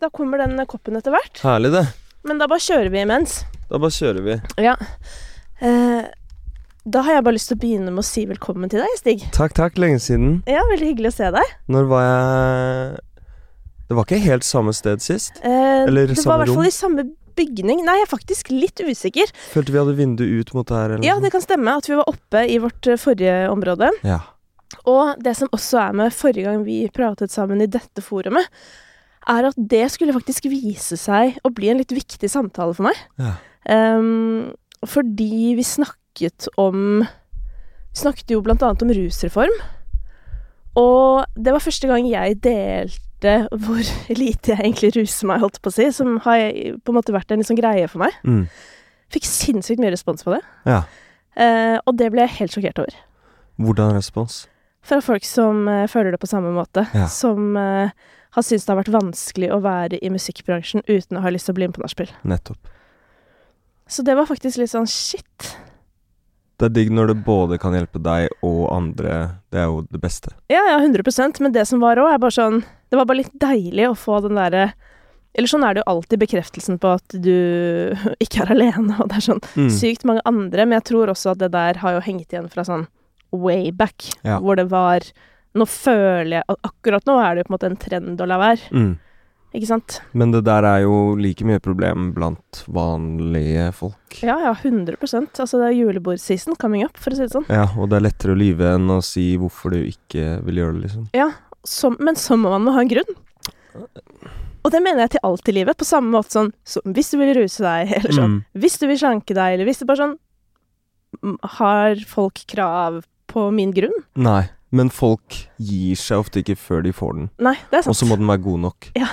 Da kommer den koppen etter hvert. Herlig, det. Men da bare kjører vi imens. Da bare kjører vi. Ja. Eh, da har jeg bare lyst til å begynne med å si velkommen til deg, Stig. Takk, takk. Lenge siden. Ja, Veldig hyggelig å se deg. Når var jeg Det var ikke helt samme sted sist. Eh, Eller det var i hvert fall i samme bygning. Nei, jeg er faktisk litt usikker. Følte vi hadde vindu ut mot det her. Eller Ja, det kan stemme at vi var oppe i vårt eh, forrige område. ja. Og det som også er med forrige gang vi pratet sammen i dette forumet, er at det skulle faktisk vise seg å bli en litt viktig samtale for meg. Ja. Um, fordi vi snakket om Vi snakket jo blant annet om rusreform. Og det var første gang jeg delte hvor lite jeg egentlig ruser meg, holdt på å si, som har på en måte vært en sånn greie for meg. Mm. Fikk sinnssykt mye respons på det. ja. Uh, og det ble jeg helt sjokkert over. Hvordan respons? Fra folk som uh, føler det på samme måte. Ja. Som eh, har syntes det har vært vanskelig å være i musikkbransjen uten å ha lyst til å bli med på nachspiel. Nettopp. Så det var faktisk litt sånn shit. Det er digg når det både kan hjelpe deg og andre. Det er jo det beste. Ja, ja, 100% men det som var òg, er bare sånn Det var bare litt deilig å få den derre Eller sånn er det jo alltid bekreftelsen på at du ikke er alene, og det er sånn Mm. sykt mange andre, men jeg tror også at det der har jo hengt igjen fra sånn way back, Ja. hvor det var Nå føler jeg Akkurat nå er det på en måte en trend å la være, Mm. ikke sant? Men det der er jo like mye problem blant vanlige folk. Ja, ja, 100 Altså, det er julebordseason coming up, for å si det sånn. Ja, og det er lettere å lyve enn å si hvorfor du ikke vil gjøre det, liksom. Ja, som, men så må man ha en grunn. Og det mener jeg til alt i livet, på samme måte sånn så, hvis du vil ruse deg, eller sånn Mm. hvis du vil slanke deg, eller hvis det bare sånn Har folk krav på min grunn? Nei, men folk gir seg ofte ikke før de får den. Nei, det er sant. Og så må den være god nok. Ja.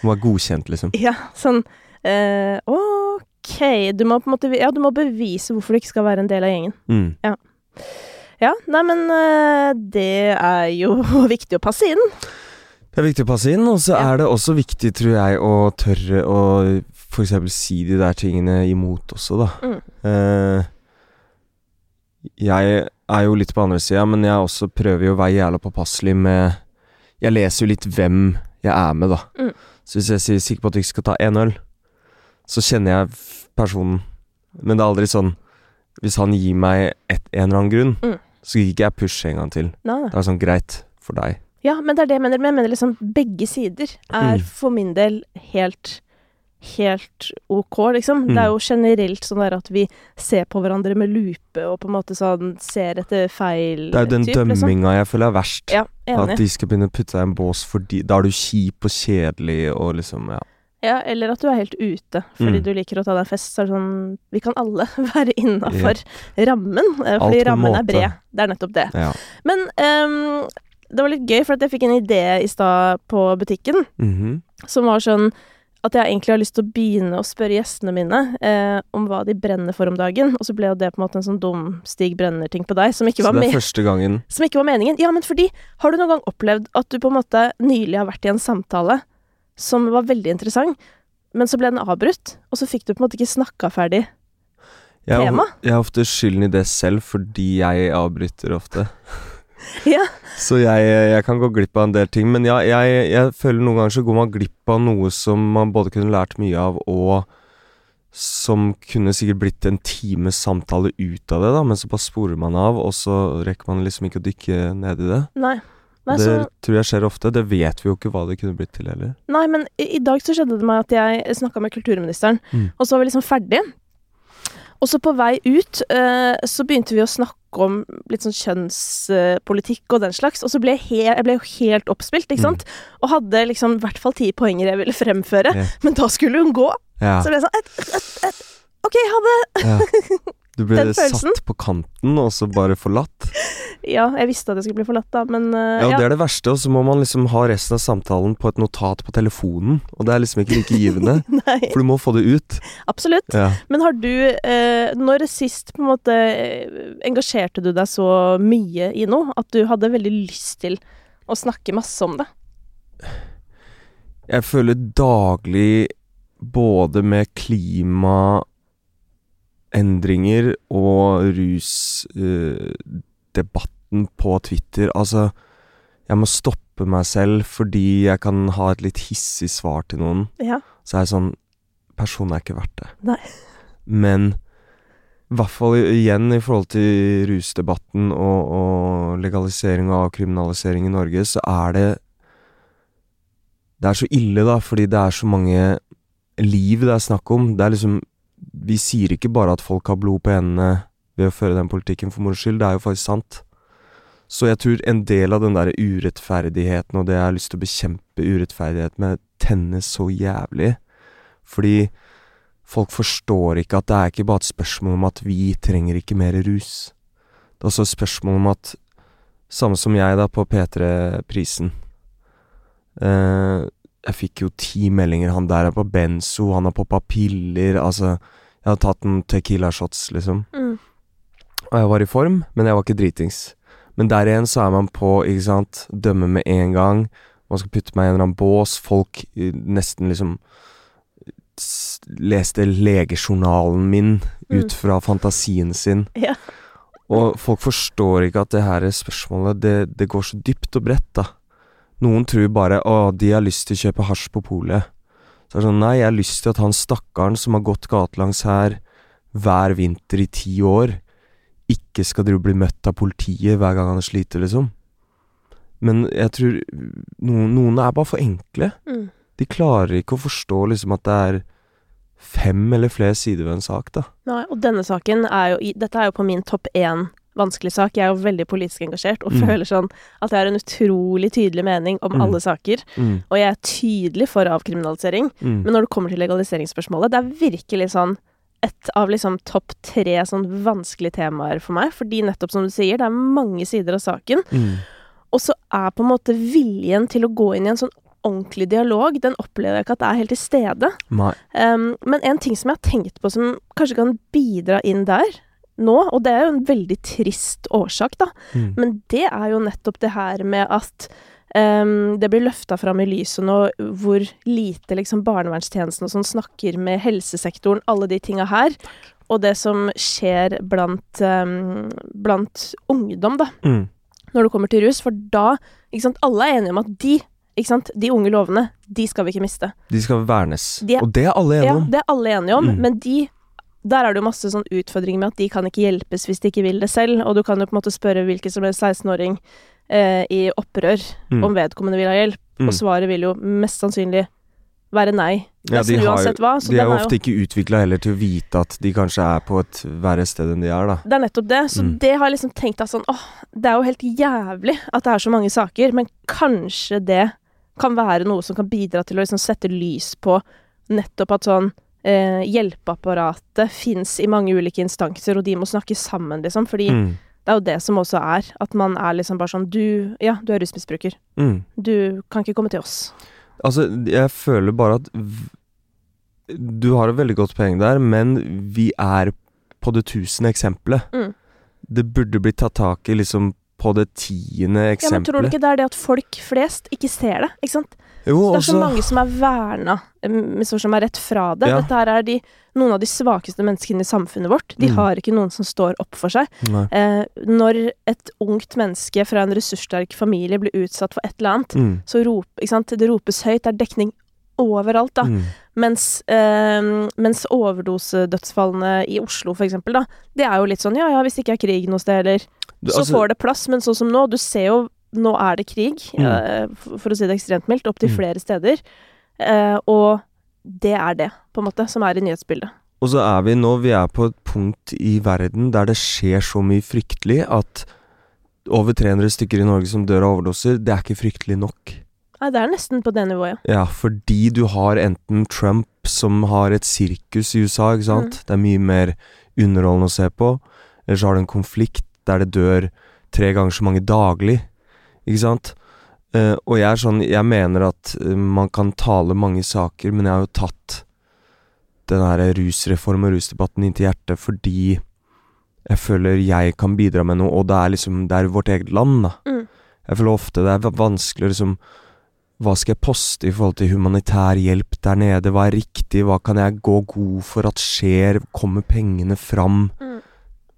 Den må være godkjent, liksom. Ja, sånn eh, OK, du må på en måte Ja, du må bevise hvorfor du ikke skal være en del av gjengen. Mm. Ja, nei, men eh, det er jo viktig å passe inn. Det er viktig å passe inn, og så Ja. er det også viktig, tror jeg, å tørre å f.eks. si de der tingene imot også, da. Mm. Uh, jeg er jo litt på andre sida, men jeg også prøver jo å være jævla påpasselig med Jeg leser jo litt hvem jeg er med, da. Mm. Så hvis jeg sier 'sikker på at du ikke skal ta én øl', så kjenner jeg personen. Men det er aldri sånn Hvis han gir meg et, en eller annen grunn, Mm. så gir ikke jeg push en gang til. Nei. Det er sånn greit for deg. Ja, men det er det jeg mener. Men jeg mener liksom begge sider er Mm. for min del helt Helt ok, liksom. Det Mm. er jo generelt sånn der at vi ser på hverandre med lupe og på en måte sånn ser etter feil Det er jo den typ, liksom. jeg føler er verst. Ja, At de skal begynne å putte deg i en bås fordi Da er du kjip og kjedelig og liksom Ja. Ja, eller at du er helt ute fordi Mm. du liker å ta deg en fest. Så er det sånn Vi kan alle være innafor rammen, eh, fordi rammen er bred. Det er nettopp det. ja. Men um, det var litt gøy, for jeg fikk en idé i stad på butikken. Mhm. som var sånn at jeg egentlig har lyst til å begynne å spørre gjestene mine eh, om hva de brenner for om dagen. Og så ble jo det på en måte en sånn dum Stig Brenner-ting på deg, som ikke, Så var det er første gangen som ikke var meningen. Ja, men fordi Har du noen gang opplevd at du på en måte nylig har vært i en samtale som var veldig interessant, men så ble den avbrutt, og så fikk du på en måte ikke snakka ferdig? jeg, Tema? jeg har ofte skylden i det selv fordi jeg avbryter ofte. Ja. Så jeg, jeg kan gå glipp av en del ting. Men ja, jeg, jeg føler noen ganger så går man glipp av noe som man både kunne lært mye av, og som kunne sikkert blitt en times samtale ut av det, da, men så bare sporer man av, og så rekker man liksom ikke å dykke ned i det. Nei. Nei, det så, tror jeg skjer ofte. Det vet vi jo ikke hva det kunne blitt til heller. nei, men i, i dag så skjedde det meg at jeg snakka med kulturministeren, Mm. og så var vi liksom ferdig. Og så på vei ut uh, så begynte vi å snakke om litt sånn kjønnspolitikk og den slags, og så ble jeg, he jeg ble jo helt oppspilt, ikke Mm. sant? Og hadde liksom i hvert fall ti poenger jeg ville fremføre, yeah. men da skulle hun gå. Ja. Så ble jeg sånn et, et, et, OK, ha det! ja. Du ble satt på kanten, og så bare forlatt. Ja, jeg visste at jeg skulle bli forlatt, da, men uh, Ja, ja. det er det verste, og så må man liksom ha resten av samtalen på et notat på telefonen, og det er liksom ikke like givende, for du må få det ut. absolutt. Ja. Men har du uh, Når sist på en måte eh, engasjerte du deg så mye i noe at du hadde veldig lyst til å snakke masse om det? Jeg føler daglig både med klimaendringer og rusdebatten på Twitter Altså, jeg må stoppe meg selv fordi jeg kan ha et litt hissig svar til noen. Ja. Så er jeg sånn Personen er ikke verdt det. Nei. Men i hvert fall igjen i forhold til rusdebatten og, og legalisering og avkriminalisering i Norge, så er det Det er så ille, da, fordi det er så mange liv det er snakk om. Det er liksom Vi sier ikke bare at folk har blod på hendene ved å føre den politikken for moro skyld, det er jo faktisk sant. Så jeg tror en del av den der urettferdigheten og det jeg har lyst til å bekjempe urettferdighet med, tennes så jævlig. Fordi folk forstår ikke at det er ikke bare et spørsmål om at vi trenger ikke mer rus. Det er også et spørsmål om at Samme som jeg, da, på P3-prisen. Eh, jeg fikk jo ti meldinger. Han der er på benzo, han har poppa piller. Altså, jeg hadde tatt noen Tequila-shots, liksom. Mm. Og jeg var i form, men jeg var ikke dritings. Men der igjen så er man på, ikke sant, dømme med en gang. Man skal putte meg i en eller annen bås. Folk eh, nesten liksom leste legejournalen min Mm. ut fra fantasien sin. Ja. Og folk forstår ikke at det her spørsmålet, det, det går så dypt og bredt, da. Noen tror bare å, de har lyst til å kjøpe hasj på polet. Så er det sånn, nei, jeg har lyst til at han stakkaren som har gått gatelangs her hver vinter i ti år, ikke skal drive bli møtt av politiet hver gang han sliter, liksom. Men jeg tror noen, noen er bare for enkle. Mm. De klarer ikke å forstå liksom at det er fem eller flere sider ved en sak, da. Nei, og denne saken er jo Dette er jo på min topp én vanskelig sak. Jeg er jo veldig politisk engasjert og Mm. føler sånn at jeg har en utrolig tydelig mening om Mm. alle saker. Mm, Og jeg er tydelig for avkriminalisering. mm, Men når det kommer til legaliseringsspørsmålet, det er virkelig sånn et av liksom topp tre sånn vanskelige temaer for meg. Fordi nettopp som du sier, det er mange sider av saken. mm. Og så er på en måte viljen til å gå inn i en sånn ordentlig dialog, den opplever jeg ikke at det er helt til stede. Um, men en ting som jeg har tenkt på som kanskje kan bidra inn der nå, og det er jo en veldig trist årsak, da, Mm. men det er jo nettopp det her med at um, det blir løfta fram i lyset nå hvor lite liksom barnevernstjenesten og sånn snakker med helsesektoren, alle de tinga her. Og det som skjer blant, um, blant ungdom, da, Mm. når det kommer til rus. For da ikke sant, Alle er enige om at de, ikke sant, de unge lovene, de skal vi ikke miste. De skal vernes. De er- og det er alle enige Ja, om. det er alle enige om, Mm. men de der er det jo masse sånn utfordringer med at de kan ikke hjelpes hvis de ikke vil det selv, og du kan jo på en måte spørre hvilken som helst 16-åring eh, i opprør Mm. om vedkommende vil ha hjelp, Mm. og svaret vil jo mest sannsynlig være nei. Ja, de, har, hva. De er jo ofte ikke utvikla heller til å vite at de kanskje er på et verre sted enn de er, da. Det er nettopp det. Så Mm. det har jeg liksom tenkt at sånn åh, det er jo helt jævlig at det er så mange saker, men kanskje det kan være noe som kan bidra til å liksom sette lys på nettopp at sånn eh, hjelpeapparatet fins i mange ulike instanser, og de må snakke sammen, liksom. Fordi Mm. det er jo det som også er. At man er liksom bare sånn Du, ja, du er rusmisbruker. Mm. Du kan ikke komme til oss. Altså, jeg føler bare at Du har et veldig godt poeng der, men vi er på det tusende eksempelet. Mm. Det burde blitt tatt tak i liksom på det tiende eksempelet. Ja, men tror du ikke det er det at folk flest ikke ser det? Ikke sant? Jo, Det er så også mange som er verna, som er rett fra det. Ja. Dette her er de, noen av de svakeste menneskene i samfunnet vårt. De Mm. har ikke noen som står opp for seg. Eh, når et ungt menneske fra en ressurssterk familie blir utsatt for et eller annet, Mm. så rop, det ropes høyt. Det er dekning overalt, da. Mm. Mens, eh, mens overdosedødsfallene i Oslo, for eksempel, da, det er jo litt sånn ja ja, hvis det ikke er krig noe sted, eller Så altså, får det plass, men sånn som nå, du ser jo Nå er det krig, Mm. eh, for å si det ekstremt mildt, opptil Mm. flere steder. Eh, og det er det, på en måte, som er i nyhetsbildet. Og så er vi nå Vi er på et punkt i verden der det skjer så mye fryktelig at over 300 stykker i Norge som dør av overdoser, det er ikke fryktelig nok. Nei, det er nesten på det nivået, ja. Ja, fordi du har enten Trump som har et sirkus i USA, ikke sant. Mm. Det er mye mer underholdende å se på. Eller så har du en konflikt der det dør tre ganger så mange daglig, ikke sant. Uh, og jeg er sånn Jeg mener at uh, man kan tale mange saker, men jeg har jo tatt den her rusreform og rusdebatten inn til hjertet fordi jeg føler jeg kan bidra med noe, og det er liksom Det er vårt eget land, da. Mm. Jeg føler ofte det er vanskelig vanskelig liksom Hva skal jeg poste i forhold til humanitær hjelp der nede? Hva er riktig? Hva kan jeg gå god for at skjer? Kommer pengene fram? Mm.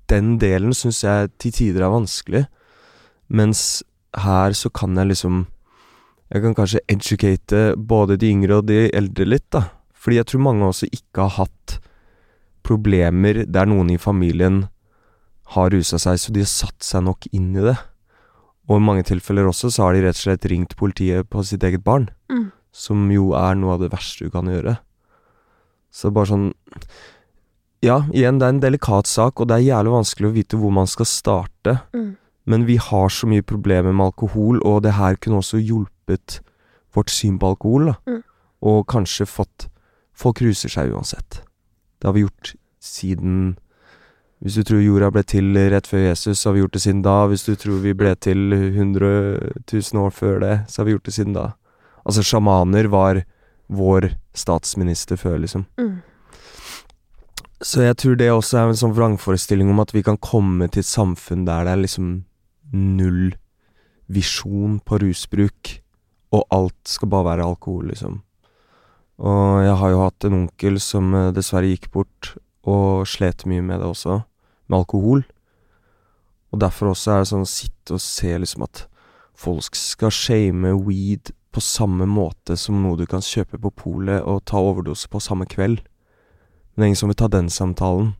Den delen syns jeg til tider er vanskelig. Mens her så kan jeg liksom Jeg kan kanskje educate både de yngre og de eldre litt, da. Fordi jeg tror mange også ikke har hatt problemer der noen i familien har rusa seg, så de har satt seg nok inn i det. Og i mange tilfeller også så har de rett og slett ringt politiet på sitt eget barn. Mm. Som jo er noe av det verste du kan gjøre. Så bare sånn Ja, igjen, det er en delikat sak, og det er jævlig vanskelig å vite hvor man skal starte. Mm. Men vi har så mye problemer med alkohol, og det her kunne også hjulpet vårt syn på alkohol, da. Mm. Og kanskje fått Folk ruser seg uansett. Det har vi gjort siden Hvis du tror jorda ble til rett før Jesus, så har vi gjort det siden da. Hvis du tror vi ble til 100 000 år før det, så har vi gjort det siden da. Altså, sjamaner var vår statsminister før, liksom. Mm. Så jeg tror det også er en sånn vrangforestilling om at vi kan komme til et samfunn der det er liksom null visjon på rusbruk, og alt skal bare være alkohol, liksom. Og jeg har jo hatt en onkel som eh, dessverre gikk bort, og slet mye med det også, med alkohol. Og derfor også er det sånn å sitte og se liksom at folk skal shame weed på samme måte som noe du kan kjøpe på polet og ta overdose på samme kveld. Men det er ingen som vil ta den samtalen.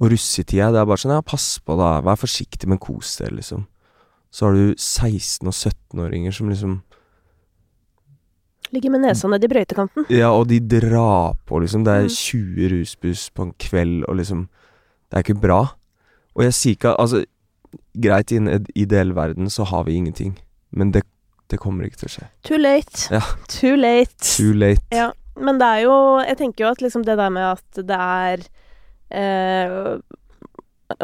Og russetida, det er bare sånn ja, pass på da, vær forsiktig, men kos dere, liksom. Så har du 16- og 17-åringer som liksom Ligger med nesa nedi brøytekanten. Ja, og de drar på, liksom. Det er Mm. 20 rusbuss på en kveld, og liksom Det er ikke bra. Og jeg sier ikke Altså, greit, i en ideell verden så har vi ingenting, men det, det kommer ikke til å skje. Too late. Ja. Too late. Too late. Ja, men det er jo Jeg tenker jo at liksom det der med at det er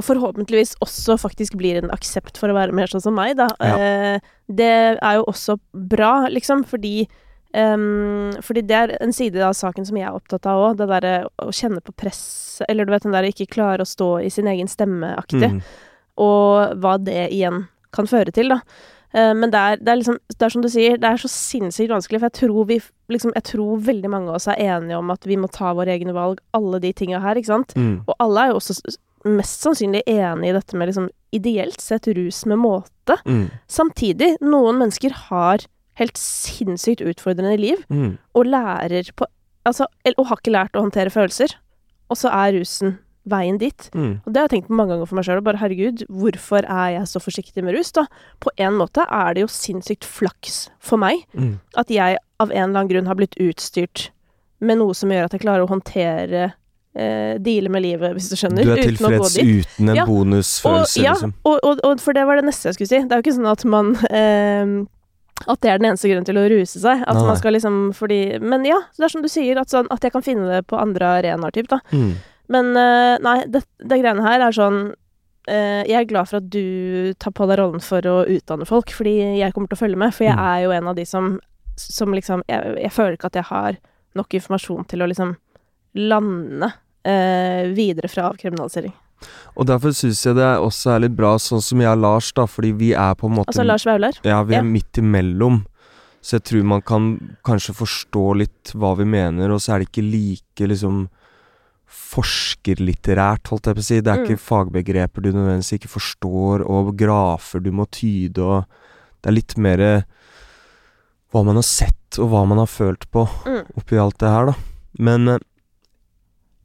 Forhåpentligvis også faktisk blir en aksept for å være mer sånn som meg, da. Ja. Eh, det er jo også bra, liksom, fordi um, fordi det er en side av saken som jeg er opptatt av òg. Det derre å kjenne på press, eller du vet den derre ikke klare å stå i sin egen stemme-aktig. Mm. og hva det igjen kan føre til, da. Eh, men det er, det er liksom Det er som du sier, det er så sinnssykt vanskelig, for jeg tror vi liksom Jeg tror veldig mange av oss er enige om at vi må ta våre egne valg, alle de tinga her, ikke sant? Mm. Og alle er jo også mest sannsynlig enig i dette med liksom ideelt sett rus med måte. Mm. Samtidig, noen mennesker har helt sinnssykt utfordrende liv, Mm. og lærer på Altså, og har ikke lært å håndtere følelser. Og så er rusen veien dit. Mm. Og det har jeg tenkt på mange ganger for meg sjøl. Bare herregud, hvorfor er jeg så forsiktig med rus, da? På en måte er det jo sinnssykt flaks for meg Mm. at jeg av en eller annen grunn har blitt utstyrt med noe som gjør at jeg klarer å håndtere eh, Deale med livet, hvis du skjønner. Du er uten tilfreds dit. uten en Ja. bonusfølelse, og, ja, liksom. og, og, og for det var det neste jeg skulle si. Det er jo ikke sånn at man eh, At det er den eneste grunnen til å ruse seg. At nei. man skal liksom fordi Men ja, det er som du sier, at, sånn, at jeg kan finne det på andre arenaer, typ, da. Mm. Men uh, nei, det, det greiene her er sånn uh, Jeg er glad for at du tar på deg rollen for å utdanne folk, fordi jeg kommer til å følge med. For jeg Mm. er jo en av de som, som liksom jeg, jeg føler ikke at jeg har nok informasjon til å liksom lande uh, videre fra avkriminalisering. Og derfor syns jeg det også er litt bra, sånn som jeg og Lars, da, fordi vi er på en måte Altså Lars Vaular. Ja, vi er Ja. midt imellom. Så jeg tror man kan kanskje forstå litt hva vi mener, og så er det ikke like liksom forskerlitterært, holdt jeg på å si. Det er Mm. ikke fagbegreper du nødvendigvis ikke forstår, og grafer du må tyde, og Det er litt mer hva man har sett, og hva man har følt på Mm. oppi alt det her, da. Men eh,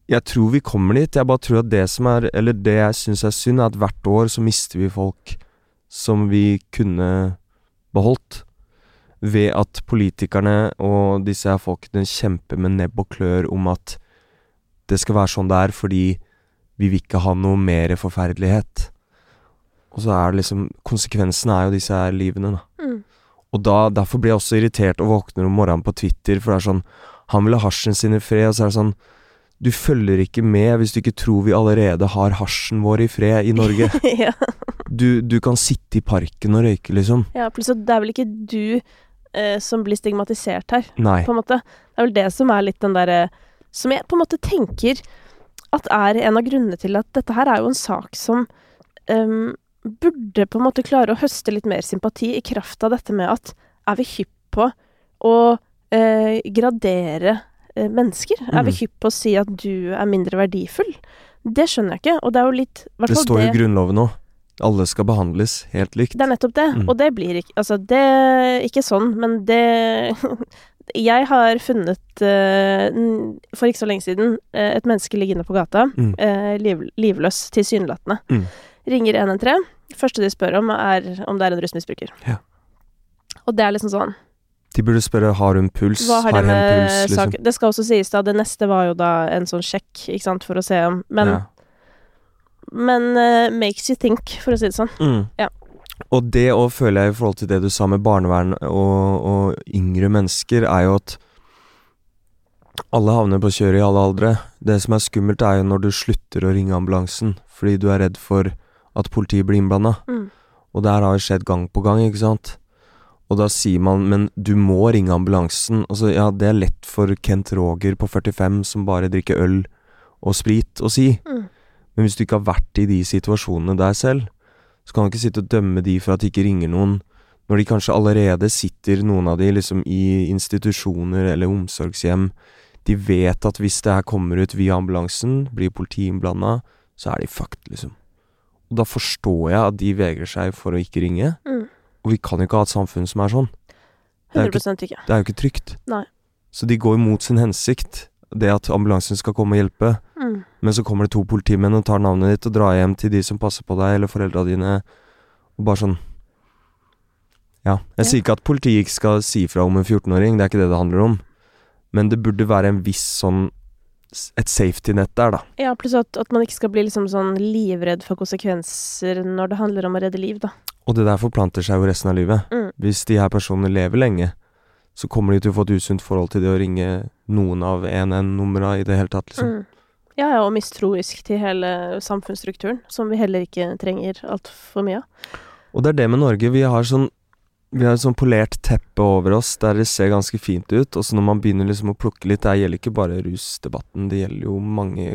jeg tror vi kommer dit. Jeg bare tror at det som er Eller det jeg syns er synd, er at hvert år så mister vi folk som vi kunne beholdt. Ved at politikerne og disse her folkene kjemper med nebb og klør om at det skal være sånn det er fordi vi vil ikke ha noe mer forferdelighet. Og så er det liksom Konsekvensen er jo disse her livene, da. Mm. Og da, derfor blir jeg også irritert og våkner om morgenen på Twitter, for det er sånn Han vil ha hasjen sin i fred, og så er det sånn Du følger ikke med hvis du ikke tror vi allerede har hasjen vår i fred i Norge. ja. Du, du kan sitte i parken og røyke, liksom. ja, plutselig det er vel ikke du eh, som blir stigmatisert her, Nei. på en måte. Det er vel det som er litt den derre Som jeg på en måte tenker at er en av grunnene til at dette her er jo en sak som um, burde på en måte klare å høste litt mer sympati i kraft av dette med at er vi hypp på å uh, gradere uh, mennesker? Er vi Mm. hypp på å si at du er mindre verdifull? Det skjønner jeg ikke, og det er jo litt Det står jo i Grunnloven òg. Alle skal behandles helt likt. Det er nettopp det, Mm. og det blir ikke Altså, det Ikke sånn, men det Jeg har funnet uh, for ikke så lenge siden uh, et menneske liggende på gata, Mm. Uh, liv, livløs tilsynelatende. Mm. Ringer 113. Første de spør om, er om det er en rusmisbruker. Ja. Og det er liksom sånn De burde spørre har hun puls, Hva har det hen med puls, liksom. sak? Det skal også sies, da. Det neste var jo da en sånn sjekk, ikke sant, for å se om Men, Ja. men makes you think, for å si det sånn. Mm. Ja. Og det òg føler jeg i forhold til det du sa med barnevern og, og yngre mennesker, er jo at alle havner på kjøret i alle aldre. Det som er skummelt, er jo når du slutter å ringe ambulansen fordi du er redd for at politiet blir innblanda. Mm. Og det her har jo skjedd gang på gang, ikke sant? Og da sier man men du må ringe ambulansen. Altså, ja, det er lett for Kent Roger på 45 som bare drikker øl og sprit å si. Mm. Men hvis du ikke har vært i de situasjonene der selv, så kan du ikke sitte og dømme de for at de ikke ringer noen, når de kanskje allerede sitter, noen av de, liksom i institusjoner eller omsorgshjem. De vet at hvis det her kommer ut via ambulansen, blir politiet innblanda, så er de fucked, liksom. Og da forstår jeg at de vegrer seg for å ikke ringe. Mm. Og vi kan jo ikke ha et samfunn som er sånn. Det er jo ikke, 100 ikke. det er jo ikke trygt. Nei. Så de går imot sin hensikt, det at ambulansen skal komme og hjelpe. Mm. Men så kommer det to politimenn og tar navnet ditt og drar hjem til de som passer på deg, eller foreldra dine, og bare sånn Ja. Jeg Ja. sier ikke at politiet ikke skal si fra om en 14-åring, det er ikke det det handler om. Men det burde være en viss sånn Et safety net der, da. Ja, pluss at, at man ikke skal bli liksom sånn livredd for konsekvenser når det handler om å redde liv, da. Og det der forplanter seg jo resten av livet. Mm. Hvis de her personene lever lenge, så kommer de til å få et usunt forhold til det å ringe noen av 1N-numra i det hele tatt, liksom. Mm. Ja, ja, og mistroisk til hele samfunnsstrukturen, som vi heller ikke trenger altfor mye av. Og det er det med Norge. Vi har sånn Vi har et sånn polert teppe over oss der det ser ganske fint ut, og så når man begynner liksom å plukke litt Det gjelder ikke bare rusdebatten, det gjelder jo mange,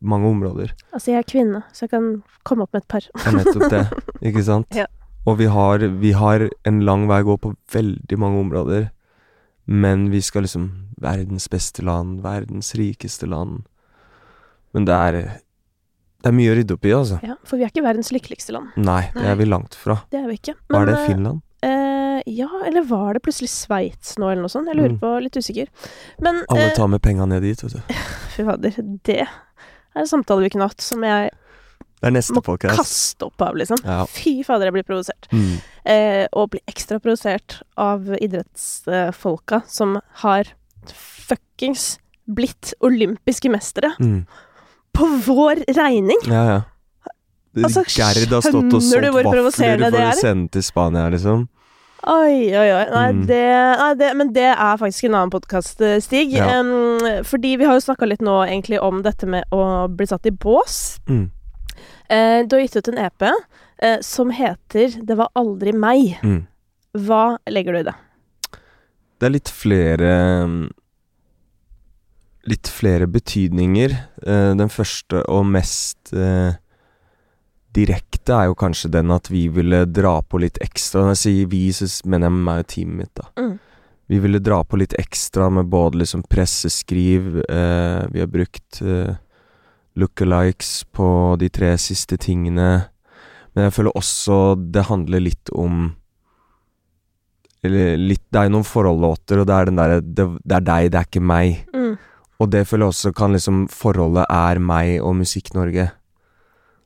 mange områder. Altså, jeg er kvinne, så jeg kan komme opp med et par. Det er nettopp det, ikke sant? Ja. Og vi har, vi har en lang vei å gå på veldig mange områder, men vi skal liksom Verdens beste land, verdens rikeste land. Men det er Det er mye å rydde opp i, altså. Ja, for vi er ikke verdens lykkeligste land. Nei, det er vi langt fra. Det er vi ikke. Men, var det? eh, Finland? eh, ja, eller var det plutselig Sveits nå, eller noe sånt? Jeg lurer Mm. på, litt usikker. Men Alle eh, tar med penga ned dit, vet du. Fy fader, det er en samtale vi kunne hatt, som jeg Det er neste må podcast. kaste opp av, liksom. Ja. Fy fader, jeg blir provosert. Mm. Eh, og blir ekstra provosert av idrettsfolka som har fuckings blitt olympiske mestere Mm. på vår regning. Ja, ja. Altså, Gerd har stått og solgt vafler for å sende til Spania, liksom. Oi, oi, oi. Nei, Mm. det, nei det, men det er faktisk en annen podkast, Stig. Ja. Um, fordi vi har jo snakka litt nå egentlig om dette med å bli satt i bås. Mm. Eh, du har gitt ut en EP eh, som heter 'Det var aldri meg'. Mm. Hva legger du i det? Det er litt flere mm, Litt flere betydninger. Eh, den første og mest eh, direkte er jo kanskje den at vi ville dra på litt ekstra. Når jeg sier vi, så mener jeg meg og teamet mitt, da. Mm. Vi ville dra på litt ekstra med både liksom presseskriv eh, Vi har brukt eh, lookalikes på de tre siste tingene. Men jeg føler også det handler litt om Eller litt Det er noen forholdlåter, og det er den derre det, det er deg, det er ikke meg. Mm. Og det føler jeg også kan liksom Forholdet er meg og Musikk-Norge.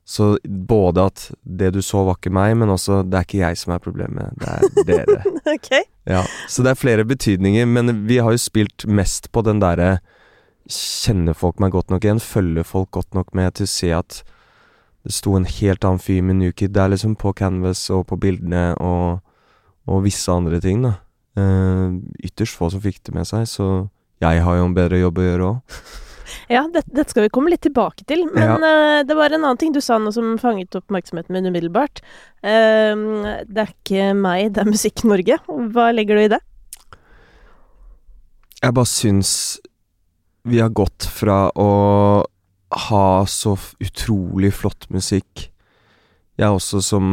Så både at det du så var ikke meg, men også det er ikke jeg som er problemet, det er dere. ok. Ja, så det er flere betydninger, men vi har jo spilt mest på den derre Kjenner folk meg godt nok igjen? Følger folk godt nok med til å se at det sto en helt annen fyr med New Kid der, liksom, på Canvas og på bildene og, og visse andre ting, da. Eh, ytterst få som fikk det med seg, så jeg har jo en bedre jobb å gjøre òg. Ja, dette, det skal vi komme litt tilbake til. Men eh, det var en annen ting du sa nå som fanget oppmerksomheten min umiddelbart. Uh, det er ikke meg, det er Musikk-Norge. Hva legger du i det? Jeg bare syns vi har gått fra å ha så utrolig flott musikk Jeg også som,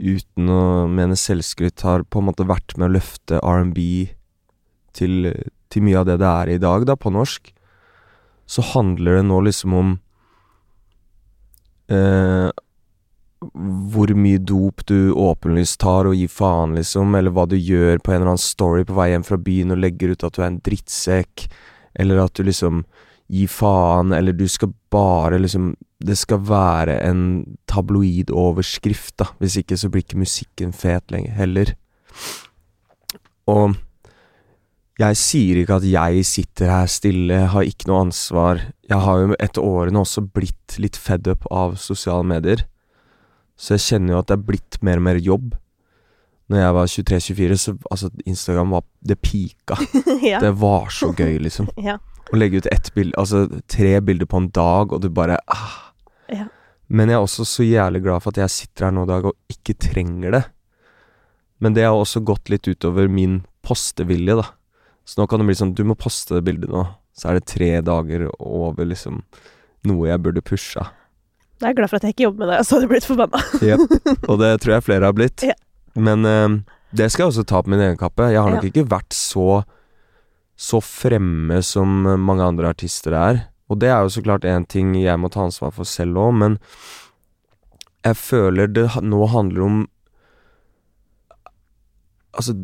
uten å mene selvskryt, har på en måte vært med å løfte R&B til, til mye av det det er i dag, da, på norsk. Så handler det nå liksom om eh, hvor mye dop du åpenlyst tar og gir faen, liksom, eller hva du gjør på en eller annen story på vei hjem fra byen og legger ut at du er en drittsekk, eller at du liksom gir faen, eller du skal bare liksom Det skal være en tabloidoverskrift, da. Hvis ikke så blir ikke musikken fet lenger heller. Og jeg sier ikke at jeg sitter her stille, har ikke noe ansvar. Jeg har jo etter årene også blitt litt fed up av sosiale medier. Så jeg kjenner jo at det er blitt mer og mer jobb. Når jeg var 23-24, så altså Instagram var Det pika. ja. Det var så gøy, liksom. ja. Å legge ut ett bilde, altså tre bilder på en dag, og du bare ah. Ja. Men jeg er også så jævlig glad for at jeg sitter her nå i dag og ikke trenger det. Men det har også gått litt utover min postevilje, da. Så nå kan det bli sånn Du må poste det bildet nå. Så er det tre dager over liksom noe jeg burde pusha. Jeg er glad for at jeg ikke jobber med det, så hadde jeg blitt forbanna. Og det tror jeg flere har blitt. Ja. Men eh, det skal jeg også ta på min egen kappe. Jeg har nok Ja. ikke vært så så fremme som mange andre artister er. Og det er jo så klart én ting jeg må ta ansvar for selv òg, men jeg føler det nå handler om Altså,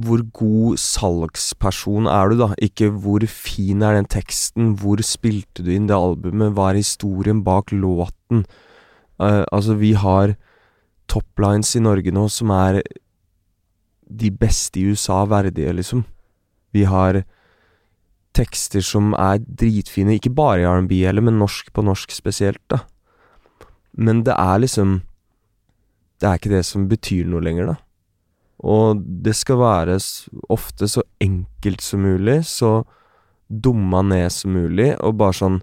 hvor god salgsperson er du, da? Ikke hvor fin er den teksten, hvor spilte du inn det albumet, hva er historien bak låten? Uh, altså, vi har toplines i Norge nå som er de beste i USA verdige, liksom. Vi har tekster som er dritfine, ikke bare i R&B heller, men norsk på norsk spesielt, da. Men det er liksom Det er ikke det som betyr noe lenger, da. Og det skal være ofte så enkelt som mulig, så dumma ned som mulig, og bare sånn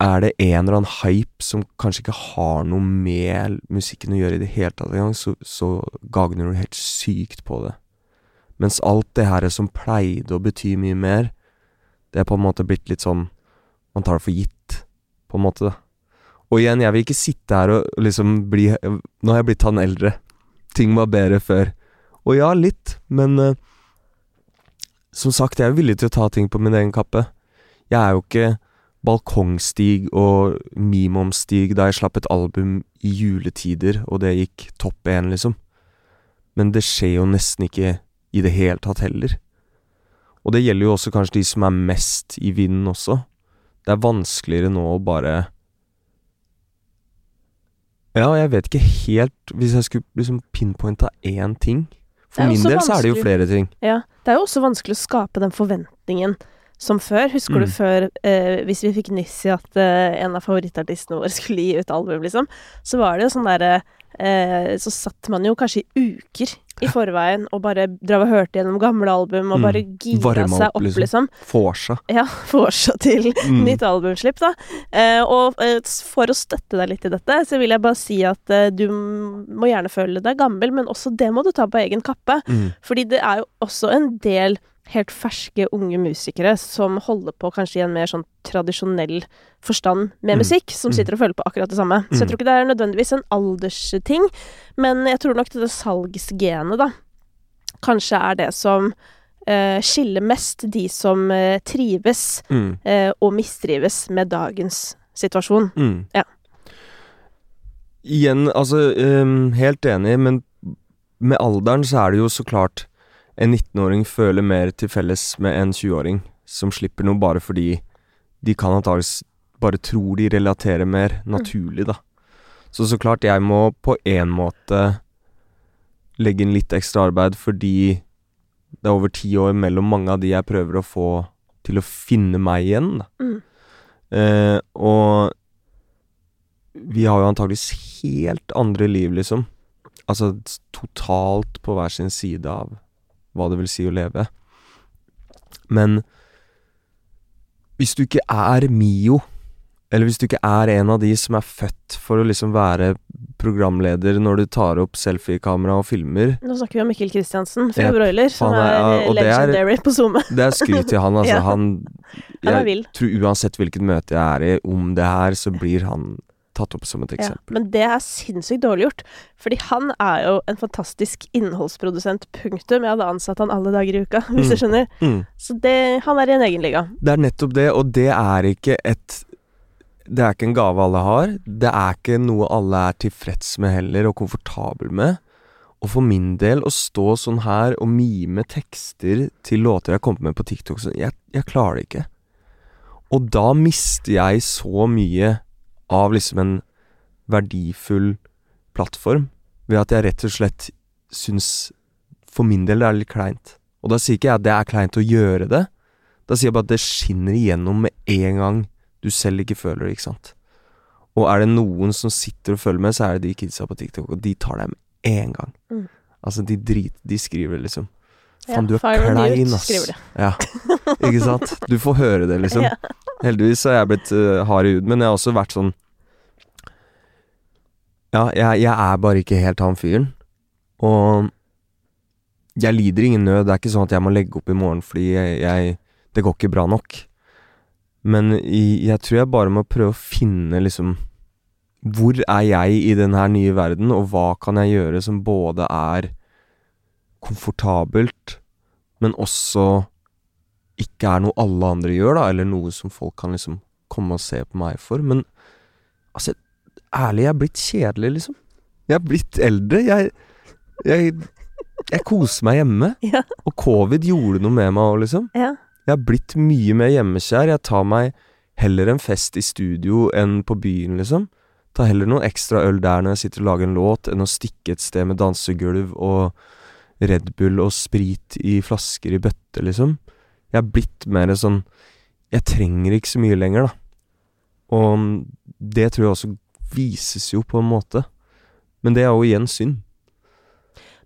Er det en eller annen hype som kanskje ikke har noe med musikken å gjøre i det hele tatt engang, så, så gagner du helt sykt på det. Mens alt det her som pleide å bety mye mer, det er på en måte blitt litt sånn Man tar det for gitt, på en måte, da. Og igjen, jeg vil ikke sitte her og liksom bli Nå har jeg blitt han eldre. Ting var bedre før. Og ja, litt, men uh, Som sagt, jeg er villig til å ta ting på min egen kappe. Jeg er jo ikke Balkongstig og Mimom-Stig da jeg slapp et album i juletider, og det gikk topp én, liksom. Men det skjer jo nesten ikke i det hele tatt heller. Og det gjelder jo også kanskje de som er mest i vinden også. Det er vanskeligere nå å bare Ja, jeg vet ikke helt Hvis jeg skulle liksom pinpointa én ting For min del så er det jo flere ting. Ja. Det er jo også vanskelig å skape den forventningen som før. Husker Mm. du før, eh, hvis vi fikk nyss i at eh, en av favorittartistene våre skulle gi ut album, liksom, så var det jo sånn derre eh, Så satt man jo kanskje i uker i forveien og bare drev og hørte gjennom gamle album og Mm. bare gira opp, seg opp, liksom. liksom. Vorsa. Ja, fortsatt til Mm. nytt albumslipp, da. Eh, og eh, for å støtte deg litt i dette, så vil jeg bare si at eh, du må gjerne føle deg gammel, men også det må du ta på egen kappe. Mm. Fordi det er jo også en del helt ferske unge musikere som holder på kanskje i en mer sånn tradisjonell forstand med Mm. musikk, som Mm. sitter og føler på akkurat det samme. Så jeg Mm. tror ikke det er nødvendigvis en aldersting, men jeg tror nok det salgsgenet, da, kanskje er det som eh, skiller mest de som eh, trives Mm. eh, og mistrives med dagens situasjon. Mm. Ja. Igjen, altså um, Helt enig, men med alderen så er det jo så klart En 19-åring føler mer til felles med en 20-åring som slipper noe bare fordi de kan antakeligvis bare tror de relaterer mer naturlig, da. Så så klart, jeg må på en måte legge inn litt ekstra arbeid fordi det er over ti år mellom mange av de jeg prøver å få til å finne meg igjen, da. Mm. Eh, og vi har jo antakeligvis helt andre liv, liksom. Altså totalt på hver sin side av hva det vil si å leve. Men hvis du ikke er Mio, eller hvis du ikke er en av de som er født for å liksom være programleder når du tar opp selfiekamera og filmer Nå snakker vi om Mikkel Kristiansen fra Broiler, som er- er, og er- legendary på SoMe. Det er skryt til han, altså. Ja. Han Han Jeg vill. tror uansett hvilket møte jeg er i om det her, så blir han tatt opp som et Ja, eksempel. men det er sinnssykt dårlig gjort. Fordi han er jo en fantastisk innholdsprodusent, punktum. Jeg hadde ansatt han alle dager i uka, hvis Mm. du skjønner. Mm. Så det, han er i en egen liga. Det er nettopp det, og det er ikke et det er ikke en gave alle har. Det er ikke noe alle er tilfreds med heller, og komfortabel med. Og for min del, å stå sånn her og mime tekster til låter jeg har kommet med på TikTok, så jeg, jeg klarer det ikke. Og da mister jeg så mye av liksom en verdifull plattform, ved at jeg rett og slett syns for min del det er litt kleint. Og da sier ikke jeg at det er kleint å gjøre det. Da sier jeg bare at det skinner igjennom med en gang du selv ikke føler det, ikke sant. Og er det noen som sitter og følger med, så er det de kidsa på TikTok, og de tar deg med en gang. Mm. Altså, de drit... De skriver liksom. Faen, du er fire klein, ass. skriver. Ja, ikke sant? Du får høre det, liksom. Heldigvis har jeg blitt uh, hard i huden, men jeg har også vært sånn Ja, jeg, jeg er bare ikke helt han fyren. Og jeg lider ingen nød. Det er ikke sånn at jeg må legge opp i morgen fordi jeg, jeg Det går ikke bra nok. Men i, jeg tror jeg bare må prøve å finne liksom Hvor er jeg i den her nye verden, og hva kan jeg gjøre som både er komfortabelt, men også ikke er noe alle andre gjør, da, eller noe som folk kan liksom komme og se på meg for. Men altså, ærlig, jeg er blitt kjedelig, liksom. Jeg er blitt eldre. Jeg, jeg, jeg koser meg hjemme. Ja. Og covid gjorde noe med meg òg, liksom. Ja. Jeg har blitt mye mer hjemmekjær. Jeg tar meg heller en fest i studio enn på byen, liksom. Tar heller noen ekstra øl der når jeg sitter og lager en låt, enn å stikke et sted med dansegulv og Red Bull og sprit i flasker i bøtte, liksom. Jeg er blitt mer sånn Jeg trenger ikke så mye lenger, da. Og det tror jeg også vises jo på en måte. Men det er jo igjen synd.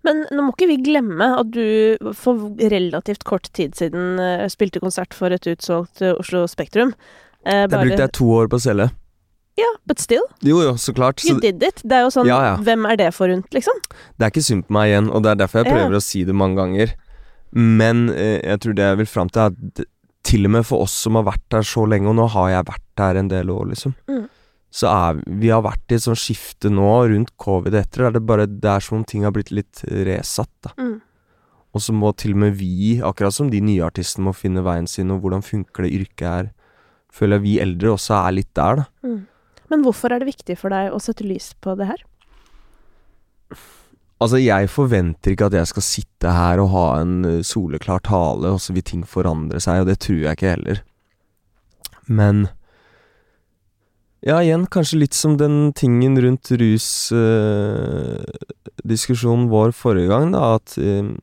Men nå må ikke vi glemme at du for relativt kort tid siden eh, spilte konsert for et utsolgt eh, Oslo Spektrum. Eh, Der brukte jeg to år på å selge. Ja, but still. Jo jo, så klart. You Så did it. Det er jo sånn Ja, ja. Hvem er det forunt, liksom? det er ikke synd på meg igjen, og det er derfor jeg prøver å si det mange ganger. Men eh, jeg tror det jeg vil fram til, er at til og med for oss som har vært der så lenge, og nå har jeg vært der en del år, liksom, Mm. så er vi har vært i et sånt skifte nå rundt covid etter, der det bare det er som om ting har blitt litt resatt, da. Mm. Og så må til og med vi, akkurat som de nye artistene, må finne veien sin, og hvordan funker det yrket her. Føler jeg vi eldre også er litt der, da. Mm. Men hvorfor er det viktig for deg å sette lys på det her? Altså, jeg forventer ikke at jeg skal sitte her og ha en eh, soleklar tale, og så vil ting forandre seg, og det tror jeg ikke heller. Men Ja, igjen, kanskje litt som den tingen rundt rusdiskusjonen vår forrige gang, da, at øh,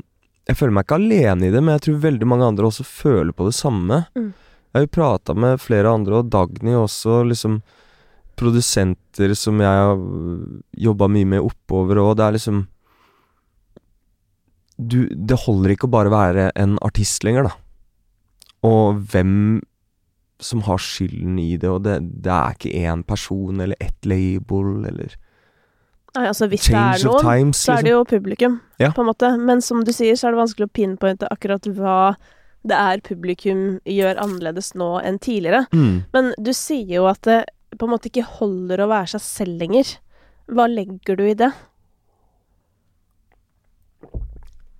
jeg føler meg ikke alene i det, men jeg tror veldig mange andre også føler på det samme. Mm. Jeg har jo prata med flere andre, og Dagny også, liksom Produsenter som jeg har jobba mye med oppover, og det er liksom du, Det holder ikke å bare være en artist lenger, da. Og hvem som har skylden i det, og det, det er ikke én person eller ett label eller Nei, altså Hvis det er Change noen, times, så er det liksom. jo publikum, Ja. på en måte. Men som du sier, så er det vanskelig å pinpointe akkurat hva det er publikum gjør annerledes nå enn tidligere. Mm. Men du sier jo at det på en måte ikke holder å være seg selv lenger. Hva legger du i det?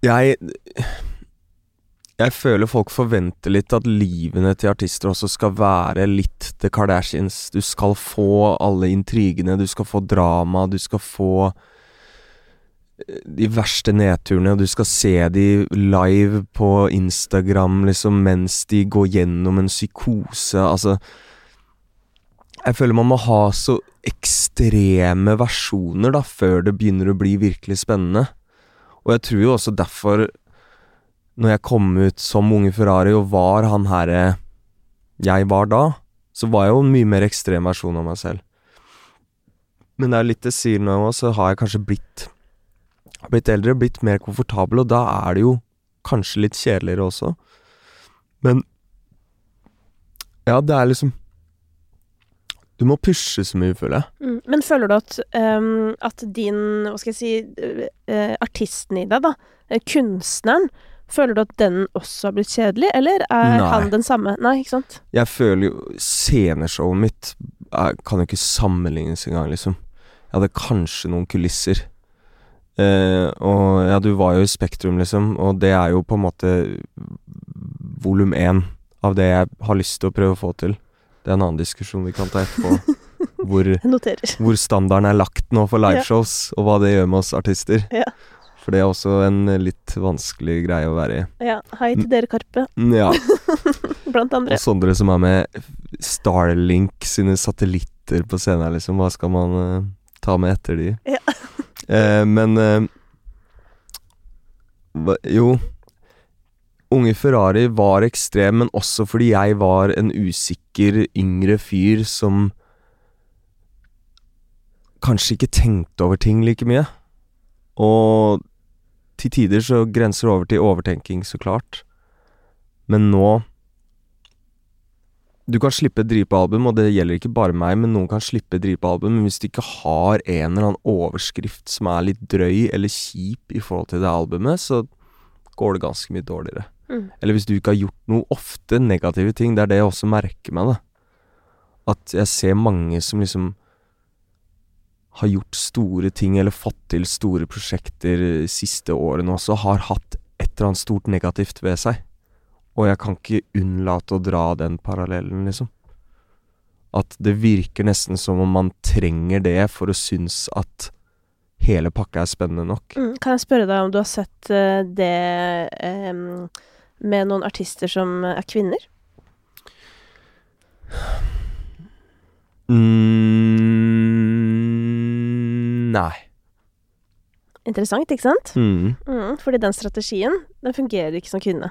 Jeg Jeg føler folk forventer litt at livene til artister også skal være litt The Kardashians. Du skal få alle intrigene, du skal få drama, du skal få eh, de verste nedturene, og du skal se de live på Instagram liksom mens de går gjennom en psykose. Altså Jeg føler man må ha så ekstreme versjoner da før det begynner å bli virkelig spennende. Og jeg tror jo også derfor, når jeg kom ut som Unge Ferrari og var han herre jeg var da, så var jeg jo en mye mer ekstrem versjon av meg selv. Men det er litt det sier nå så har jeg kanskje blitt Blitt eldre, blitt mer komfortabel, og da er det jo kanskje litt kjedeligere også. Men Ja, det er liksom Du må pushe så mye, føler jeg. Mm. Men føler du at, um, at din, hva skal jeg si, eh, artisten i deg, da, eh, kunstneren, føler du at den også har blitt kjedelig, eller er Nei. han den samme? Nei, ikke sant? Jeg føler jo Sceneshowet mitt jeg kan jo ikke sammenlignes engang, liksom. Jeg hadde kanskje noen kulisser. Eh, og ja, du var jo i Spektrum, liksom, og det er jo på en måte volum én av det jeg har lyst til å prøve å få til. Det er en annen diskusjon vi kan ta etterpå. hvor, hvor standarden er lagt nå for liveshows, og hva det gjør med oss artister. Ja. For det er også en litt vanskelig greie å være i. Ja, hei til dere, Karpe, Ja. blant andre. Og Sondre som er med Starlink sine satellitter på scenen her, liksom. Hva skal man uh, ta med etter de? Ja. Eh, men uh, Jo. Unge Ferrari var ekstrem, men også fordi jeg var en usikker, yngre fyr som kanskje ikke tenkte over ting like mye. Og til tider så grenser det over til overtenking, så klart. Men nå Du kan slippe et dripealbum, og det gjelder ikke bare meg, men noen kan slippe et dripealbum, men hvis du ikke har en eller annen overskrift som er litt drøy eller kjip i forhold til det albumet, så går det ganske mye dårligere. Mm. Eller hvis du ikke har gjort noe ofte negative ting. Det er det jeg også merker meg, da. At jeg ser mange som liksom har gjort store ting, eller fått til store prosjekter siste årene også, har hatt et eller annet stort negativt ved seg. Og jeg kan ikke unnlate å dra den parallellen, liksom. At det virker nesten som om man trenger det for å synes at hele pakka er spennende nok. Mm. Kan jeg spørre deg om du har sett eh, det em, med noen artister som er kvinner? mm, Nei. Interessant, ikke sant? Mm. Mm, fordi den strategien, den fungerer ikke som kvinne.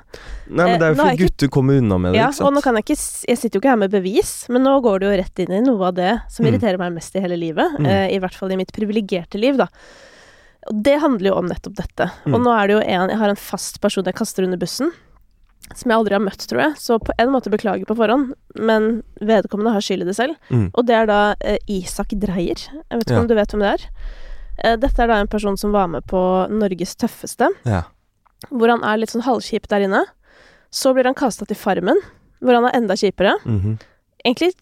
Nei, men det er Eh, jo fordi gutter ikke- kommer unna med det, Ja, ikke og nå kan jeg ikke Jeg sitter jo ikke her med bevis, men nå går det jo rett inn i noe av det som Mm. irriterer meg mest i hele livet. Mm. eh, I hvert fall i mitt privilegerte liv, da. Og det handler jo om nettopp dette. Og Mm. nå er det jo en Jeg har en fast person jeg kaster under bussen. Som jeg aldri har møtt, tror jeg. Så på en måte beklager på forhånd, men vedkommende har skyld i det selv. Mm. Og det er da eh, Isak Dreyer. Jeg vet ikke Ja. om du vet hvem det er? Eh, dette er da en person som var med på Norges tøffeste Ja. hvor han er litt sånn halvkjip der inne. Så blir han kasta til Farmen, hvor han er enda kjipere. Mhm. Egentlig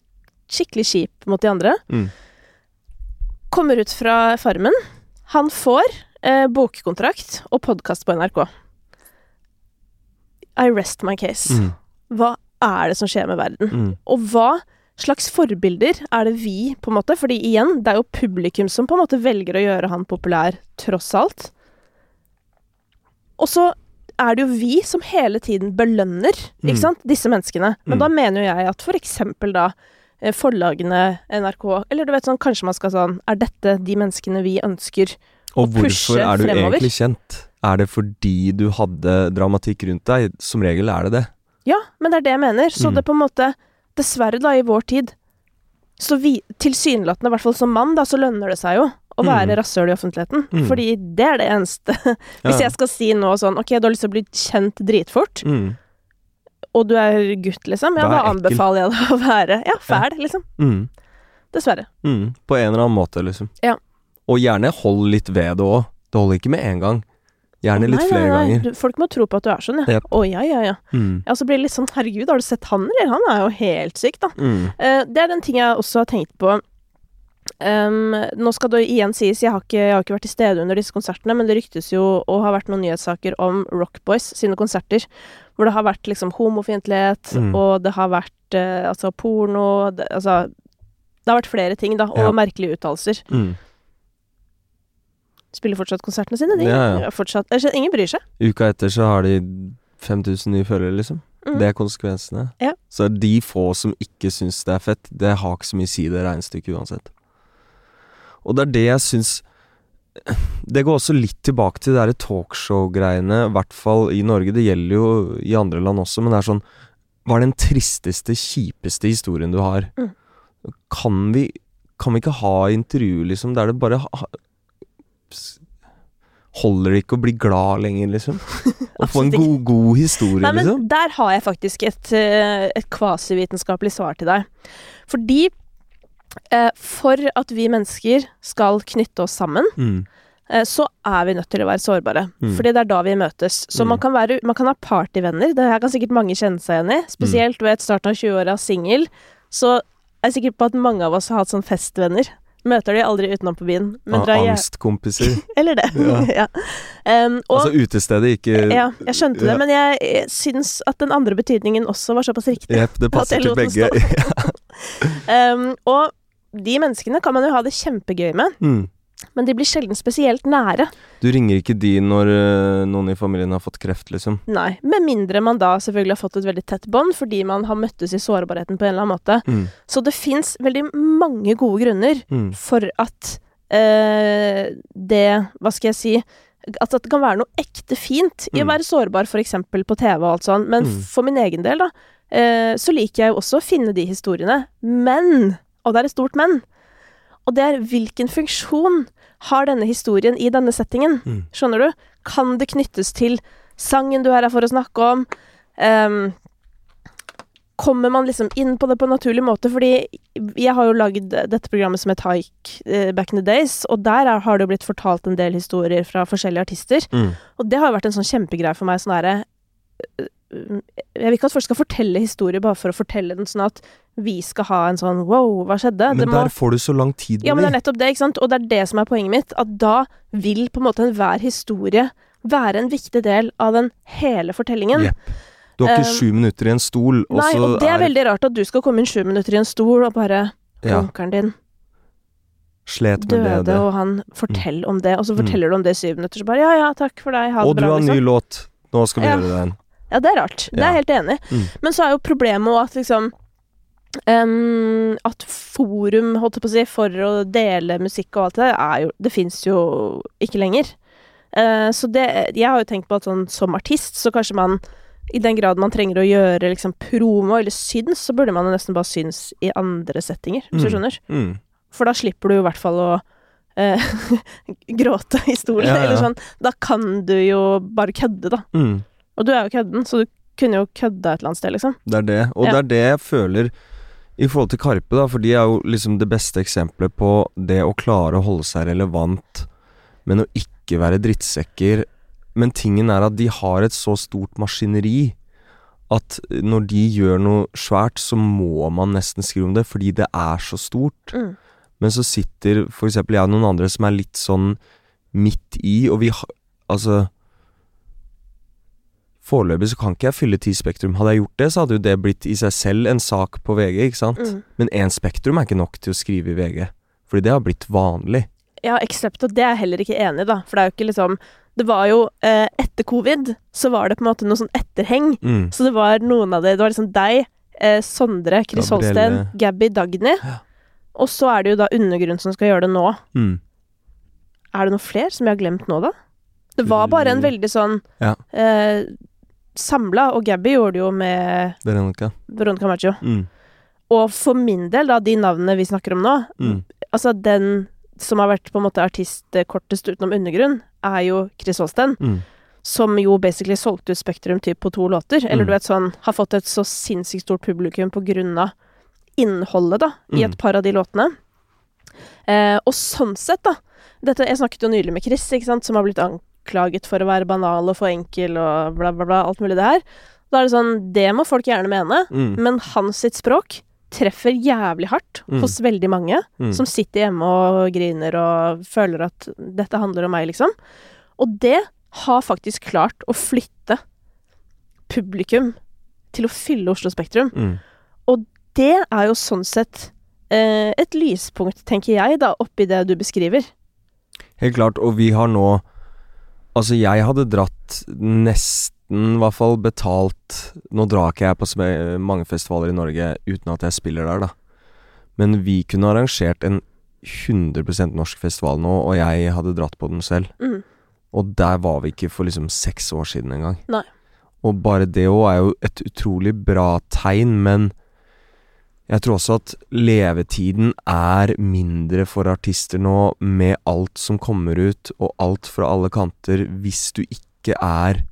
skikkelig kjip mot de andre. Mm. Kommer ut fra Farmen. Han får eh, bokkontrakt og podkast på NRK. I rest my case. Mm. Hva er det som skjer med verden? Mm. Og hva slags forbilder er det vi, på en måte? Fordi igjen, det er jo publikum som på en måte velger å gjøre han populær, tross alt. Og så er det jo vi som hele tiden belønner, ikke Mm. sant, disse menneskene. Men Mm. da mener jo jeg at for eksempel da eh, forlagene, NRK, eller du vet sånn, kanskje man skal sånn Er dette de menneskene vi ønsker? Og hvorfor er du fremover. egentlig kjent? Er det fordi du hadde dramatikk rundt deg? Som regel er det det. Ja, men det er det jeg mener. Så Mm. det på en måte Dessverre, da, i vår tid, så vi, tilsynelatende, i hvert fall som mann, da, så lønner det seg jo å være Mm. rasshøl i offentligheten. Mm. Fordi det er det eneste. Hvis Ja. jeg skal si nå sånn Ok, du har lyst til å bli kjent dritfort, Mm. og du er gutt, liksom, ja, Da er anbefaler jeg deg å være ja, fæl, liksom. Mm. Dessverre. Mm. På en eller annen måte, liksom. Ja. Og gjerne hold litt ved det òg. Det holder ikke med én gang. Gjerne litt Nei, flere nei, nei. ganger. Folk må tro på at du er sånn, ja. Yep. Å ja, ja, ja. Mm. Ja, så blir det litt sånn Herregud, har du sett han, eller? Han er jo helt syk, da. Mm. Uh, det er den ting jeg også har tenkt på. Um, nå skal det igjen sies, jeg har, ikke, jeg har ikke vært til stede under disse konsertene, men det ryktes jo å ha vært noen nyhetssaker om Rock Boys sine konserter, hvor det har vært liksom homofiendtlighet, Mm. og det har vært uh, altså porno det, Altså Det har vært flere ting, da, og Ja. merkelige uttalelser. Mm. Spiller fortsatt konsertene sine, de. Ja, ja. Fortsatt, eller, ingen bryr seg. Uka etter så har de 5000 nye følgere, liksom. Mm. Det er konsekvensene. Ja. Så de få som ikke syns det er fett, det har ikke så mye å si det regnestykket uansett. Og det er det jeg syns Det går også litt tilbake til de talkshow-greiene, i hvert fall i Norge. Det gjelder jo i andre land også, men det er sånn Hva er den tristeste, kjipeste historien du har? Mm. Kan vi Kan vi ikke ha intervju, liksom, der det bare Holder det ikke å bli glad lenger, liksom? Å få en god, god historie, Nei, men liksom? der har jeg faktisk et, eh, et kvasivitenskapelig svar til deg. Fordi eh, for at vi mennesker skal knytte oss sammen, Mm. eh, så er vi nødt til å være sårbare. Mm. Fordi det er da vi møtes. Så Mm. man, kan være, man kan ha partyvenner, det her kan sikkert mange kjenne seg igjen i. Spesielt ved et starten av 20-åra singel. Så er jeg sikker på at mange av oss har hatt sånn festvenner. Møter de aldri utenom på byen. Men Ah, drar Angstkompiser. Eller det. Ja. ja. Um, og, altså utestedet, ikke ja, jeg skjønte det, Ja. men jeg, jeg syns at den andre betydningen også var såpass riktig. Jepp, det passer til begge. Um, og de menneskene kan man jo ha det kjempegøy med, Mm. Men de blir sjelden spesielt nære. Du ringer ikke de når øh, noen i familien har fått kreft, liksom? Nei. Med mindre man da selvfølgelig har fått et veldig tett bånd, fordi man har møttes i sårbarheten på en eller annen måte. Mm. Så det fins veldig mange gode grunner Mm. for at eh, det Hva skal jeg si At det kan være noe ekte fint i å Mm. være sårbar, f.eks. på TV og alt sånt. Men Mm. for min egen del, da, eh, så liker jeg jo også å finne de historiene. Men, og det er et stort men, og det er hvilken funksjon har denne historien i denne settingen? Mm. Skjønner du? Kan det knyttes til sangen du her er for å snakke om? Um, kommer man liksom inn på det på en naturlig måte? Fordi jeg har jo lagd dette programmet som et Haik uh, back in the days, og der er, har det jo blitt fortalt en del historier fra forskjellige artister. Mm. Og det har jo vært en sånn kjempegreie for meg. sånn herre øh, Jeg vil ikke at folk skal fortelle historier bare for å fortelle den, sånn at vi skal ha en sånn wow, hva skjedde? Men må- der får du så lang tid ja, men det med er nettopp det, ikke sant? Og det er det som er poenget mitt. At da vil på en måte enhver historie være en viktig del av den hele fortellingen. Jepp. Du har ikke Um, sju minutter i en stol, og Nei, og det er veldig rart at du skal komme inn sju minutter i en stol og bare ja, Onkelen din Slet med døde, og det. og han Fortell om det. Og så Mm. forteller du om det i syv minutter, så bare ja ja, takk for deg, ha Og det du har en liksom. ny låt. Nå skal vi Ja. gjøre igjen. Ja, det er rart. Det er jeg helt enig i. Mm. Men så er jo problemet også at liksom um, At forum, holdt jeg på å si, for å dele musikk og alt det, er jo Det fins jo ikke lenger. Uh, så det Jeg har jo tenkt på at sånn som artist, så kanskje man i den grad man trenger å gjøre liksom promo eller syns, så burde man jo nesten bare syns i andre settinger, hvis du Mm. skjønner. Mm. For da slipper du i hvert fall å eh, gråte i stolen, Ja, ja. eller sånn. Da kan du jo bare kødde, da. Mm. Og du er jo kødden, så du kunne jo kødda et eller annet sted, liksom. Det er det. Og Ja. det er det jeg føler i forhold til Karpe, da, for de er jo liksom det beste eksempelet på det å klare å holde seg relevant, men å ikke være drittsekker. Men tingen er at de har et så stort maskineri at når de gjør noe svært, så må man nesten skrive om det, fordi det er så stort. Mm. Men så sitter eksempel jeg og noen andre som er litt sånn midt i, og vi har Altså Foreløpig så kan ikke jeg fylle ti Spektrum. Hadde jeg gjort det, så hadde jo det blitt i seg selv en sak på VG, ikke sant? Mm. Men én Spektrum er ikke nok til å skrive i VG. Fordi det har blitt vanlig. Ja, except at det er jeg heller ikke enig i, da. For det er jo ikke liksom Det var jo eh, Etter covid så var det på en måte noe sånn etterheng. Mm. Så det var noen av det Det var liksom deg, eh, Sondre, Chris Holsten, Gabby, Dagny. Ja. Og så er det jo da Undergrunn som skal gjøre det nå. Mm. Er det noe flere som jeg har glemt nå, da? Det var bare en veldig sånn Ja. eh, samla, og Gabby gjorde det jo med Veronica. Veronica Maggio. Mm. Og for min del, da, de navnene vi snakker om nå, Mm. altså den som har vært på en måte artist kortest utenom Undergrunn, er jo Chris Holsten. Mm. Som jo basically solgte ut Spektrum typ på to låter. Eller Mm. du vet sånn Har fått et så sinnssykt stort publikum på grunn av innholdet, da, i Mm. et par av de låtene. Eh, og sånn sett, da dette, Jeg snakket jo nylig med Chris, ikke sant, som har blitt anklaget for å være banal og for enkel og bla, bla, bla, alt mulig det her. Da er det sånn Det må folk gjerne mene, Mm. men hans sitt språk treffer jævlig hardt Mm. hos veldig mange Mm. som sitter hjemme og griner og føler at dette handler om meg, liksom. Og det har faktisk klart å flytte publikum til å fylle Oslo Spektrum. Mm. Det er jo sånn sett eh, et lyspunkt, tenker jeg, da, oppi det du beskriver. Helt klart, og vi har nå Altså, jeg hadde dratt nesten, i hvert fall betalt Nå drar ikke jeg på mange festivaler i Norge uten at jeg spiller der, da. Men vi kunne arrangert en 100% norsk festival nå, og jeg hadde dratt på den selv. Mm. Og der var vi ikke for liksom seks år siden engang. Og bare det òg er jo et utrolig bra tegn, men jeg tror også at levetiden er mindre for artister nå, med alt som kommer ut, og alt fra alle kanter, hvis du ikke er,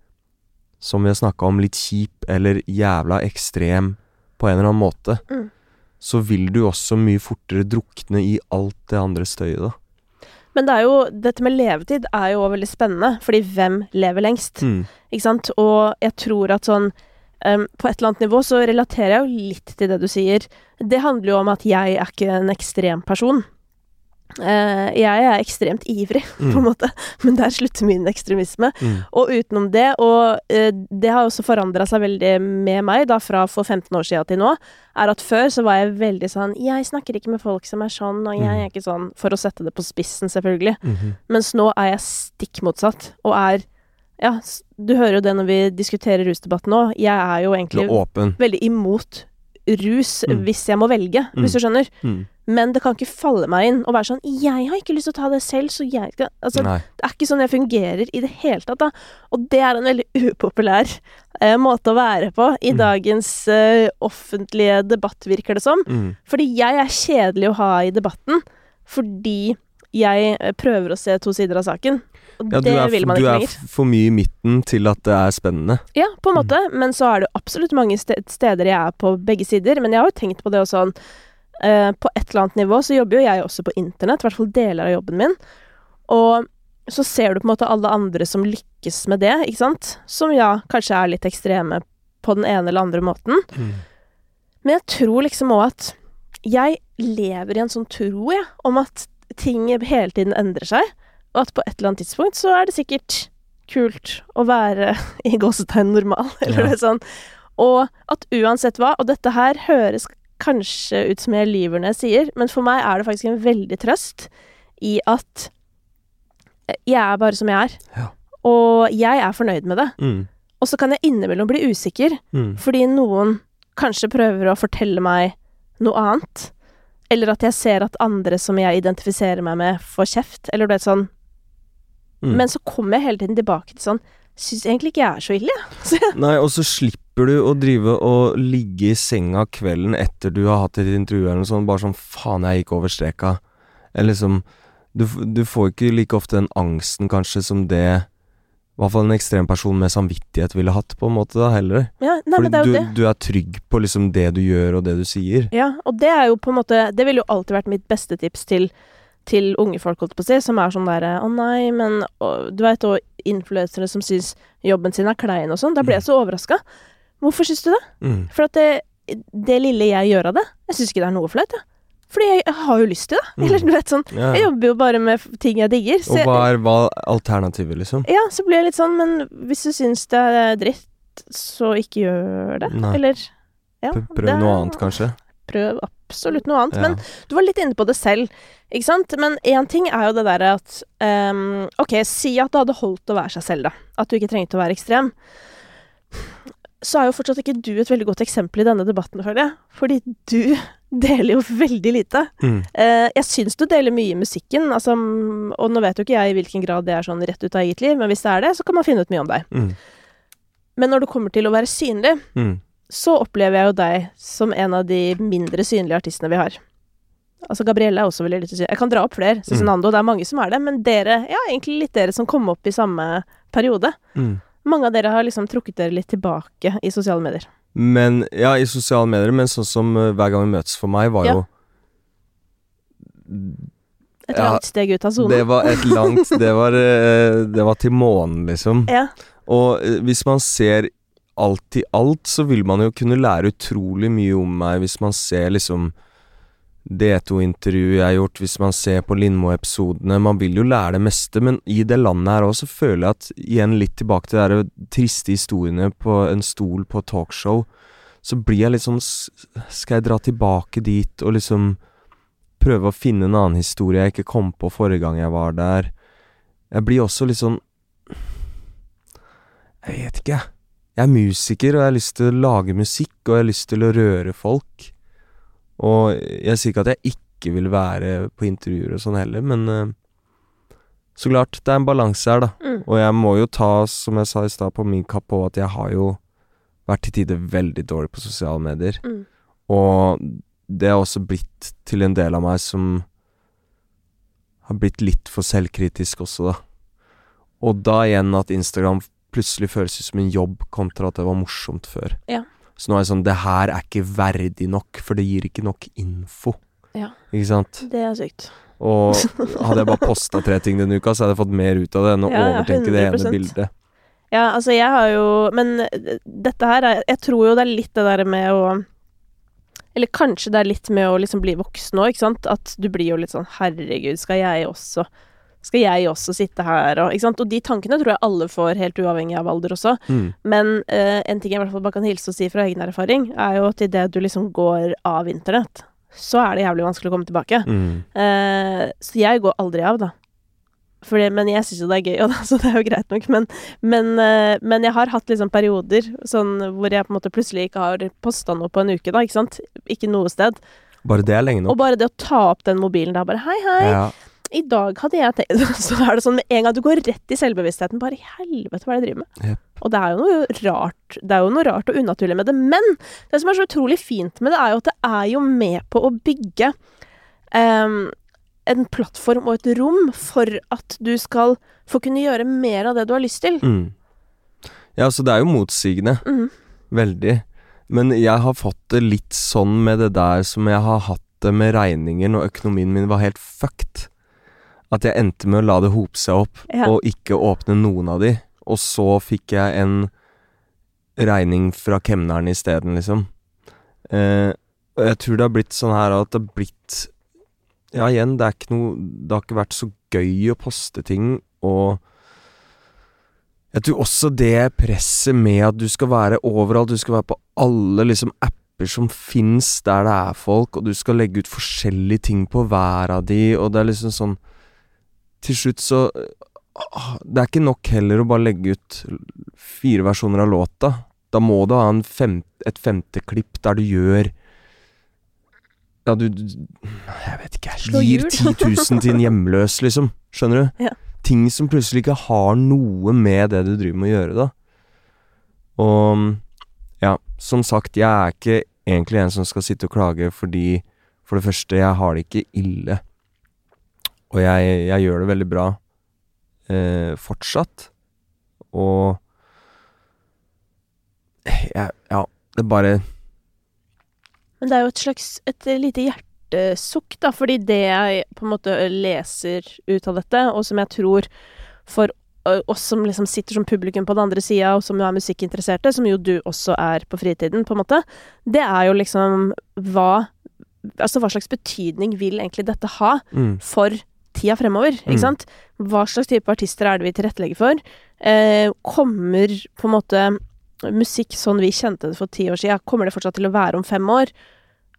som vi har snakka om, litt kjip eller jævla ekstrem på en eller annen måte. Mm. Så vil du også mye fortere drukne i alt det andre støyet, da. Men det er jo, dette med levetid er jo også veldig spennende, fordi hvem lever lengst? Mm. Ikke sant? Og jeg tror at sånn em, På et eller annet nivå så relaterer jeg jo litt til det du sier. Det handler jo om at jeg er ikke en ekstrem person. Uh, jeg er ekstremt ivrig, på en Mm. måte, men der slutter min ekstremisme. Mm. Og utenom det, og uh, det har også forandra seg veldig med meg, da fra for 15 år siden til nå, er at før så var jeg veldig sånn Jeg snakker ikke med folk som er sånn, og jeg Mm. er ikke sånn For å sette det på spissen, selvfølgelig. Mhm. Mens nå er jeg stikk motsatt, og er Ja, du hører jo det når vi diskuterer rusdebatten nå. Jeg er jo egentlig er veldig imot rus Mm. hvis jeg må velge, hvis du skjønner. Mm. Men det kan ikke falle meg inn å være sånn 'Jeg har ikke lyst til å ta det selv, så jeg skal Altså, Nei. det er ikke sånn jeg fungerer i det hele tatt, da. Og det er en veldig upopulær eh, måte å være på i Mm. dagens eh, offentlige debatt, virker det som. Mm. Fordi jeg er kjedelig å ha i debatten, fordi jeg eh, prøver å se to sider av saken. Og Ja, det er, vil man du ikke er lenger. er for mye i midten til at det er spennende. Ja, på en måte, men så er det absolutt mange steder jeg er på begge sider. Men jeg har jo tenkt på det også sånn eh, På et eller annet nivå så jobber jo jeg også på internett, i hvert fall deler av jobben min. Og så ser du på en måte alle andre som lykkes med det, ikke sant? Som ja, kanskje er litt ekstreme på den ene eller andre måten. Men jeg tror liksom òg at jeg lever i en sånn tro, jeg, om at ting hele tiden endrer seg. Og at på et eller annet tidspunkt så er det sikkert kult å være i gåsetegn normal, eller Ja. sånn. Og at uansett hva, og dette her høres kanskje ut som jeg lyver når jeg sier, men for meg er det faktisk en veldig trøst i at jeg er bare som jeg er. Ja. Og jeg er fornøyd med det. Mm. Og så kan jeg innimellom bli usikker, Mm. fordi noen kanskje prøver å fortelle meg noe annet. Eller at jeg ser at andre som jeg identifiserer meg med, får kjeft. Eller du vet sånn. Mm. Men så kommer jeg hele tiden tilbake til sånn Syns egentlig ikke jeg er så ille, jeg. Nei, og så slipper du å drive og ligge i senga kvelden etter du har hatt et intervju eller noe sånt, bare sånn faen, jeg gikk over streka. Eller liksom du, du får ikke like ofte den angsten kanskje som det i hvert fall en ekstrem person med samvittighet ville hatt, på en måte, da, heller. ja, Nei, men det er jo du, du er trygg på liksom det du gjør og det du sier. Ja, og det er jo på en måte Det ville jo alltid vært mitt beste tips til, til unge folk, holdt på å si, som er sånn derre Å nei, men og, Du veit, og influensere som syns jobben sin er klein og sånn. Da blir jeg så overraska. Hvorfor syns du det? Mm. For at det, det lille jeg gjør av det, jeg syns ikke det er noe flaut, jeg. Fordi jeg, jeg har jo lyst til det. Mm. Eller du vet sånn Ja. Jeg jobber jo bare med ting jeg digger. Så Og hva er hva er alternativet, liksom? ja, så blir jeg litt sånn Men hvis du syns det er dritt, så ikke gjør det. Nei. Eller ja, Prøv det- noe annet, kanskje? Prøv absolutt noe annet. Men du var litt inne på det selv, ikke sant? Men én ting er jo det derre at um, Ok, si at det hadde holdt å være seg selv, da. At du ikke trengte å være ekstrem. Så er jo fortsatt ikke du et veldig godt eksempel i denne debatten, føler jeg. Fordi du deler jo veldig lite. Mm. Eh, jeg syns du deler mye i musikken, altså, mm, og nå vet jo ikke jeg i hvilken grad det er sånn rett ut av eget liv, men hvis det er det, så kan man finne ut mye om deg. Mm. Men når det kommer til å være synlig, Mm. så opplever jeg jo deg som en av de mindre synlige artistene vi har. Altså Gabrielle er også veldig lite synlig. Jeg kan dra opp flere. Cezinando, det er mange som er det. Men dere, ja, egentlig litt dere som kom opp i samme periode. Mm. Mange av dere har liksom trukket dere litt tilbake i sosiale medier. Men Ja, i sosiale medier, men sånn som uh, Hver gang vi møtes for meg, var Ja. jo Et Ja, langt steg ut av sonen. Det var et langt Det var, eh, det var til månen, liksom. Ja. Og eh, hvis man ser alt i alt, så vil man jo kunne lære utrolig mye om meg hvis man ser liksom D2-intervjuet jeg har gjort, hvis man ser på Lindmo-episodene. Man vil jo lære det meste, men i det landet her òg så føler jeg at igjen litt tilbake til de triste historiene på en stol på talkshow, så blir jeg litt sånn Skal jeg dra tilbake dit og liksom prøve å finne en annen historie jeg ikke kom på forrige gang jeg var der? Jeg blir også litt sånn Jeg vet ikke, jeg. Jeg er musiker, og jeg har lyst til å lage musikk, og jeg har lyst til å røre folk. Og jeg sier ikke at jeg ikke vil være på intervjuer og sånn heller, men eh, så klart, det er en balanse her, da. Mm. Og jeg må jo ta, som jeg sa i stad, på min kapp på at jeg har jo vært til tider veldig dårlig på sosiale medier. Mm. Og det har også blitt til en del av meg som har blitt litt for selvkritisk også, da. Og da igjen at Instagram plutselig føles ut som en jobb, kontra at det var morsomt før. Ja. Så nå er det sånn Det her er ikke verdig nok, for det gir ikke nok info. Ja. Ikke sant? Det er sykt. Og hadde jeg bare posta tre ting denne uka, så hadde jeg fått mer ut av det enn å Ja, overtenke det 100%. ene bildet. Ja, altså jeg har jo Men eh, dette her er Jeg tror jo det er litt det der med å Eller kanskje det er litt med å liksom bli voksen òg, ikke sant. At du blir jo litt sånn herregud, skal jeg også skal jeg også sitte her og Ikke sant. Og de tankene tror jeg alle får, helt uavhengig av alder også. Mm. Men eh, en ting jeg i hvert fall bare kan hilse og si fra egen erfaring, er jo at idet du liksom går av internett, så er det jævlig vanskelig å komme tilbake. Mm. Eh, så jeg går aldri av, da. Fordi, men jeg syns jo det er gøy, da, så det er jo greit nok. Men, men, eh, men jeg har hatt liksom perioder sånn hvor jeg på en måte plutselig ikke har posta noe på en uke, da, ikke sant. Ikke noe sted. Bare det er lenge nok. Og bare det å ta opp den mobilen da, bare hei, hei, Ja. I dag hadde jeg tenkt Så er det sånn med en gang du går rett i selvbevisstheten, bare i helvete, hva er det jeg driver med? Yep. Og det er jo noe rart Det er jo noe rart og unaturlig med det. Men det som er så utrolig fint med det, er jo at det er jo med på å bygge um, en plattform og et rom for at du skal få kunne gjøre mer av det du har lyst til. Mm. Ja, så det er jo motsigende. Mm. Veldig. Men jeg har fått det litt sånn med det der som jeg har hatt det med regninger når økonomien min var helt fucked. At jeg endte med å la det hope seg opp, Ja. og ikke åpne noen av de. Og så fikk jeg en regning fra kemneren isteden, liksom. Eh, og jeg tror det har blitt sånn her at det har blitt Ja, igjen, det er ikke noe Det har ikke vært så gøy å poste ting, og jeg tror også det presset med at du skal være overalt, du skal være på alle liksom apper som fins der det er folk, og du skal legge ut forskjellige ting på hver av de, og det er liksom sånn Til slutt så ah, Det er ikke nok heller å bare legge ut fire versjoner av låta. Da må du ha en fem, et femte klipp der du gjør Ja, du, Jeg vet ikke, jeg gir hjul. 10 000 til en hjemløs, liksom. Skjønner du? Ja. Ting som plutselig ikke har noe med det du driver med å gjøre, da. Og ja, som sagt, jeg er ikke egentlig en som skal sitte og klage fordi For det første, jeg har det ikke ille. Og jeg, jeg gjør det veldig bra eh, fortsatt. Og jeg, Ja, det bare Men det er jo et slags et lite hjertesukk, da, fordi det jeg på en måte leser ut av dette, og som jeg tror for oss som liksom sitter som publikum på den andre sida, og som jo er musikkinteresserte, som jo du også er på fritiden, på en måte, det er jo liksom hva Altså hva slags betydning vil egentlig dette ha mm, for tida fremover, ikke Mm. sant? Hva slags type artister er det vi tilrettelegger for? Eh, kommer på en måte musikk sånn vi kjente det for ti år siden, kommer det fortsatt til å være om fem år?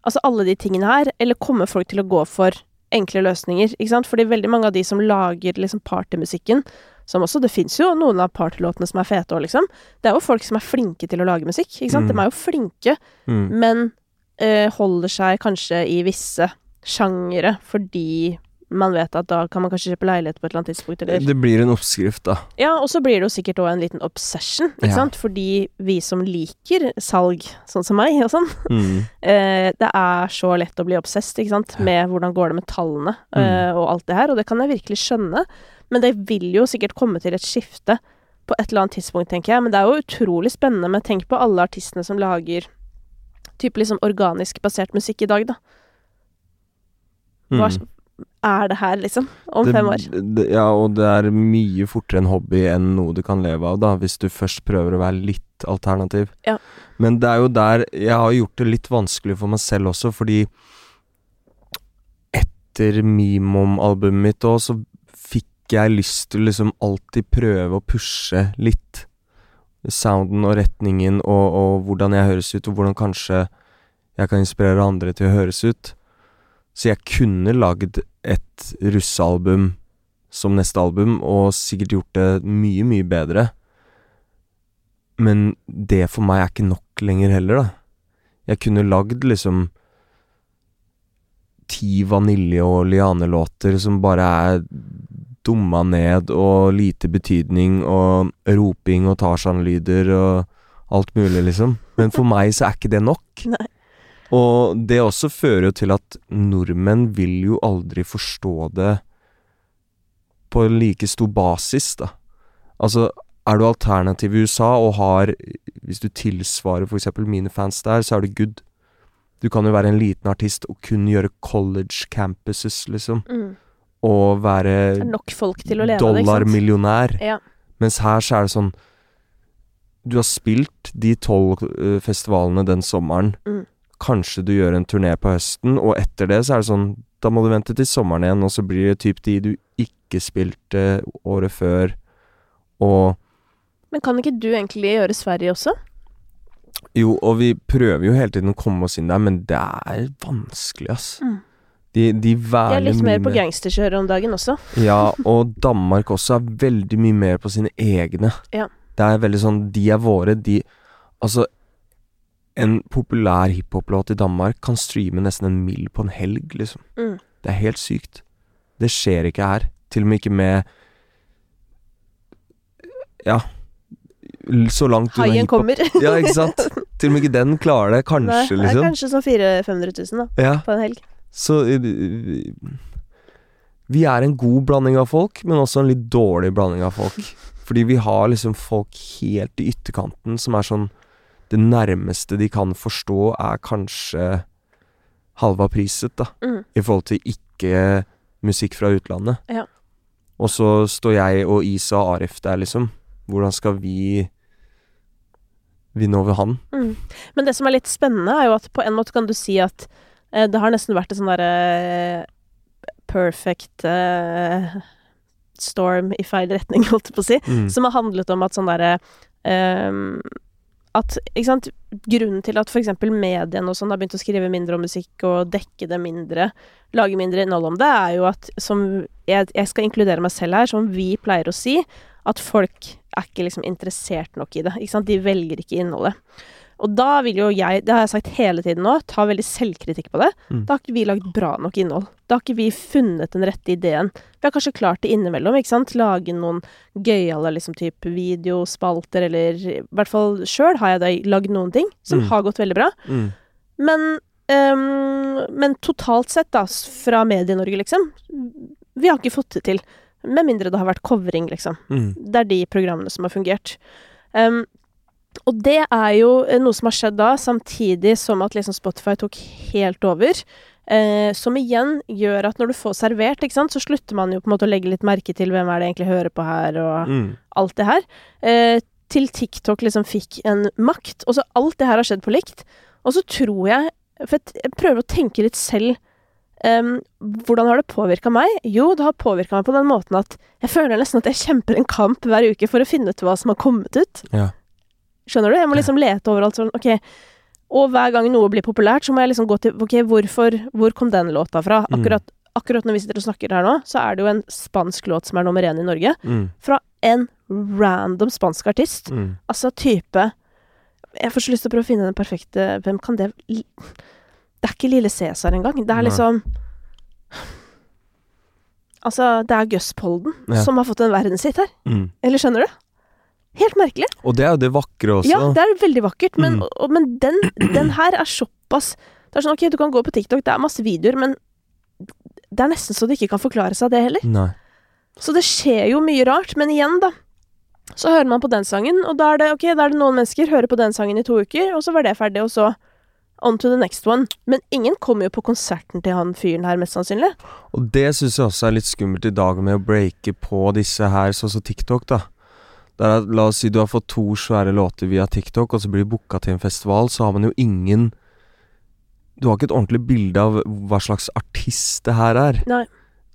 Altså alle de tingene her, eller kommer folk til å gå for enkle løsninger, ikke sant? Fordi veldig mange av de som lager liksom partymusikken, som også, det fins jo noen av partylåtene som er fete òg, liksom. Det er jo folk som er flinke til å lage musikk, ikke sant? Mm. De er jo flinke, mm, men eh, holder seg kanskje i visse sjangere fordi man vet at da kan man kanskje kjøpe leilighet på et eller annet tidspunkt, eller Det blir en oppskrift, da. Ja, og så blir det jo sikkert òg en liten obsession, ikke Ja. sant, fordi vi som liker salg, sånn som meg og sånn, Mm, eh, det er så lett å bli obsessed, ikke sant, med hvordan går det med tallene Mm. eh, og alt det her, og det kan jeg virkelig skjønne, men det vil jo sikkert komme til et skifte på et eller annet tidspunkt, tenker jeg, men det er jo utrolig spennende med Tenk på alle artistene som lager type liksom organisk basert musikk i dag, da. Hva mm. Er det her, liksom, om det, fem år? Det, ja, og det er mye fortere en hobby enn noe du kan leve av, da, hvis du først prøver å være litt alternativ. Ja. Men det er jo der Jeg har gjort det litt vanskelig for meg selv også, fordi etter Mimom-albumet mitt òg, så fikk jeg lyst til liksom alltid prøve å pushe litt. Sounden og retningen og, og hvordan jeg høres ut, og hvordan kanskje jeg kan inspirere andre til å høres ut. Så jeg kunne lagd et russealbum som neste album, og sikkert gjort det mye, mye bedre. Men det for meg er ikke nok lenger heller, da. Jeg kunne lagd liksom ti vanilje- og lianelåter som bare er dumma ned og lite betydning og roping og Tarzan-lyder og alt mulig, liksom. Men for meg så er ikke det nok. Nei. Og det også fører jo til at nordmenn vil jo aldri forstå det på like stor basis, da. Altså, er du alternativ i USA og har Hvis du tilsvarer eksempel mine fans der, så er du good. Du kan jo være en liten artist og kun gjøre college campuses, liksom. Mm. Og være dollarmillionær. Ja. Mens her så er det sånn Du har spilt de tolv eh, festivalene den sommeren. Mm. Kanskje du gjør en turné på høsten, og etter det så er det sånn Da må du vente til sommeren igjen, og så blir det typ de du ikke spilte året før, og Men kan ikke du egentlig gjøre Sverige også? Jo, og vi prøver jo hele tiden å komme oss inn der, men det er vanskelig, ass. Mm. De, de Jeg er litt mer på gangsterkjøret om dagen også. Ja, og Danmark også er veldig mye mer på sine egne. Ja. Det er veldig sånn De er våre, de Altså, en populær hiphop-låt i Danmark kan streame nesten en mill på en helg, liksom. Mm. Det er helt sykt. Det skjer ikke her. Til og med ikke med Ja. Så langt unna Haien kommer. Ja, ikke sant? Til og med ikke den klarer det, kanskje, Nei, er liksom. kanskje sånn 400 000-500 000 da, Ja. på en helg. Så eh, Vi er en god blanding av folk, men også en litt dårlig blanding av folk. Fordi vi har liksom folk helt i ytterkanten som er sånn Det nærmeste de kan forstå, er kanskje halva priset, da. Mm. I forhold til ikke musikk fra utlandet. Ja. Og så står jeg og Isa og Arif der, liksom. Hvordan skal vi vinne over han? Mm. Men det som er litt spennende, er jo at på en måte kan du si at eh, det har nesten vært en sånn derre eh, perfect eh, storm i feil retning, holdt jeg på å si. Mm. Som har handlet om at sånn derre ehm, At, sant Grunnen til at f.eks. mediene og sånn har begynt å skrive mindre om musikk og dekke det mindre, lage mindre innhold om det, er jo at som jeg, jeg skal inkludere meg selv her, som vi pleier å si, at folk er ikke liksom interessert nok i det. Ikke sant? De velger ikke innholdet. Og da vil jo jeg, det har jeg sagt hele tiden nå, ta veldig selvkritikk på det. Mm. Da har ikke vi lagd bra nok innhold. Da har ikke vi funnet den rette ideen. Vi har kanskje klart det innimellom, ikke sant. Lage noen gøyale liksom type videospalter, eller i hvert fall sjøl har jeg da lagd noen ting som Mm. har gått veldig bra. Mm. Men, um, men totalt sett, da, fra Medie-Norge, liksom, vi har ikke fått det til. Med mindre det har vært covering, liksom. Mm. Det er de programmene som har fungert. Um, og det er jo eh, noe som har skjedd da, samtidig som at liksom Spotify tok helt over. Eh, som igjen gjør at når du får servert, ikke sant, så slutter man jo på en måte å legge litt merke til hvem er det egentlig hører på her, og Mm. alt det her. Eh, til TikTok liksom fikk en makt. Og så alt det her har skjedd på likt. Og så tror jeg For jeg prøver å tenke litt selv Um, Hvordan har det påvirka meg? Jo, det har påvirka meg på den måten at jeg føler nesten at jeg kjemper en kamp hver uke for å finne ut hva som har kommet ut. Ja. Skjønner du? Jeg må liksom lete overalt sånn Ok. Og hver gang noe blir populært, så må jeg liksom gå til Ok, hvorfor Hvor kom den låta fra? Mm. Akkurat, akkurat når vi sitter og snakker her nå, så er det jo en spansk låt som er nummer én i Norge. Mm. Fra en random spansk artist. Mm. Altså type Jeg får så lyst til å prøve å finne den perfekte Hvem kan det Det er ikke Lille Cæsar engang. Det er liksom Altså, det er Gus Polden Ja. som har fått en verdenshit her. Mm. Eller skjønner du? Helt merkelig. Og det er jo det vakre også. Ja, det er veldig vakkert, men, Mm. og, men den, den her er såpass Det er sånn, ok, du kan gå på TikTok, det er masse videoer, men det er nesten så det ikke kan forklare seg, det heller. Nei. Så det skjer jo mye rart, men igjen, da. Så hører man på den sangen, og da er det ok, da er det noen mennesker hører på den sangen i to uker, og så var det ferdig, og så on to the next one. Men ingen kommer jo på konserten til han fyren her, mest sannsynlig. Og det syns jeg også er litt skummelt i dag med å breake på disse her, sånn som TikTok, da. Er la oss si du har fått to svære låter via TikTok, og så blir du booka til en festival, så har man jo ingen Du har ikke et ordentlig bilde av hva slags artist det her er. Nei.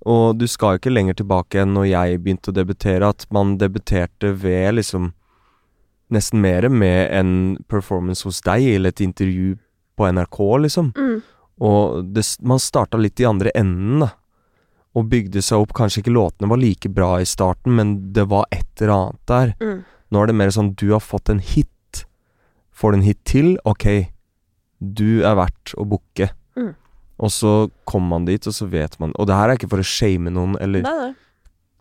Og du skal jo ikke lenger tilbake enn når jeg begynte å debutere, at man debuterte ved liksom Nesten mer med en performance hos deg, eller et intervju på NRK, liksom. Mm. Og det, man starta litt i andre enden, da. Og bygde seg opp. Kanskje ikke låtene var like bra i starten, men det var et eller annet der. Mm. Nå er det mer sånn du har fått en hit. Får du en hit til, ok, du er verdt å booke. Mm. Og så kommer man dit, og så vet man Og det her er ikke for å shame noen, eller Nei, nei.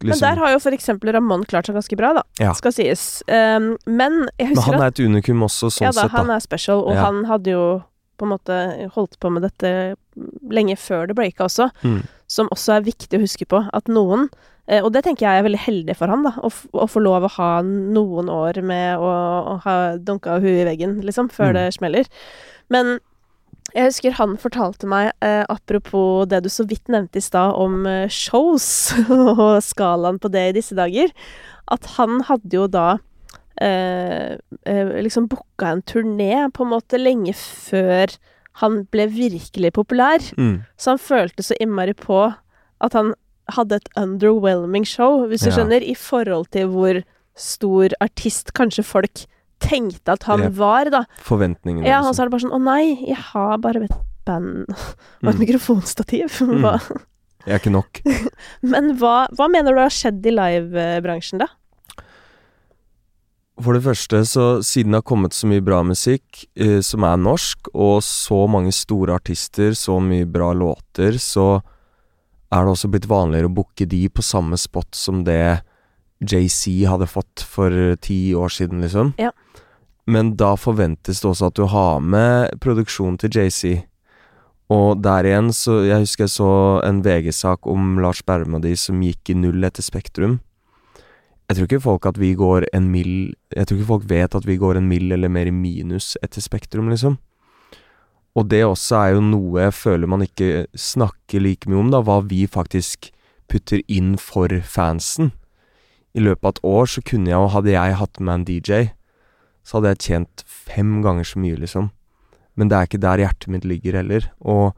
Men liksom der har jo for eksempel Ramón klart seg ganske bra, da. Ja. Skal sies. Um, men jeg Men husker han er et unikum også, sånn Ja da, sett, da. han er special, og Ja. han hadde jo på en måte holdt på med dette lenge før det breaka også, Mm. Som også er viktig å huske på. At noen eh, Og det tenker jeg er veldig heldig for han, da, å, å få lov å ha noen år med å, å ha dunka huet i veggen, liksom, før Mm. det smeller. Men jeg husker han fortalte meg, eh, apropos det du så vidt nevnte i stad om eh, shows, og skalaen på det i disse dager, at han hadde jo da eh, eh, liksom booka en turné på en måte lenge før han ble virkelig populær. Mm. Så han følte så innmari på at han hadde et underwhelming show, hvis du Ja. skjønner, i forhold til hvor stor artist kanskje folk tenkte at han ja. var, da. Forventningene. Ja, og sa så er det bare sånn Å nei, jeg har bare et band og et Mm. mikrofonstativ. Mm. Jeg er ikke nok. Men hva, hva mener du har skjedd i livebransjen, da? For det første, så siden det har kommet så mye bra musikk eh, som er norsk, og så mange store artister, så mye bra låter, så er det også blitt vanligere å booke de på samme spot som det JC hadde fått for eh, ti år siden, liksom. Ja. Men da forventes det også at du har med produksjonen til JC. Og der igjen, så Jeg husker jeg så en VG-sak om Lars Berrum og de som gikk i null etter Spektrum. Jeg tror ikke folk at vi går en mil Jeg tror ikke folk vet at vi går en mil eller mer i minus etter Spektrum, liksom. Og det også er jo noe jeg føler man ikke snakker like mye om, da, hva vi faktisk putter inn for fansen. I løpet av et år så kunne jeg, jo, hadde jeg hatt med en DJ, så hadde jeg tjent fem ganger så mye, liksom. Men det er ikke der hjertet mitt ligger heller, og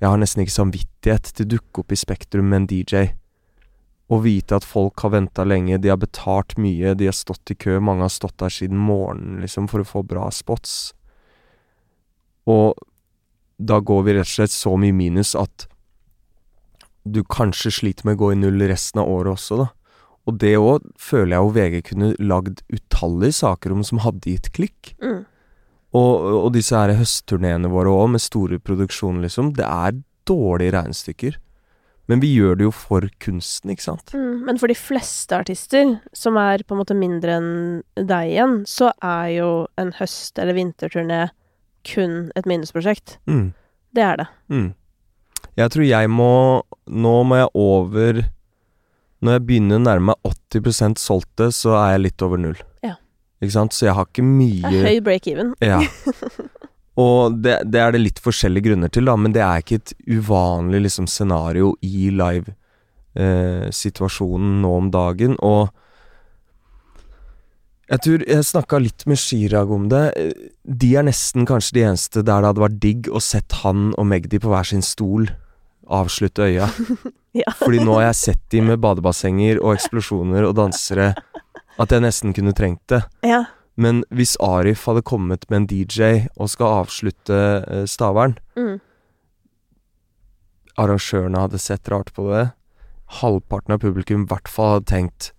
jeg har nesten ikke samvittighet til å dukke opp i Spektrum med en DJ. Å vite at folk har venta lenge, de har betalt mye, de har stått i kø, mange har stått der siden morgenen, liksom, for å få bra spots. Og da går vi rett og slett så mye minus at du kanskje sliter med å gå i null resten av året også, da. Og det òg føler jeg jo VG kunne lagd utallige saker om som hadde gitt klikk. Mm. Og, og disse her høstturneene våre òg, med store produksjoner, liksom. Det er dårlige regnestykker. Men vi gjør det jo for kunsten, ikke sant? Mm. Men for de fleste artister, som er på en måte mindre enn deg igjen, så er jo en høst- eller vinterturné kun et minnesprosjekt. Mm. Det er det. Mm. Jeg tror jeg må Nå må jeg over Når jeg begynner å nærme meg 80% solgte, så er jeg litt over null. Ja. Ikke sant? Så jeg har ikke mye høy break-even. Ja. Og det, det er det litt forskjellige grunner til, da, men det er ikke et uvanlig liksom, scenario i live-situasjonen nå om dagen. Og jeg tror jeg snakka litt med Chirag om det. De er nesten kanskje de eneste der det hadde vært digg å sett han og Magdi på hver sin stol avslutte øya. Ja. Fordi nå har jeg sett de med badebassenger og eksplosjoner og dansere at jeg nesten kunne trengt det. Ja. Men hvis Arif hadde kommet med en DJ og skal avslutte eh, Stavern Mm. Arrangørene hadde sett rart på det. Halvparten av publikum i hvert fall hadde tenkt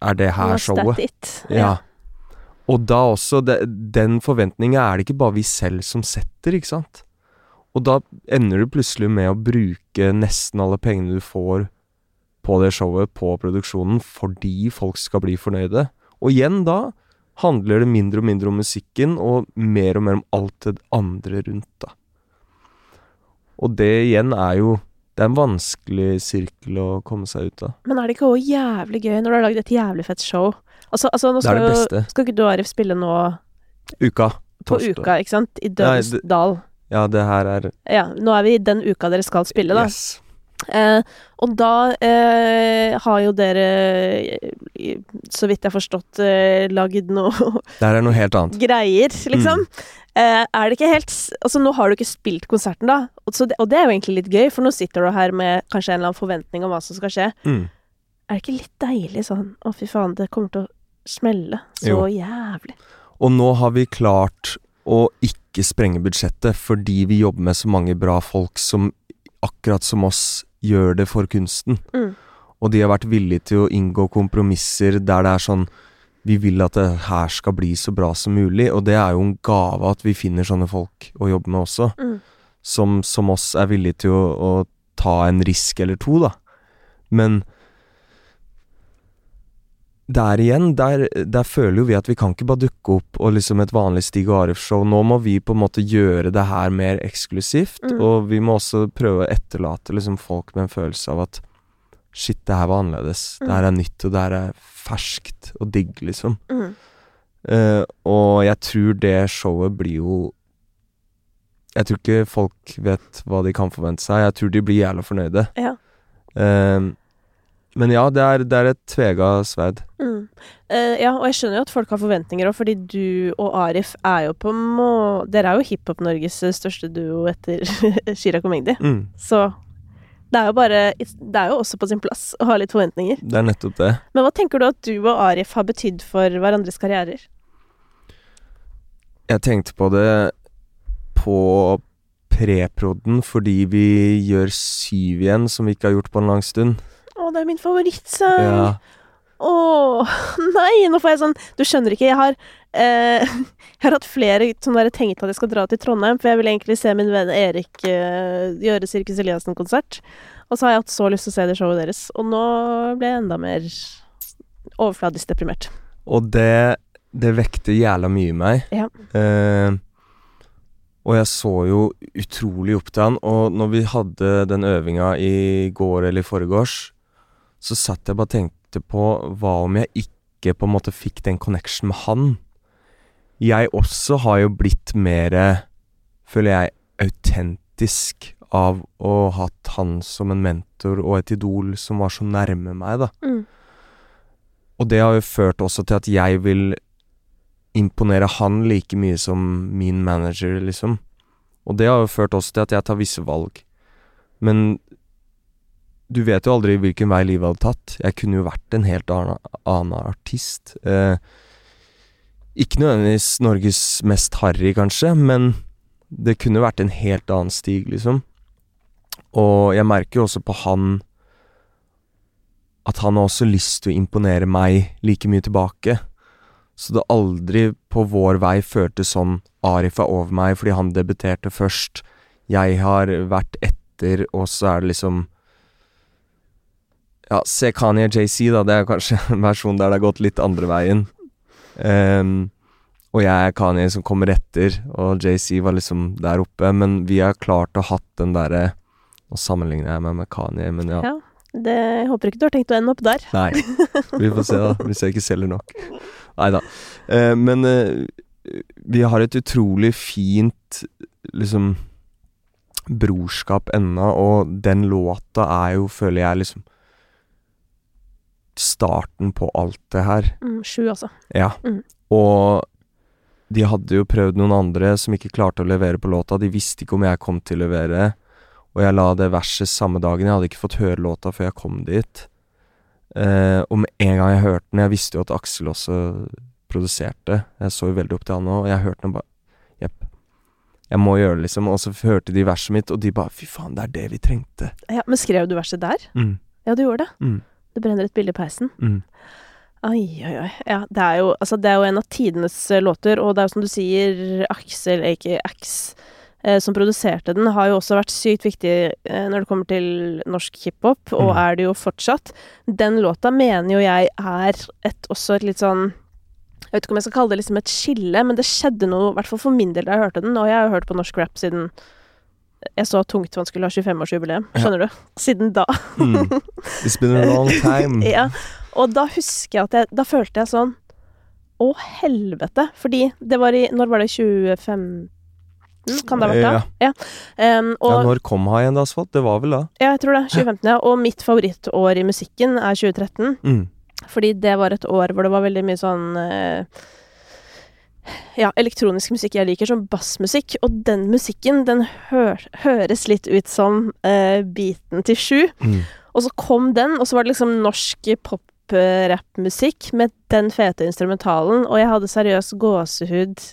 Er det her Was showet? that it? Ja. Og da også, det, den forventninga er det ikke bare vi selv som setter, ikke sant? Og da ender du plutselig med å bruke nesten alle pengene du får på det showet, på produksjonen, fordi folk skal bli fornøyde. Og igjen da handler det mindre og mindre om musikken, og mer og mer om alt det andre rundt, da. Og det igjen er jo Det er en vanskelig sirkel å komme seg ut av. Men er det ikke òg jævlig gøy når du har lagd et jævlig fett show? Altså, altså nå Det er skal, det jo- beste. skal ikke du og Arif spille nå Uka. på Torsdag. uka, ikke sant? I dødsdal Dødens dal. Ja, det her er Ja, nå er vi i den uka dere skal spille, da. Yes. Eh, og da eh, har jo dere, så vidt jeg har forstått, eh, lagd noe Det her er noe helt annet. greier, liksom. Mm. Eh, er det ikke helt Altså, nå har du ikke spilt konserten, da, og, så det, og det er jo egentlig litt gøy, for nå sitter du her med kanskje en eller annen forventning om hva som skal skje. Mm. Er det ikke litt deilig sånn Å, fy faen, det kommer til å smelle så Jo. jævlig. Og nå har vi klart å ikke sprenge budsjettet fordi vi jobber med så mange bra folk som akkurat som oss gjør det for kunsten. Mm. Og de har vært villige til å inngå kompromisser der det er sånn Vi vil at det her skal bli så bra som mulig, og det er jo en gave at vi finner sånne folk å jobbe med også. Mm. Som, som oss er villige til å, å ta en risk eller to, da. Men der igjen, der, der føler jo vi at vi kan ikke bare dukke opp og liksom et vanlig Stig og Arif-show. Nå må vi på en måte gjøre det her mer eksklusivt, Mm. og vi må også prøve å etterlate liksom folk med en følelse av at shit, det her var annerledes. Det her er nytt, og det her er ferskt og digg, liksom. Mm. Uh, og jeg tror det showet blir jo Jeg tror ikke folk vet hva de kan forvente seg. Jeg tror de blir jævla fornøyde. Ja. Eh, Men ja, det er, det er et tvega sverd. Mm. Uh, ja, og jeg skjønner jo at folk har forventninger òg, fordi du og Arif er jo på må... Dere er jo Hiphop-Norges største duo etter Chirag og Magdi. Mm. Så det er jo bare Det er jo også på sin plass å ha litt forventninger. Det er nettopp det. Men hva tenker du at du og Arif har betydd for hverandres karrierer? Jeg tenkte på det på preproden fordi vi gjør syv igjen, som vi ikke har gjort på en lang stund. Det er min favorittsang! Ja. Å, nei! Nå får jeg sånn Du skjønner ikke, jeg har eh, Jeg har hatt flere som har tenkt at jeg skal dra til Trondheim, for jeg vil egentlig se min venn Erik eh, gjøre Sirkus Eliassen-konsert. Og så har jeg hatt så lyst til å se det showet deres, og nå ble jeg enda mer overfladisk deprimert. Og det, det vekte jævla mye i meg. Ja. Eh, og jeg så jo utrolig opp til han, og når vi hadde den øvinga i går eller i forgårs, så satt jeg bare og tenkte på hva om jeg ikke på en måte fikk den connection med han? Jeg også har jo blitt mer, føler jeg, autentisk av å ha hatt han som en mentor og et idol som var så nærme meg, da. Mm. Og det har jo ført også til at jeg vil imponere han like mye som min manager, liksom. Og det har jo ført også til at jeg tar visse valg. Men du vet jo aldri hvilken vei livet hadde tatt. Jeg kunne jo vært en helt annen, annen artist. Eh, ikke nødvendigvis Norges mest harry, kanskje, men det kunne vært en helt annen stig, liksom. Og jeg merker jo også på han at han har også lyst til å imponere meg like mye tilbake. Så det aldri på vår vei føltes sånn Arif er over meg fordi han debuterte først. Jeg har vært etter, og så er det liksom Ja, se Kanye JC, da. Det er kanskje en versjon der det har gått litt andre veien. Um, og jeg er Kanye som kommer etter, og JC var liksom der oppe. Men vi har klart å hatt den derre Nå sammenligner jeg meg med Kanye, men ja. Ja. Det, jeg håper ikke du har tenkt å ende opp der. Nei. Vi får se, da. Hvis jeg ikke selger nok. Nei da. Uh, men uh, vi har et utrolig fint liksom brorskap ennå, og den låta er jo, føler jeg, liksom starten på alt det her. Mm, sju, altså. Ja. Mm. Og de hadde jo prøvd noen andre som ikke klarte å levere på låta. De visste ikke om jeg kom til å levere. Og jeg la det verset samme dagen. Jeg hadde ikke fått høre låta før jeg kom dit. Eh, og med en gang jeg hørte den Jeg visste jo at Aksel også produserte. Jeg så jo veldig opp til han òg, og jeg hørte den bare Jepp. Jeg må gjøre det, liksom. Og så hørte de verset mitt, og de bare Fy faen, det er det vi trengte. Ja, men skrev du verset der? Mm. Ja, du gjorde det. Mm. Det brenner et bilde i peisen. Mm. Oi, oi, oi. Ja, det er jo, altså, det er jo en av tidenes eh, låter, og det er jo som du sier, Aksel, aka Ax, eh, som produserte den, har jo også vært sykt viktig eh, når det kommer til norsk hiphop, og Mm. er det jo fortsatt. Den låta mener jo jeg er et, også et litt sånn Jeg vet ikke om jeg skal kalle det liksom et skille, men det skjedde noe, i hvert fall for min del, da jeg hørte den, og jeg har jo hørt på norsk rap siden jeg så tungt man skulle ha 25-årsjubileum, Ja. skjønner du? Siden da. Mm. It's been a long time. Ja, og da husker jeg at jeg Da følte jeg sånn Å, helvete. Fordi det var i Når var det? 2015? Kan det ha vært da? Ja. Em, og, ja, når kom High End Asphalt? Det var vel da? ja, jeg tror det. 2015, ja. Og mitt favorittår i musikken er 2013. Mm. Fordi det var et år hvor det var veldig mye sånn eh, Ja, elektronisk musikk jeg liker, som bassmusikk. Og den musikken, den hør, høres litt ut som uh, beaten til Sju. Mm. Og så kom den, og så var det liksom norsk pop-rap-musikk med den fete instrumentalen, og jeg hadde seriøst gåsehud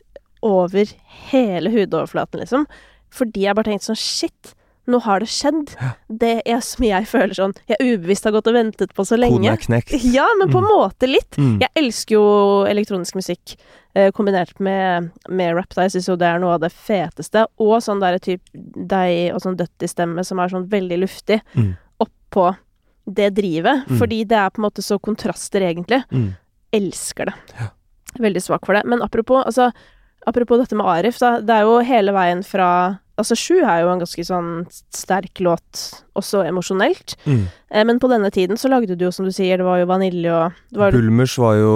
over hele hudoverflaten, liksom. Fordi jeg bare tenkte sånn Shit, nå har det skjedd. Ja. Det er som jeg føler sånn Jeg ubevisst har gått og ventet på så Koden lenge. er knekt. Ja, men på en Mm. måte litt. Mm. Jeg elsker jo elektronisk musikk eh, kombinert med, med rap. Da. Jeg syns jo det er noe av det feteste. Og sånn derre type deg og sånn dødt i stemme som er sånn veldig luftig Mm. oppå det drivet. Mm. Fordi det er på en måte så kontraster, egentlig. Mm. Elsker det. Ja. Veldig svak for det. Men apropos, altså, apropos dette med Arif, da. Det er jo hele veien fra Altså, Sju er jo en ganske sånn sterk låt, også emosjonelt. Mm. Eh, men på denne tiden så lagde du jo, som du sier, det var jo Vanilje og det var, Bulmers var jo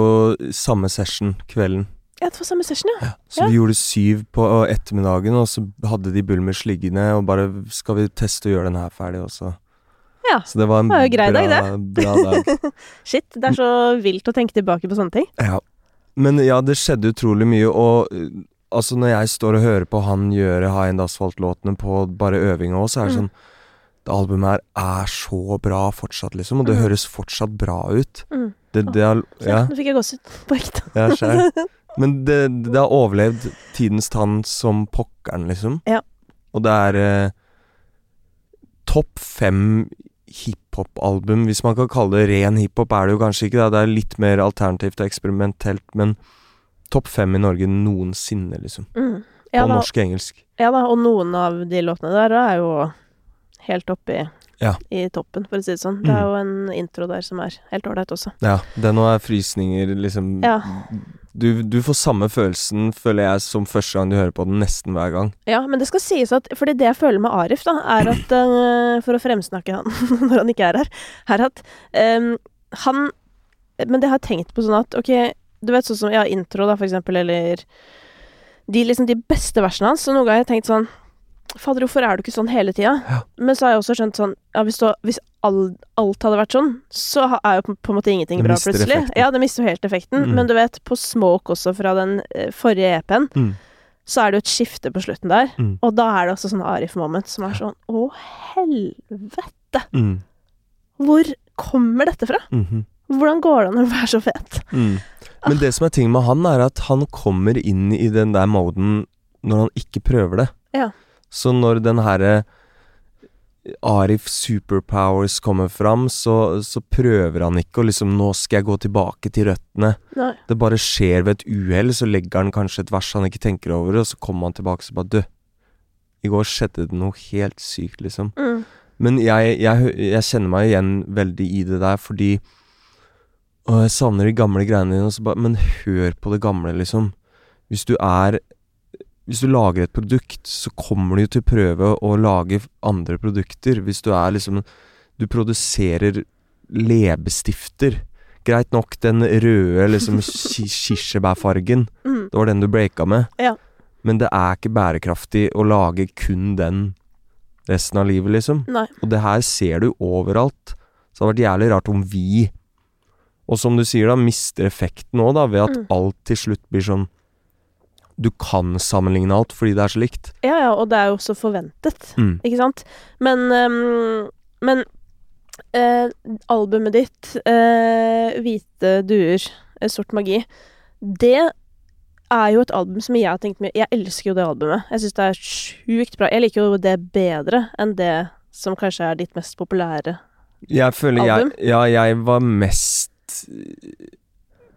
samme session kvelden. Ja, det var samme session, ja. Så Ja. vi gjorde syv på ettermiddagen, og så hadde de Bulmers liggende, og bare Skal vi teste å gjøre den her ferdig, også? Ja. Så det var en Det var jo grei bra, dag, bra dag. Shit, det er så vilt å tenke tilbake på sånne ting. Ja. Men ja, det skjedde utrolig mye, og altså når jeg står og hører på han gjøre High End Asphalt-låtene på bare øvinga òg, så er det Mm. sånn Det albumet her er så bra fortsatt, liksom, og det Mm. høres fortsatt bra ut. Mm. Det, det er Ja, Nå fikk jeg gåsehud på ekte. ja skjær. Men det, det har overlevd tidens tann som pokkeren, liksom. Ja. Og det er eh, topp fem hiphop-album, hvis man kan kalle det ren hiphop, er det jo kanskje ikke det. Det er litt mer alternativt og eksperimentelt, men topp fem i Norge noensinne, liksom. Mm. På Ja, da, norsk-engelsk. ja da, og noen av de låtene der er jo helt oppe i, Ja. i toppen, for å si det sånn. Det Mm. er jo en intro der som er helt ålreit også. Ja, den nå er frysninger, liksom Ja. du, du får samme følelsen, føler jeg, som første gang du hører på den, nesten hver gang. Ja, men det skal sies at Fordi det jeg føler med Arif, da, er at eh, For å fremsnakke han når han ikke er her, er at eh, han Men det har jeg tenkt på sånn at ok, du vet sånn som ja, intro, da, for eksempel, eller de, liksom, de beste versene hans. Så noen ganger har jeg tenkt sånn Fader, hvorfor er du ikke sånn hele tida? Ja. Men så har jeg også skjønt sånn Ja, hvis, du, hvis all, alt hadde vært sånn, så er jo på, på en måte ingenting bra plutselig. effekten. Ja, det mister jo helt effekten. Mm. Men du vet, på Smoke også, fra den eh, forrige EP-en, Mm. så er det jo et skifte på slutten der. Mm. Og da er det også sånn Arif-moment som er sånn Å, helvete! Mm. Hvor kommer dette fra? -hmm. Hvordan går det an å være så fet? Men det som er ting med han, er at han kommer inn i den der moden når han ikke prøver det. Ja. Så når den herre Arif Superpowers kommer fram, så, så prøver han ikke å liksom Nå skal jeg gå tilbake til røttene. Nei. Det bare skjer ved et uhell, så legger han kanskje et vers han ikke tenker over, og så kommer han tilbake og så bare Du, i går skjedde det noe helt sykt, liksom. Mm. Men jeg, jeg, jeg kjenner meg igjen veldig i det der, fordi Og jeg savner de gamle greiene dine, og så bare Men hør på det gamle, liksom. Hvis du er Hvis du lager et produkt, så kommer du jo til å prøve å lage andre produkter. Hvis du er liksom Du produserer leppestifter. Greit nok den røde liksom ki- kirsebærfargen. Mm. Det var den du breaka med. Ja. Men det er ikke bærekraftig å lage kun den resten av livet, liksom. Nei. Og det her ser du overalt. Så det hadde vært jævlig rart om vi Og som du sier, da, mister effekten òg, da, ved at Mm. alt til slutt blir sånn Du kan sammenligne alt fordi det er så likt. Ja, ja, og det er jo også forventet, Mm. ikke sant? Men um, Men uh, albumet ditt, uh, 'Hvite duer', uh, 'Sort magi', det er jo et album som jeg har tenkt mye Jeg elsker jo det albumet. Jeg syns det er sjukt bra. Jeg liker jo det bedre enn det som kanskje er ditt mest populære. Jeg føler jeg Album? Ja, jeg var mest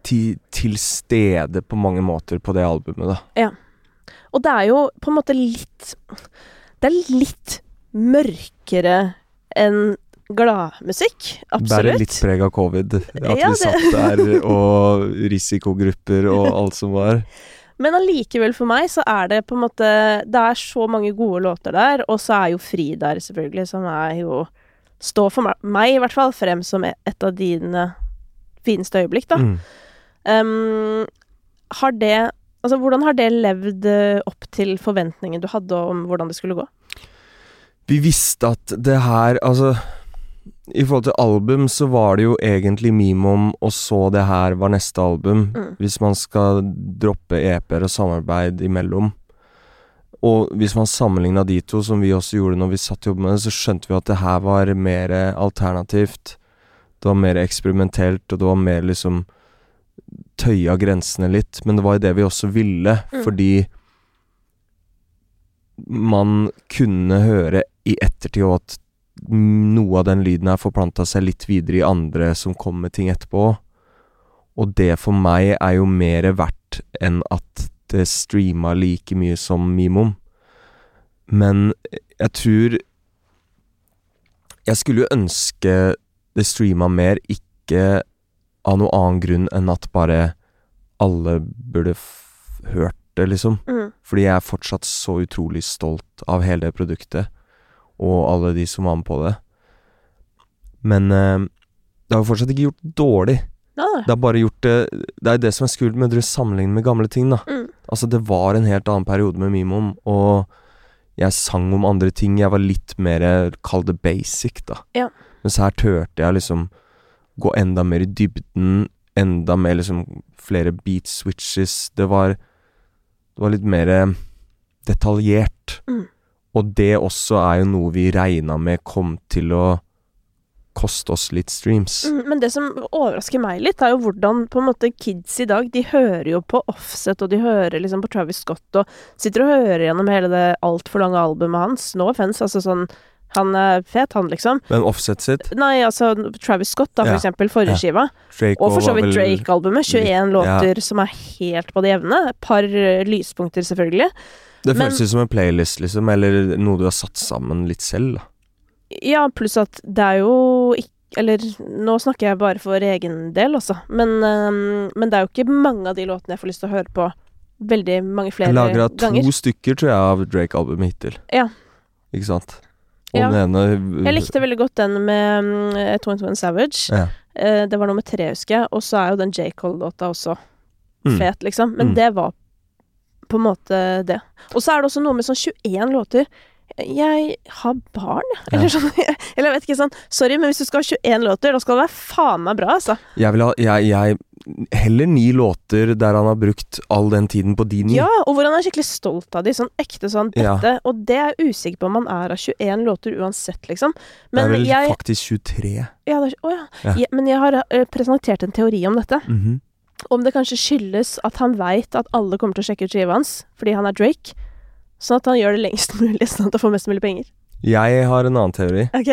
til, til stede på mange måter på det albumet, da. Og det er jo på en måte litt Det er litt mørkere enn gladmusikk. Bærer Absolutt. litt preg av covid. At Ja, vi satt der, og risikogrupper og alt som var. Men allikevel for meg så er det på en måte Det er så mange gode låter der, og så er jo Fri der, selvfølgelig, som er jo Står for meg, meg i hvert fall frem som et av dine fineste øyeblikk, da. Mm. Um, har det Altså, hvordan har det levd eh, opp til forventningene du hadde om hvordan det skulle gå? Vi visste at det her Altså I forhold til album så var det jo egentlig Mimom, og så det her var neste album. Mm. Hvis man skal droppe EP-er og samarbeid imellom. Og hvis man sammenligna de to, som vi også gjorde når vi satt og jobbet med det, så skjønte vi at det her var mer alternativt. Det var mer eksperimentelt, og det var mer liksom Tøya grensene litt. Men det var jo det vi også ville, Mm. fordi man kunne høre i ettertid òg at noe av den lyden her forplanta seg litt videre i andre som kom med ting etterpå. Og det for meg er jo mer verdt enn at det streama like mye som Mimom. Men jeg tror Jeg skulle jo ønske det streama mer, ikke av noen annen grunn enn at bare alle burde hørt det, liksom. Mm. Fordi jeg er fortsatt så utrolig stolt av hele det produktet, og alle de som var med på det. Men eh, det har jo fortsatt ikke gjort dårlig. Ja, Det har bare gjort det Det er det som er skummelt med å sammenligne med gamle ting, da. Mm. Altså, det var en helt annen periode med Mimom, og Jeg sang om andre ting. Jeg var litt mer, kall det basic, da. Ja. Mens her turte jeg liksom gå enda mer i dybden. Enda mer liksom flere beat switches. Det var Det var litt mer eh, detaljert. Mm. Og det også er jo noe vi regna med kom til å koste oss litt streams. Mm, Men det som overrasker meg litt, er jo hvordan på en måte kids i dag De hører jo på Offset, og de hører liksom på Travis Scott, og sitter og hører gjennom hele det altfor lange albumet hans. No offence, altså sånn Han er fet, han, liksom. Men offset sitt Nei, altså Travis Scott, da, for Ja, eksempel. Forrige ja. skiva. Drake Og for så vidt Drake-albumet. 21 Ja. låter som er helt på det jevne. Et par eh, lyspunkter, selvfølgelig. Det Men- føles ut som en playlist, liksom, eller noe du har satt sammen litt selv, da. Ja, pluss at det er jo ikke Eller nå snakker jeg bare for egen del, altså. Men, øhm, men det er jo ikke mange av de låtene jeg får lyst til å høre på veldig mange flere Jeg lagra to ganger. stykker, tror jeg, av Drake-albumet hittil. Ja. Ikke sant? Og Ja. den ene Jeg likte veldig godt den med um, 21 Savage. ja. Uh, det var nummer tre, husker jeg. Og så er jo den J. Cole-låta også Mm. fet, liksom. Men Mm. det var på en måte det. Og så er det også noe med sånn 21 låter. Jeg har barn. Ja. Eller sånn. Eller jeg vet ikke sånn Sorry, men hvis du skal ha 21 låter, da skal det være faen meg bra, altså. Jeg vil ha jeg, jeg Heller ni låter der han har brukt all den tiden på de ni. Ja, og hvor han er skikkelig stolt av de. Sånn ekte sånn Ja. dette. Og det er jeg usikker på om han er av 21 låter uansett, liksom. det er vel jeg faktisk 23. ja, det er, Å ja. Ja. Ja, Men jeg har eh, presentert en teori om dette. Mhm. Om det kanskje skyldes at han veit at alle kommer til å sjekke ut skiva hans fordi han er Drake. Sånn at han gjør det lengst mulig, sånn at han får mest mulig penger. Jeg har en annen teori. Ok?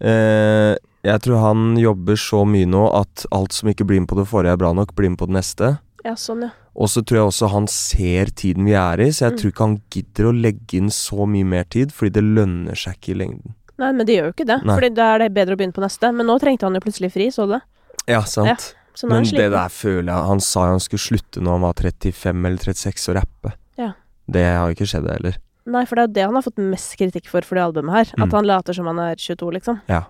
Eh, jeg tror han jobber så mye nå at alt som ikke blir med på det forrige, er bra nok, blir med på det neste. Ja, sånn, ja. Og så tror jeg også han ser tiden vi er i, så jeg Mm. tror ikke han gidder å legge inn så mye mer tid, fordi det lønner seg ikke i lengden. Nei, men det gjør jo ikke det. Nei. Fordi da er det bedre å begynne på neste. Men nå trengte han jo plutselig fri, så du det? Ja, sant. Ja. Men det der føler jeg Han sa jo han skulle slutte når han var 35 eller 36 å rappe. Ja. Det har jo ikke skjedd heller. Nei, for det er jo det han har fått mest kritikk for for det albumet her. At Mm. han later som han er 22, liksom. Ja.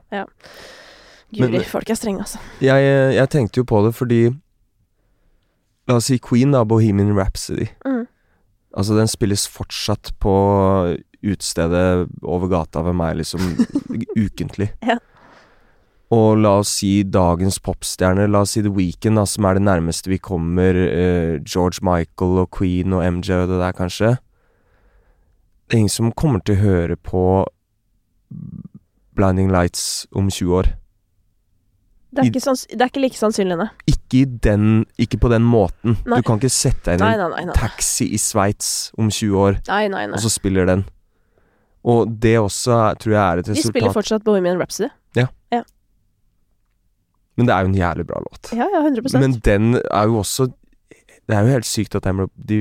Guri, Men- folk er strenge, altså. Jeg, jeg tenkte jo på det fordi La oss si Queen, da, Bohemian Rhapsody. Mm. Altså, den spilles fortsatt på utestedet over gata ved meg, liksom, ukentlig. Ja. Og la oss si dagens popstjerner, la oss si The Weeknd, da, som er det nærmeste vi kommer eh, George Michael og Queen og MJ og det der, kanskje. Det er ingen som kommer til å høre på Blinding Lights om 20 år. Det er, sanns- det er ikke like sannsynlig, nei. Ikke i den Ikke på den måten. Nei. Du kan ikke sette deg inn i en taxi i Sveits om 20 år, Nei, nei, og så spiller den. Og det også tror jeg er et resultat Vi spiller fortsatt Bohemian Rhapsody. Men det er jo en jævlig bra låt. Ja, ja, 100% Men den er jo også Det er jo helt sykt at ble, de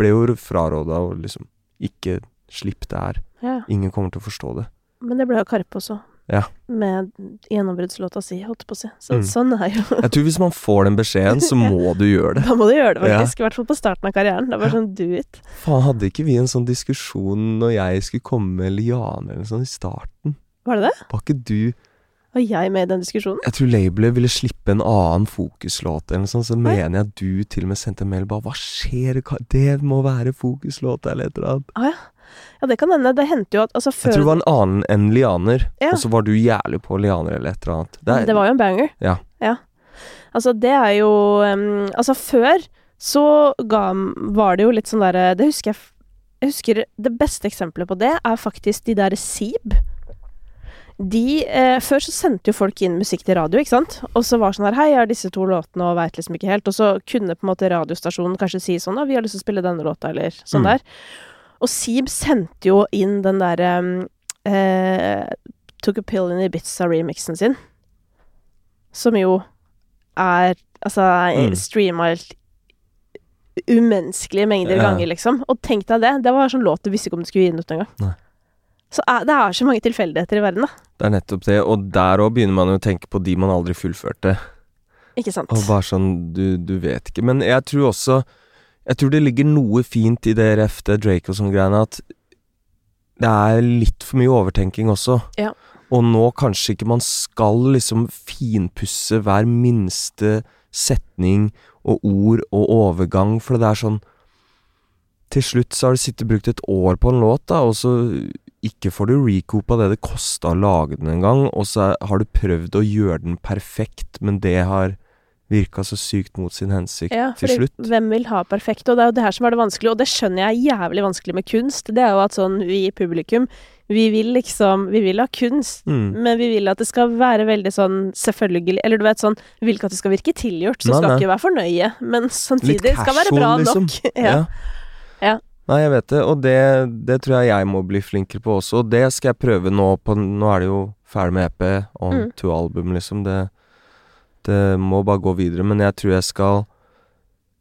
ble jo fraråda å liksom ikke slippe det her. ja. Ingen kommer til å forstå det. Men det ble jo Karpe også. Ja. Med gjennombruddslåta si, holdt på å si. Så, Mm. Sånn er jo Jeg tror hvis man får den beskjeden, så må du gjøre det. Da må du gjøre det, faktisk. I hvert fall på starten av karrieren. Det var sånn do it. Faen, hadde ikke vi en sånn diskusjon når jeg skulle komme med Liane eller sånn i starten? Var det det? Var ikke du Var jeg med i den diskusjonen? Jeg tror labelet ville slippe en annen fokuslåt eller noe sånt, så Oi. mener jeg at du til og med sendte en mail bare Hva skjer? Det må være fokuslåt eller et eller annet. Ah, ja. ja, det kan hende. Det hendte jo at altså Jeg tror det var en annen enn Lianer, Ja. og så var du jævlig på Lianer eller et eller annet. Det er, Det var jo en banger. Ja. Altså, det er jo um, Altså, før så ga, var det jo litt sånn derre Det husker jeg Jeg husker det beste eksempelet på det er faktisk de der Seeb. De eh, Før så sendte jo folk inn musikk til radio, ikke sant? Og så var sånn her Hei, jeg har disse to låtene og veit liksom ikke helt. Og så kunne på en måte radiostasjonen kanskje si sånn da, vi har lyst til å spille denne låta, eller sånn Mm. der. Og Seeb sendte jo inn den derre um, eh, Took a Pill in Ibiza-remixen sin. Som jo er Altså Mm. streama helt umenneskelige mengder Ja. ganger, liksom. Og tenk deg det. Det var sånn låt du visste ikke om du skulle gi den ut engang. Så er, det er så mange tilfeldigheter i verden, da. Det er nettopp det, og der òg begynner man jo å tenke på de man aldri fullførte. Ikke sant? Og bare sånn, du, du vet ikke. Men jeg tror også Jeg tror det ligger noe fint i det det Drake og sånn greiene, at det er litt for mye overtenking også. Ja. Og nå kanskje ikke man skal liksom finpusse hver minste setning og ord og overgang, for det er sånn til slutt så har du sittet brukt et år på en låt, da, og så ikke får du recoopa det det kosta å lage den en gang, og så har du prøvd å gjøre den perfekt, men det har virka så sykt mot sin hensikt Ja, til Ja, slutt. hvem vil ha perfekt? Og det er jo det her som er det vanskelige, og det skjønner jeg er jævlig vanskelig med kunst. Det er jo at sånn, vi i publikum, vi vil liksom Vi vil ha kunst, Mm. men vi vil at det skal være veldig sånn selvfølgelig Eller du vet sånn Vi vil ikke at det skal virke tilgjort, så Nei, skal nei. ikke være for nøye, men samtidig casual, skal være bra liksom. nok. ja. Ja. Nei, jeg vet det, og det, det tror jeg jeg må bli flinkere på også, og det skal jeg prøve nå på Nå er det jo ferdig med EP, on Mm. to album, liksom. Det, det må bare gå videre, men jeg tror jeg skal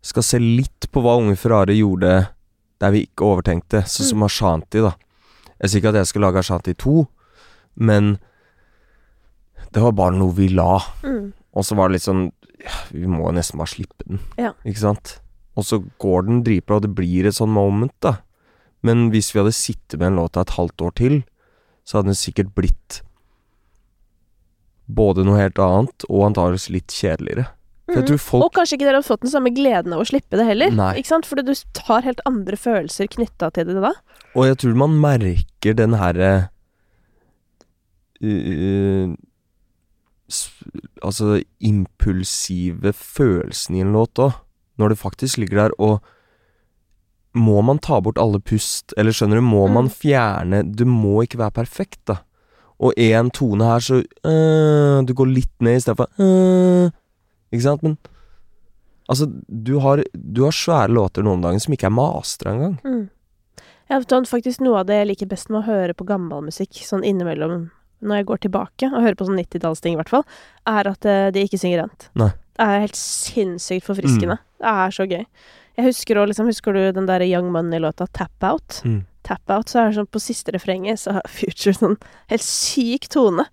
Skal se litt på hva Unge Ferrari gjorde der vi ikke overtenkte, sånn som Ashanti, da. Jeg sier ikke at jeg skal lage Ashanti 2, men det var bare noe vi la. Mm. Og så var det litt sånn ja, Vi må nesten bare slippe den, Ja. ikke sant? Og så går den dritbra, og det blir et sånn moment, da. Men hvis vi hadde sittet med en låt et halvt år til, så hadde den sikkert blitt både noe helt annet, og antakeligvis litt kjedeligere. Mm. folk Og kanskje ikke dere har fått den samme gleden av å slippe det heller. Nei. Ikke sant? Fordi du tar helt andre følelser knytta til det da. Og jeg tror man merker den herre uh, Altså impulsive følelsen i en låt òg, når det faktisk ligger der, og må man ta bort alle pust, eller skjønner du, må Mm. man fjerne Du må ikke være perfekt, da. Og én tone her, så øh, Du går litt ned istedenfor øh, Ikke sant? Men altså, du har, du har svære låter nå om dagen som ikke er mastra engang. Mm. Vet faktisk noe av det jeg liker best med å høre på gammel musikk, sånn innimellom når jeg går tilbake, og hører på sånn 90-tallsting i hvert fall, er at eh, de ikke synger rent. Nei. Det er helt sinnssykt forfriskende. Det er så gøy. Jeg husker også, liksom, husker du den der Young Money-låta Tap Out? Mm. Tap Out, så er det sånn på siste refrenget så har Future sånn helt syk tone.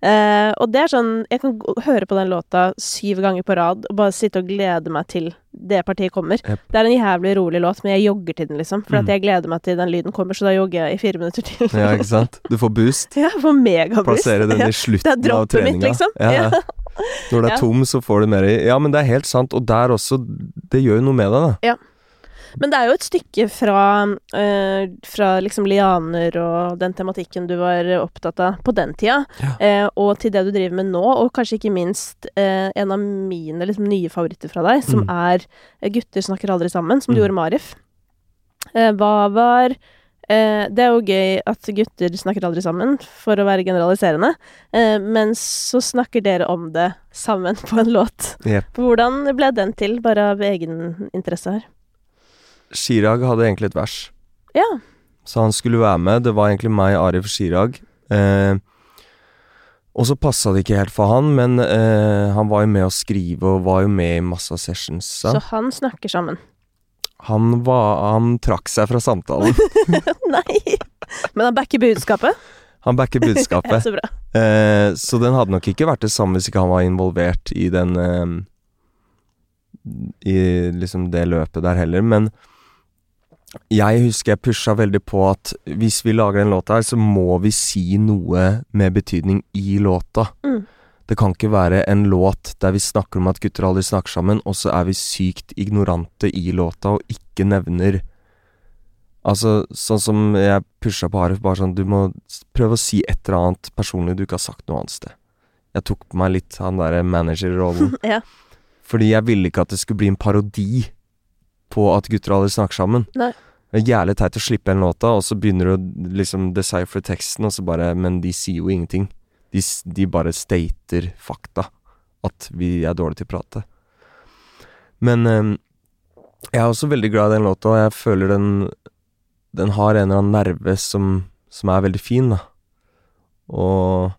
Eh, og det er sånn Jeg kan høre på den låta syv ganger på rad og bare sitte og glede meg til det partiet kommer. Yep. Det er en jævlig rolig låt, men jeg jogger til den, liksom. For Mm. at jeg gleder meg til den lyden kommer, så da jogger jeg i fire minutter til. Ja, ikke sant? Du får boost. Ja, får megaboost. Plassere den Ja. i slutten Det er av droppet mitt, liksom. Ja, ja. Ja. Når det er Ja. tom, så får du mer i Ja, men det er helt sant, og der også Det gjør jo noe med deg, da. Men det er jo et stykke fra, eh, fra liksom lianer og den tematikken du var opptatt av på den tida, Ja. eh, og til det du driver med nå, og kanskje ikke minst eh, en av mine liksom, nye favoritter fra deg, som Mm. er eh, 'Gutter snakker aldri sammen', som du Mm. gjorde med Arif. Eh, hva var eh, Det er jo gøy at gutter snakker aldri sammen, for å være generaliserende, eh, men så snakker dere om det sammen på en låt. Yep. Hvordan ble den til, bare av egen interesse her? Chirag hadde egentlig et vers, Ja. så han skulle være med. Det var egentlig meg, Arif og Chirag. Eh, og så passa det ikke helt for han, men eh, han var jo med å skrive og var jo med i masse av sessions. Så Så. han snakker sammen. Han, var, han trakk seg fra samtalen. Nei! Men han backer budskapet. Han backer budskapet. så bra. Eh, så den hadde nok ikke vært det samme hvis ikke han var involvert i den eh, I liksom det løpet der heller, men jeg husker jeg pusha veldig på at hvis vi lager en låt her, så må vi si noe med betydning i låta. Mm. Det kan ikke være en låt der vi snakker om at gutter aldri snakker sammen, og så er vi sykt ignorante i låta og ikke nevner Altså, sånn som jeg pusha på Arif, bare sånn Du må prøve å si et eller annet personlig du ikke har sagt noe annet sted. Jeg tok på meg litt han derre managerrollen. Ja. Fordi jeg ville ikke at det skulle bli en parodi på at gutter aldri snakker sammen. Nei. Det er jævlig teit å slippe en låta, og så begynner du å liksom decipher teksten, og så bare Men de sier jo ingenting. De, de bare stater fakta. At vi er dårlige til å prate. Men eh, jeg er også veldig glad i den låta, og jeg føler den Den har en eller annen nerve som, som er veldig fin, da. Og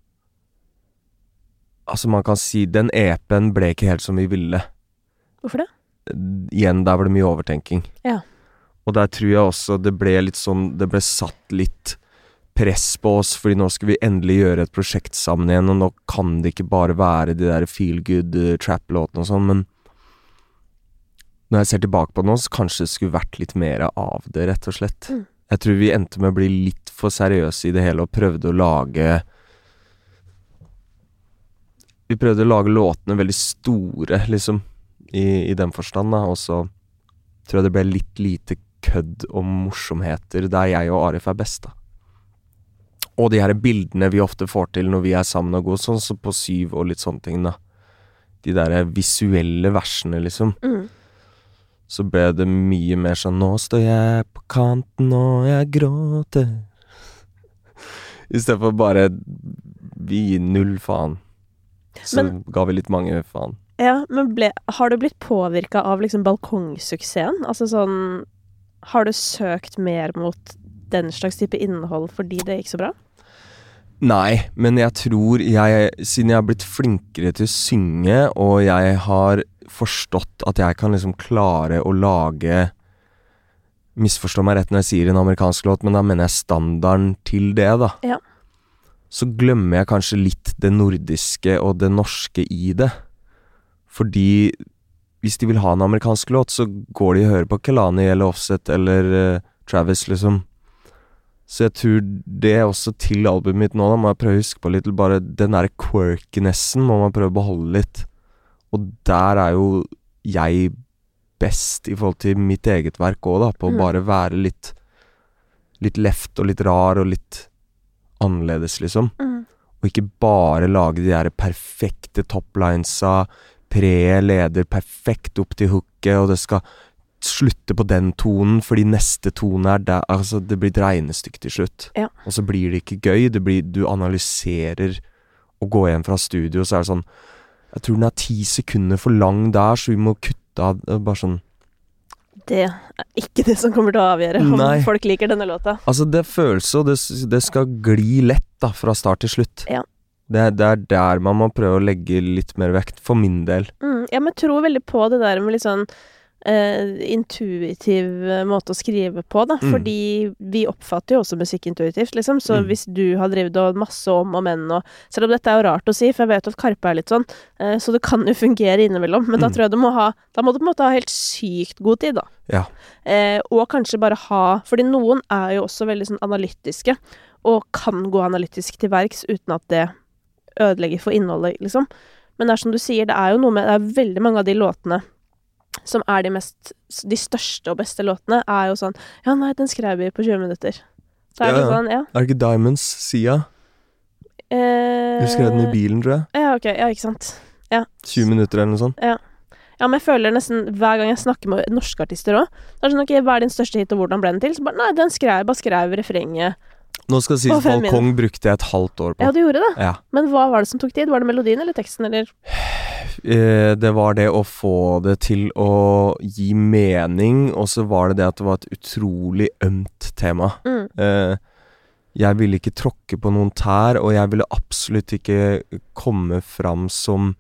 Altså, man kan si Den EP-en ble ikke helt som vi ville Hvorfor det? Igjen, der var det mye overtenking. Ja. Og der tror jeg også det ble litt sånn Det ble satt litt press på oss, fordi nå skal vi endelig gjøre et prosjekt sammen igjen, og nå kan det ikke bare være de der feel good uh, trap-låtene og sånn, men når jeg ser tilbake på det nå, så kanskje det skulle vært litt mer av det, rett og slett. Mm. Jeg tror vi endte med å bli litt for seriøse i det hele, og prøvde å lage Vi prøvde å lage låtene veldig store, liksom, i, i den forstand, da, og så tror jeg det ble litt lite kødd og morsomheter der jeg og Arif er best, da. Og de her bildene vi ofte får til når vi er sammen og går, sånn som på Syv og litt sånne ting, da. De der visuelle versene, liksom. Mm. Så ble det mye mer sånn Nå står jeg på kanten og jeg gråter. I stedet for bare Vi gir null faen. Så Men- ga vi litt mange faen. Ja, men ble, har du blitt påvirka av liksom balkongsuksessen? Altså sånn Har du søkt mer mot den slags type innhold fordi det gikk så bra? Nei, men jeg tror jeg Siden jeg har blitt flinkere til å synge, og jeg har forstått at jeg kan liksom klare å lage Misforstå meg rett når jeg sier en amerikansk låt, men da mener jeg standarden til det, da. Ja. Så glemmer jeg kanskje litt det nordiske og det norske i det. Fordi hvis de vil ha en amerikansk låt, så går de og hører på Kelani eller Offset eller uh, Travis, liksom. Så jeg tror det er også til albumet mitt nå, da må jeg prøve å huske på litt Bare den derre quirkinessen må man prøve å beholde litt. Og der er jo jeg best i forhold til mitt eget verk òg, da. På å Mm. bare være litt Litt left og litt rar og litt annerledes, liksom. Mm. Og ikke bare lage de der perfekte toplinesa, preet leder perfekt opp til hooket, og det skal slutte på den tonen fordi neste tone er der Altså, det blir et regnestykke til slutt. Ja. Og så blir det ikke gøy. Det blir Du analyserer og går hjem fra studio, så er det sånn Jeg tror den er ti sekunder for lang der, så vi må kutte av Bare sånn Det er ikke det som kommer til å avgjøre om Nei. folk liker denne låta. Altså, det føles og det, det skal gli lett, da, fra start til slutt. Ja. Det, det er der man må prøve å legge litt mer vekt, for min del. Mm. Ja, men jeg tror veldig på det der med litt sånn Uh, intuitiv eh, måte å skrive på, da. Mm. Fordi vi oppfatter jo også musikk intuitivt, liksom. Så Mm. hvis du har drevet og masse om og men og Selv om dette er jo rart å si, for jeg vet at Karpe er litt sånn, uh, så det kan jo fungere innimellom. Men da Mm. tror jeg du må ha Da må du på en måte ha helt sykt god tid, da. Ja. Uh, og kanskje bare ha Fordi noen er jo også veldig sånn analytiske, og kan gå analytisk til verks uten at det ødelegger for innholdet, liksom. Men det er som du sier, det er jo noe med Det er veldig mange av de låtene som er de mest De største og beste låtene, er jo sånn Ja, nei, den skrev vi på 20 minutter. Så er Ja, det ja. sånn, ja. Er det ikke Diamonds, Sia? Eh, Du skrev den i bilen, tror jeg. Ja, ok. Ja, ikke sant. 20 minutter eller noe sånt. Ja, men jeg føler nesten hver gang jeg snakker med norske artister òg Det er sånn, ok, hva er din største hit, og hvordan ble den til? Så bare Nei, den skrev. Bare skrev refrenget. Nå skal det sies at Balkong brukte jeg et halvt år på. Ja, du gjorde det. Ja. Men hva var det som tok tid? Var det melodien eller teksten, eller? Eh, det var det å få det til å gi mening, og så var det det at det var et utrolig ømt tema. Mm. Eh, jeg ville ikke tråkke på noen tær, og jeg ville absolutt ikke komme fram som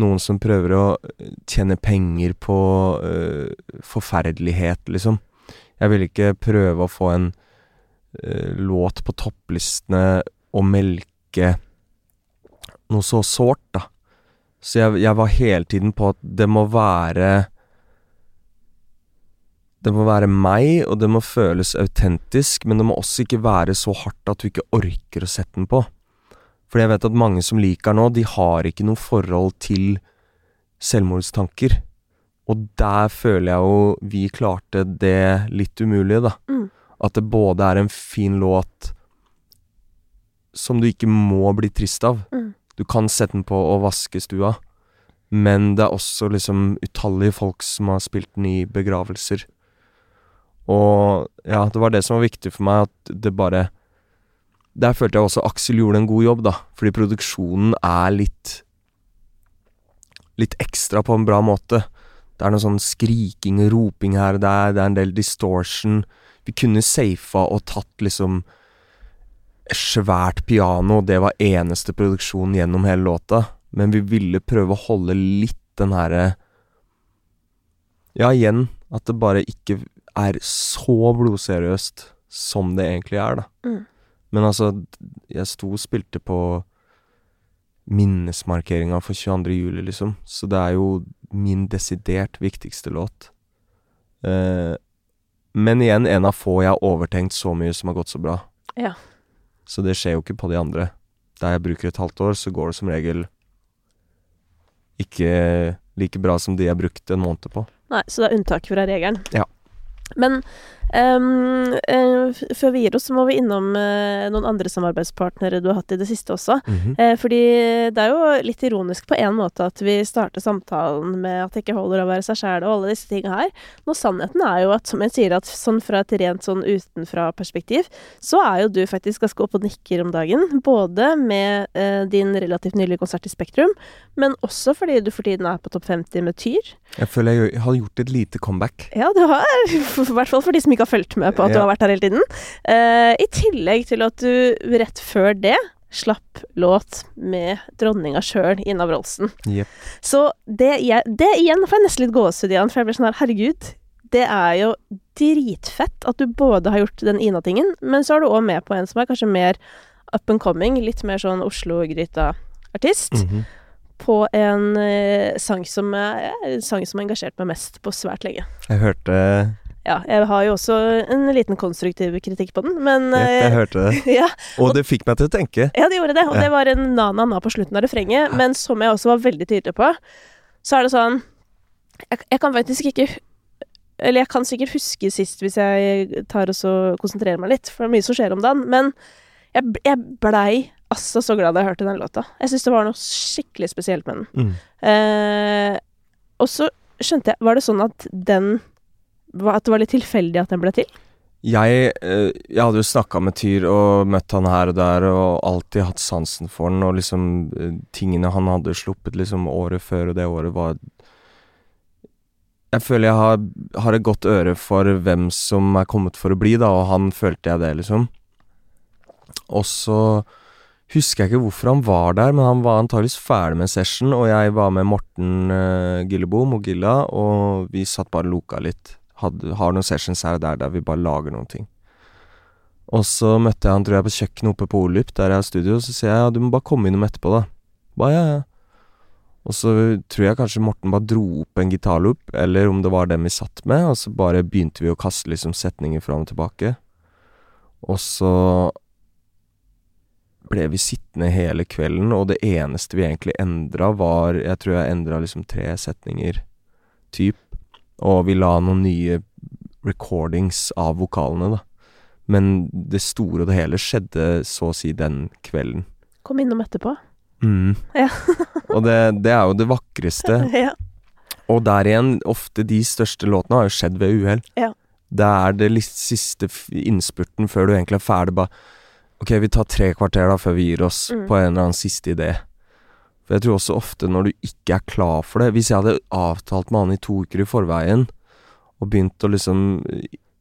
noen som prøver å eh, tjene penger på forferdelighet, liksom. Jeg ville ikke prøve å få en låt på topplistene og melke noe så sårt, da. Så jeg, jeg var hele tiden på at det må være Det må være meg, og det må føles autentisk, men det må også ikke være så hardt at du ikke orker å sette den på. For jeg vet at mange som liker nå, de har ikke noe forhold til selvmordstanker. Og der føler jeg jo vi klarte det litt umulige, da. Mm. At det både er en fin låt som du ikke må bli trist av. Mm. Du kan sette den på og vaske stua, men det er også liksom utallige folk som har spilt den i begravelser. Og ja, det var det som var viktig for meg, at det bare Der følte jeg også Aksel gjorde en god jobb, da, fordi produksjonen er litt Litt ekstra på en bra måte. Det er noe sånn skriking og roping her og der, det er en del distortion. Vi kunne safa og tatt liksom svært piano, og det var eneste produksjon gjennom hele låta, men vi ville prøve å holde litt den herre Ja, igjen, at det bare ikke er så blodseriøst som det egentlig er, da. Mm. Men altså, jeg sto og spilte på minnesmarkeringa for 22. juli, liksom, så det er jo min desidert viktigste låt. Eh, men igjen, en av få jeg har overtenkt så mye som har gått så bra. Ja. Så det skjer jo ikke på de andre. Der jeg bruker et halvt år, så går det som regel ikke like bra som de jeg brukte en måned på. Nei, så det er unntak fra regelen. Ja. Men ehm, uh, før vi gir oss, så må vi innom uh, noen andre samarbeidspartnere du har hatt i det siste også. Mm -hmm. uh, fordi det er jo litt ironisk på en måte at vi starter samtalen med at det ikke holder å være seg sjæl og alle disse tinga her. Når sannheten er jo at, som jeg sier, at sånn fra et rent sånn utenfra-perspektiv, så er jo du faktisk ganske opp og nikker om dagen. Både med din relativt nylige konsert i Spektrum, men også fordi du for tiden er på topp 50 med Tyr. Jeg føler jeg har gjort et lite comeback. Ja, du har. I hvert fall for de som ikke har fulgt med på at du har vært her hele tiden. Uh, I tillegg til at du rett før det slapp låt med dronninga sjøl, Ina Wroldsen. Yep. Så det, jeg, det igjen får jeg nesten litt gåsehud igjen, for jeg blir sånn her, herregud. Det er jo dritfett at du både har gjort den Ina-tingen, men så er du òg med på en som er kanskje mer up and coming, litt mer sånn Oslo-gryta-artist Mhm. på en eh, sang som er sang som har engasjert meg mest på svært lenge. Jeg hørte Ja, jeg har jo også en liten konstruktiv kritikk på den, men ja, jeg eh, hørte det. ja, Og det fikk meg til å tenke. ja, det gjorde det. Og det var en na-na-na på slutten av refrenget, men som jeg også var veldig tydelig på, så er det sånn Jeg, jeg kan faktisk ikke Eller jeg kan sikkert huske sist hvis jeg tar og så konsentrerer meg litt, for det er mye som skjer om dagen, men jeg, jeg blei altså så glad da jeg hørte den låta. Jeg syns det var noe skikkelig spesielt med den. Mm. Eh, og så skjønte jeg Var det sånn at den At det var litt tilfeldig at den ble til? Jeg, eh, jeg hadde jo snakka med Tyr og møtt han her og der, og alltid hatt sansen for han, og liksom eh, tingene han hadde sluppet liksom året før, og det året var Jeg føler jeg har, har et godt øre for hvem som er kommet for å bli, da, og han følte jeg det, liksom. Og så husker jeg ikke hvorfor han var der, men han var antageligvis ferdig med session, og jeg var med Morten uh, Gillebom og Gilla, og vi satt bare loka litt. Hadde, har noen sessions her og der der vi bare lager noen ting. Og så møtte jeg han tror jeg på kjøkkenet oppe på Olyp, der jeg har studio, og så sier jeg ja, du må bare komme innom etterpå, da. Bare ja, ja. Og så tror jeg kanskje Morten bare dro opp en gitarloop, eller om det var den vi satt med, og så bare begynte vi å kaste liksom setninger fram og tilbake. Og så ble vi sittende hele kvelden, og det eneste vi egentlig endra, var Jeg tror jeg endra liksom tre setninger, typ. Og vi la noen nye recordings av vokalene, da. Men det store og det hele skjedde så å si den kvelden. Kom innom etterpå. Mm. Ja. og det, det er jo det vakreste. ja. Og der igjen, ofte de største låtene har jo skjedd ved uhell. Ja. Det er det siste innspurten før du egentlig er ferdig, bare Ok, vi tar tre kvarter da før vi gir oss Mm. på en eller annen siste idé. For jeg tror også ofte når du ikke er klar for det Hvis jeg hadde avtalt med han i to uker i forveien, og begynt å liksom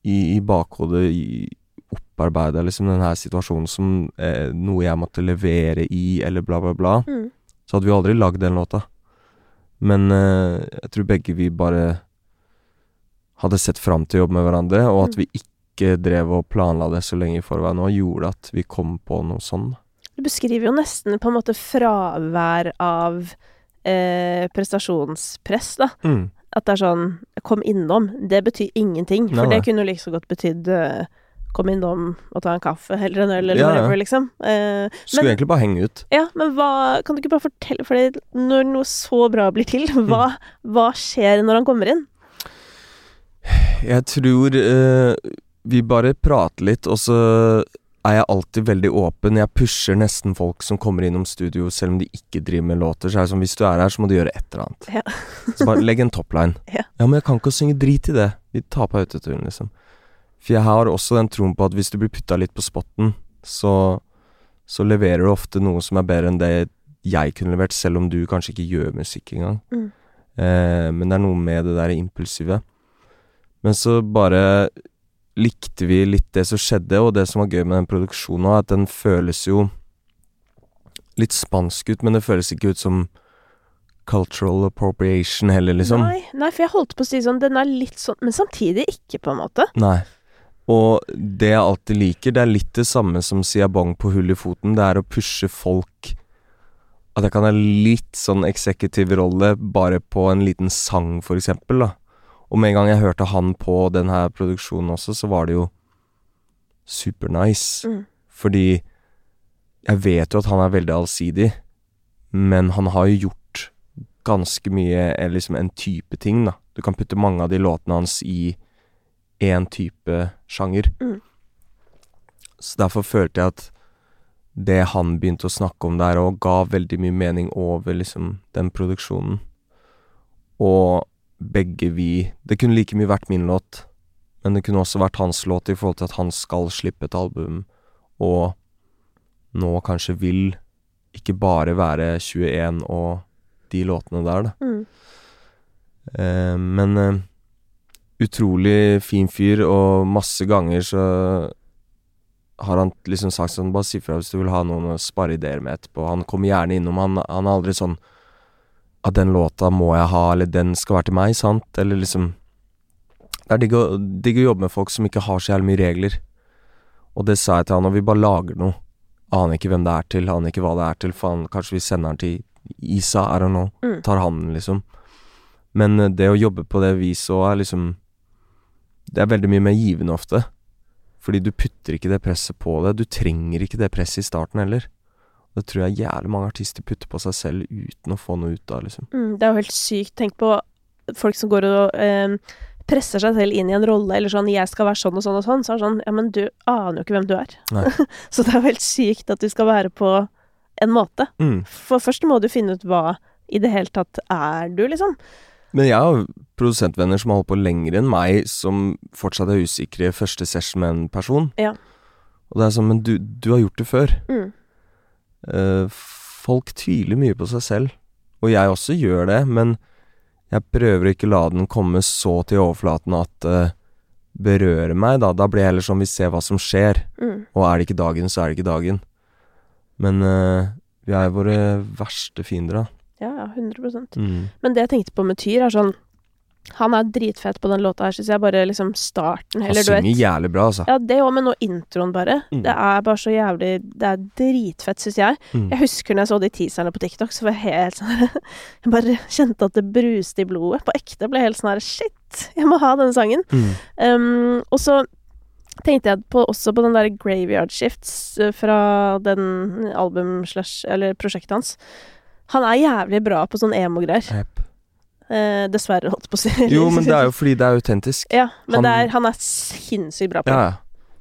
i, i bakhodet i, opparbeide liksom den her situasjonen som eh, noe jeg måtte levere i, eller bla, bla, bla, Mm. så hadde vi aldri lagd den låta. Men eh, jeg tror begge vi bare hadde sett fram til å jobbe med hverandre, og at Mm. vi ikke drev og planla det så lenge i forveien, og gjorde at vi kom på noe sånn. Du beskriver jo nesten på en måte fravær av eh, prestasjonspress, da. Mm. At det er sånn Kom innom. Det betyr ingenting. For Nei, det kunne jo like så godt betydd eh, Kom innom og ta en kaffe, eller en øl, eller Ja, ja. liksom. Eh, Skulle Men- egentlig bare henge ut. ja, men hva Kan du ikke bare fortelle For når noe så bra blir til, hva, hva skjer når han kommer inn? Jeg tror eh, vi bare prater litt, og så er jeg alltid veldig åpen. Jeg pusher nesten folk som kommer innom studio, selv om de ikke driver med låter. Så er det sånn, hvis du er her, så må du gjøre et eller annet. Ja. så bare legg en topline. Ja. men jeg kan ikke synge drit i det. Vi tar på autoturen, liksom. For jeg har også den troen på at hvis du blir putta litt på spotten, så, så leverer du ofte noe som er bedre enn det jeg kunne levert, selv om du kanskje ikke gjør musikk engang. Mm. Eh, men det er noe med det der impulsive. Men så bare likte vi litt det som skjedde, og det som var gøy med den produksjonen òg, at den føles jo litt spansk ut, men det føles ikke ut som cultural appropriation heller, liksom. Nei, nei, for jeg holdt på å si sånn Den er litt sånn Men samtidig ikke, på en måte. Nei. Og det jeg alltid liker, det er litt det samme som Siabong på hull i foten. Det er å pushe folk At jeg kan ha litt sånn eksekutiv rolle bare på en liten sang, for eksempel, da. Og med en gang jeg hørte han på den her produksjonen også, så var det jo super nice. Mm. Fordi jeg vet jo at han er veldig allsidig, men han har jo gjort ganske mye eller liksom en type ting, da. Du kan putte mange av de låtene hans i én type sjanger. Mm. Så derfor følte jeg at det han begynte å snakke om der òg, ga veldig mye mening over liksom den produksjonen. Og begge vi Det kunne like mye vært min låt, men det kunne også vært hans låt i forhold til at han skal slippe et album, og nå kanskje vil ikke bare være 21 og de låtene der, da. Mm. Eh, men eh, utrolig fin fyr, og masse ganger så har han liksom sagt sånn Bare si fra hvis du vil ha noen å spare ideer med etterpå. Han kommer gjerne innom. Han, han er aldri sånn At den låta må jeg ha, eller den skal være til meg, sant? Eller liksom Det er digg å, digg å jobbe med folk som ikke har så jævlig mye regler. Og det sa jeg til han, og vi bare lager noe. Aner ikke hvem det er til, aner ikke hva det er til. Faen, kanskje vi sender den til Isa, I don't know. Mm. Tar han den, liksom. Men eh, det å jobbe på det viset òg er liksom Det er veldig mye mer givende ofte. Fordi du putter ikke det presset på det. Du trenger ikke det presset i starten heller. Det tror jeg jævlig mange artister putter på seg selv uten å få noe ut av, liksom. Mm, det er jo helt sykt. Tenk på folk som går og eh, presser seg selv inn i en rolle, eller sånn 'jeg skal være sånn og sånn og sånn', så er det sånn Ja, men du aner jo ikke hvem du er. Så det er jo helt sykt at du skal være på en måte. Mm. For først må du finne ut hva i det hele tatt er du, liksom. Men jeg har produsentvenner som har holdt på lenger enn meg, som fortsatt er usikre i første session med en person. Ja. Og det er sånn Men du, du har gjort det før. Mm. Eh, folk tviler mye på seg selv, og jeg også gjør det, men jeg prøver å ikke la den komme så til overflaten at det berører meg, da. Da blir jeg heller sånn vi ser hva som skjer, Mm. og er det ikke dagen, så er det ikke dagen. Men uh, vi er våre verste fiender, da. Ja, ja, 100 Mm. Men det jeg tenkte på med Tyr, er sånn Han er dritfett på den låta her, syns jeg. Bare liksom starten, Han eller du vet synger jævlig bra, altså. Ja, det òg, men nå introen, bare. Mm. Det er bare så jævlig Det er dritfett, syns jeg. Mm. Jeg husker når jeg så de teaserne på TikTok, så var jeg helt sånn Jeg bare kjente at det bruste i blodet. På ekte ble jeg helt sånn her Shit, jeg må ha denne sangen. Mm. Um, og så tenkte jeg på, også på den der Graveyard Shifts eh, fra den album-slash Eller prosjektet hans. Han er jævlig bra på sånn emo-greier. Hepp. Eh, dessverre, holdt på å si. Jo, men det er jo fordi det er autentisk. Ja, men Han- det er, han er sinnssykt bra på det. ja.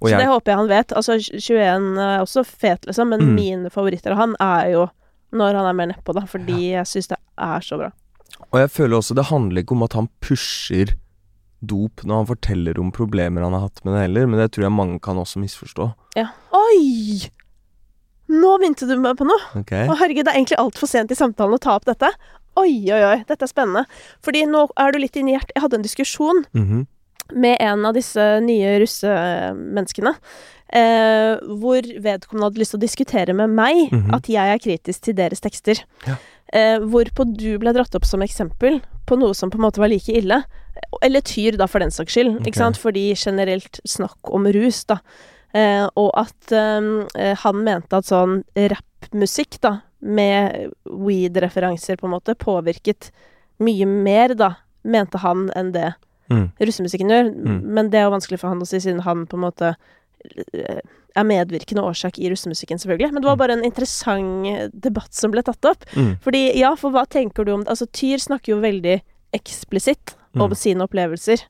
Og Så det håper jeg han vet. Altså, 21 er også fet, liksom, men Mm. mine favoritter av han er jo når han er mer nedpå, da, fordi jeg syns det er så bra. og jeg føler også det handler ikke om at han pusher dop når han forteller om problemer han har hatt med det heller, men det tror jeg mange kan også misforstå. Ja. Oi! Nå begynte du meg på noe! Okay. Å, herregud, det er egentlig altfor sent i samtalen å ta opp dette. Oi, oi, oi, dette er spennende. Fordi nå er du litt inni hjertet. Jeg hadde en diskusjon Mhm. med en av disse nye russemenneskene. Eh, hvor vedkommende hadde lyst til å diskutere med meg Mhm. at jeg er kritisk til deres tekster. Ja. Eh, hvorpå du ble dratt opp som eksempel på noe som på en måte var like ille. Eller Tyr, da, for den saks skyld. Okay. Ikke sant? Fordi generelt snakk om rus, da. Eh, og at eh, han mente at sånn rappmusikk, da, med weed-referanser, på en måte, påvirket mye mer, da, mente han, enn det Mm. russemusikken gjør. Mm. Men det er jo vanskelig for han å si, siden han på en måte eh, er medvirkende årsak i russemusikken, selvfølgelig. Men det var Mm. bare en interessant debatt som ble tatt opp. Mm. Fordi, ja, for hva tenker du om det? Altså, Tyr snakker jo veldig eksplisitt om Mm. sine opplevelser.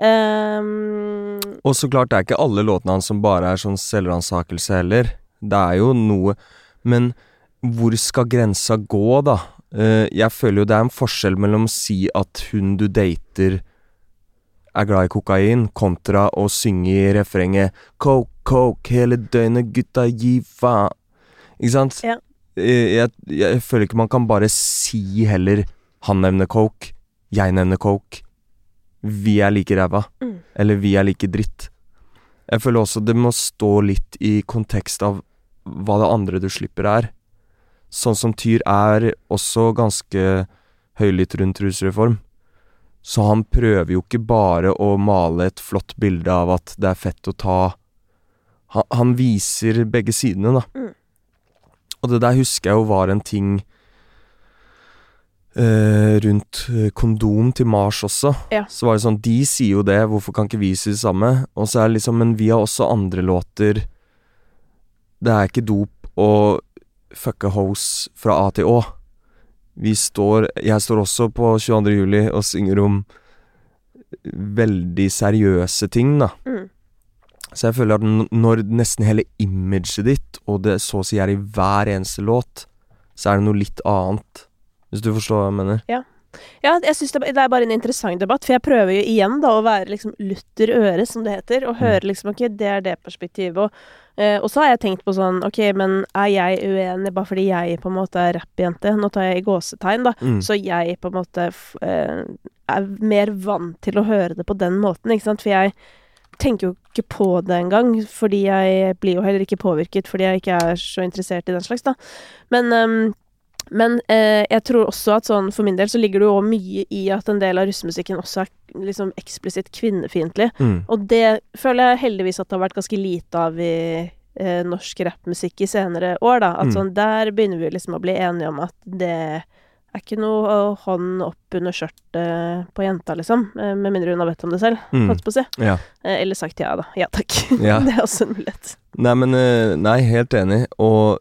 Um, Og så klart, det er ikke alle låtene hans som bare er sånn selvransakelse heller. Det er jo noe Men hvor skal grensa gå, da? Eh, jeg føler jo det er en forskjell mellom å si at hun du dater er glad i kokain, kontra å synge i refrenget Coke, coke, hele døgnet, gutta, gi faen. Ikke sant? Ja. Eh, Jeg, jeg føler ikke man kan bare si heller Han nevner coke, jeg nevner coke. Vi er like ræva. Mm. Eller vi er like dritt. Jeg føler også det må stå litt i kontekst av hva det andre du slipper er. Sånn som Tyr er også ganske høylytt rundt rusreform. Så han prøver jo ikke bare å male et flott bilde av at det er fett å ta Han, han viser begge sidene, da. Mm. Og det der husker jeg jo var en ting eh, rundt eh, kondom til Mars også. Ja. Så var det sånn, de sier jo det, hvorfor kan ikke vi si det samme? Og så er det liksom, men vi har også andre låter. Det er ikke dop å fucke hoes fra A til Å. Vi står Jeg står også på 22. juli og synger om veldig seriøse ting, da. Mm. Så jeg føler at når nesten hele imaget ditt, og det så å si er i hver eneste låt, så er det noe litt annet. Hvis du forstår hva jeg mener? Ja, jeg synes det, det er bare en interessant debatt, for jeg prøver jo igjen da å være liksom lutter øre, som det heter, og høre liksom ok, det er det perspektivet, og, eh, og så har jeg tenkt på sånn ok, men er jeg uenig bare fordi jeg på en måte er rappjente? Nå tar jeg i gåsetegn, da. Mm. Så jeg på en måte eh, er mer vant til å høre det på den måten, ikke sant? For jeg tenker jo ikke på det engang, fordi jeg blir jo heller ikke påvirket fordi jeg ikke er så interessert i den slags, da. Men, ehm, men eh, jeg tror også at sånn for min del så ligger det jo mye i at en del av russemusikken også er liksom eksplisitt kvinnefiendtlig. Mm. Og det føler jeg heldigvis at det har vært ganske lite av i eh, norsk rappmusikk i senere år, da. At Mm. sånn, der begynner vi liksom å bli enige om at det er ikke noe hånd opp under skjørtet på jenta, liksom. Eh, med mindre hun har bedt om det selv, Mm. holdt på å si. Ja. Eh, eller sagt ja, da. Ja takk. Ja. det er også en mulighet. Nei, men eh, Nei, helt enig. Og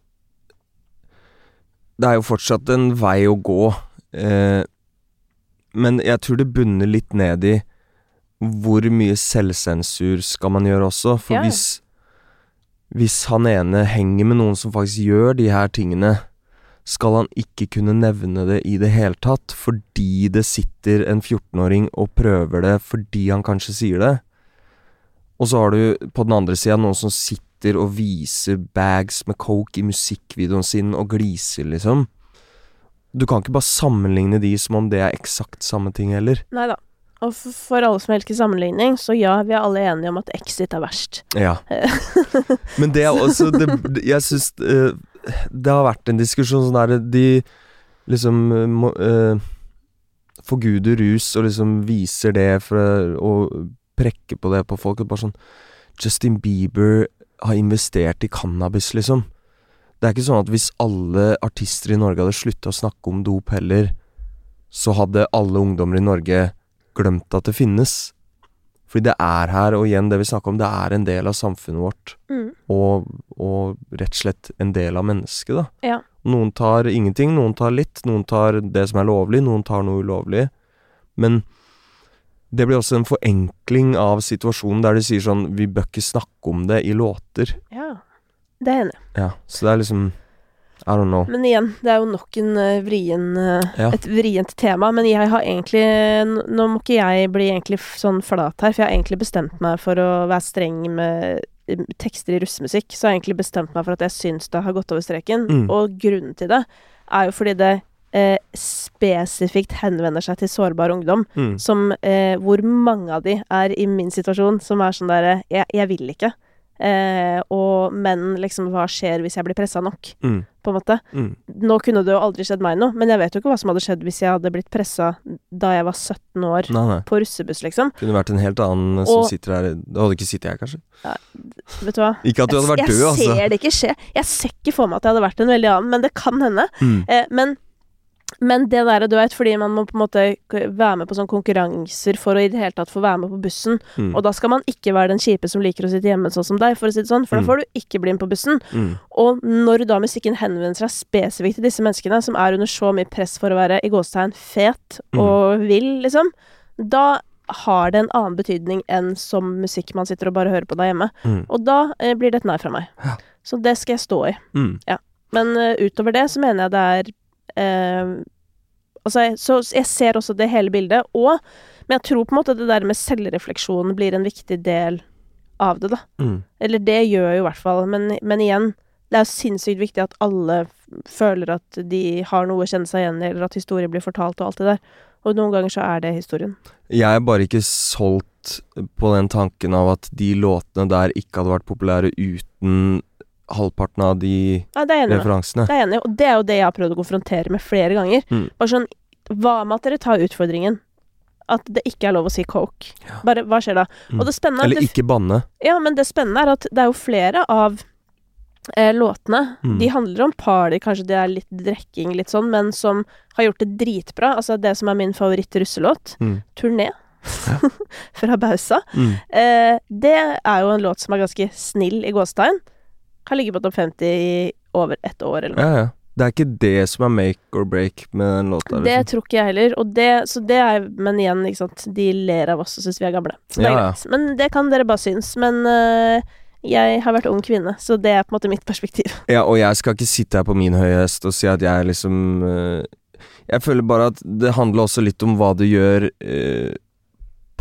det er jo fortsatt en vei å gå. Eh, men jeg tror det bunner litt ned i hvor mye selvsensur skal man gjøre også. For Ja, hvis Hvis han ene henger med noen som faktisk gjør de her tingene, skal han ikke kunne nevne det i det hele tatt fordi det sitter en 14-åring og prøver det fordi han kanskje sier det. Og så har du på den andre sida noen som sitter og viser bags med coke i musikkvideoen sin og gliser, liksom. Du kan ikke bare sammenligne de som om det er eksakt samme ting heller. Nei da. Og for, for alle som elsker sammenligning, så ja, vi er alle enige om at Exit er verst. Ja. Men det er også det, Jeg syns eh, det har vært en diskusjon sånn der De liksom eh, må, eh, forguder rus og liksom viser det for å prekke på det på folk. Og bare sånn Justin Bieber har investert i cannabis, liksom. Det er ikke sånn at hvis alle artister i Norge hadde slutta å snakke om dop heller, så hadde alle ungdommer i Norge glemt at det finnes. Fordi det er her, og igjen det vi snakker om, det er en del av samfunnet vårt. Mm. Og, og rett og slett en del av mennesket, da. Ja. Noen tar ingenting, noen tar litt, noen tar det som er lovlig, noen tar noe ulovlig. Men det blir også en forenkling av situasjonen der de sier sånn Vi bør ikke snakke om det i låter. Ja. Det er jeg enig i. Ja, så det er liksom I don't know. Men igjen, det er jo nok en uh, vrien, uh, Ja. et vrient tema. Men jeg har egentlig Nå må ikke jeg bli egentlig sånn flat her, for jeg har egentlig bestemt meg for å være streng med tekster i russemusikk. Så har jeg egentlig bestemt meg for at jeg syns det har gått over streken. Mm. Og grunnen til det er jo fordi det eh, spesifikt henvender seg til sårbar ungdom. Mm. Som eh, Hvor mange av de er i min situasjon som er sånn derre jeg, jeg vil ikke. Eh, og men liksom hva skjer hvis jeg blir pressa nok, Mm. på en måte. Mm. Nå kunne det jo aldri skjedd meg noe, men jeg vet jo ikke hva som hadde skjedd hvis jeg hadde blitt pressa da jeg var 17 år Nei, nei. på russebuss, liksom. Kunne vært en helt annen som sitter her Da hadde ikke sittet her, kanskje? Vet du hva? Ikke at du hadde vært jeg, død, jeg altså. ser det ikke skje. Jeg ser ikke for meg at jeg hadde vært en veldig annen, men det kan hende. Mm. Eh, men, men det der, du vet, fordi man må på en måte være med på sånne konkurranser for å i det hele tatt få være med på bussen, Mm. og da skal man ikke være den kjipe som liker å sitte hjemme sånn som deg, for å si det sånn, for Mm. da får du ikke bli med på bussen. Mm. Og når da musikken henvender seg spesifikt til disse menneskene, som er under så mye press for å være i gåstegn fet Mm. og vill, liksom, da har det en annen betydning enn som musikk man sitter og bare hører på der hjemme. Mm. Og da eh, blir det et nei fra meg. Ja. Så det skal jeg stå i. Mm. Men uh, utover det så mener jeg det er Altså, jeg, så jeg ser også det hele bildet, og Men jeg tror på en måte det der med selvrefleksjon blir en viktig del av det, da. Mm. Eller det gjør jo i hvert fall, men, men igjen Det er jo sinnssykt viktig at alle føler at de har noe å kjenne seg igjen i, eller at historier blir fortalt og alt det der. Og noen ganger så er det historien. Jeg er bare ikke solgt på den tanken av at de låtene der ikke hadde vært populære uten halvparten av de Ja, er referansene. Det er jeg enig i, og det er jo det jeg har prøvd å konfrontere med flere ganger. Mm. Bare sånn Hva med at dere tar utfordringen? At det ikke er lov å si coke. Ja. Bare, hva skjer da? Mm. Og det spennende er Eller det, ikke banne. Ja, men det spennende er at det er jo flere av eh, låtene Mm. De handler om party, kanskje det er litt drikking, litt sånn, men som har gjort det dritbra. Altså det som er min favoritt-russelåt, Mm. 'Turné', fra Bausa. Mm. Eh, det er jo en låt som er ganske snill i gåstegn. Har ligget på topp 50 i over ett år, eller noe. Ja, ja. Det er ikke det som er make or break med den låta. Det Liksom. tror ikke jeg heller. Og det, så det er Men igjen, ikke sant. De ler av oss og syns vi er gamle. Så det er Ja, greit. Men det kan dere bare synes. Men øh, jeg har vært ung kvinne, så det er på en måte mitt perspektiv. Ja, og jeg skal ikke sitte her på min høye hest og si at jeg liksom eh, Jeg føler bare at det handler også litt om hva du gjør eh,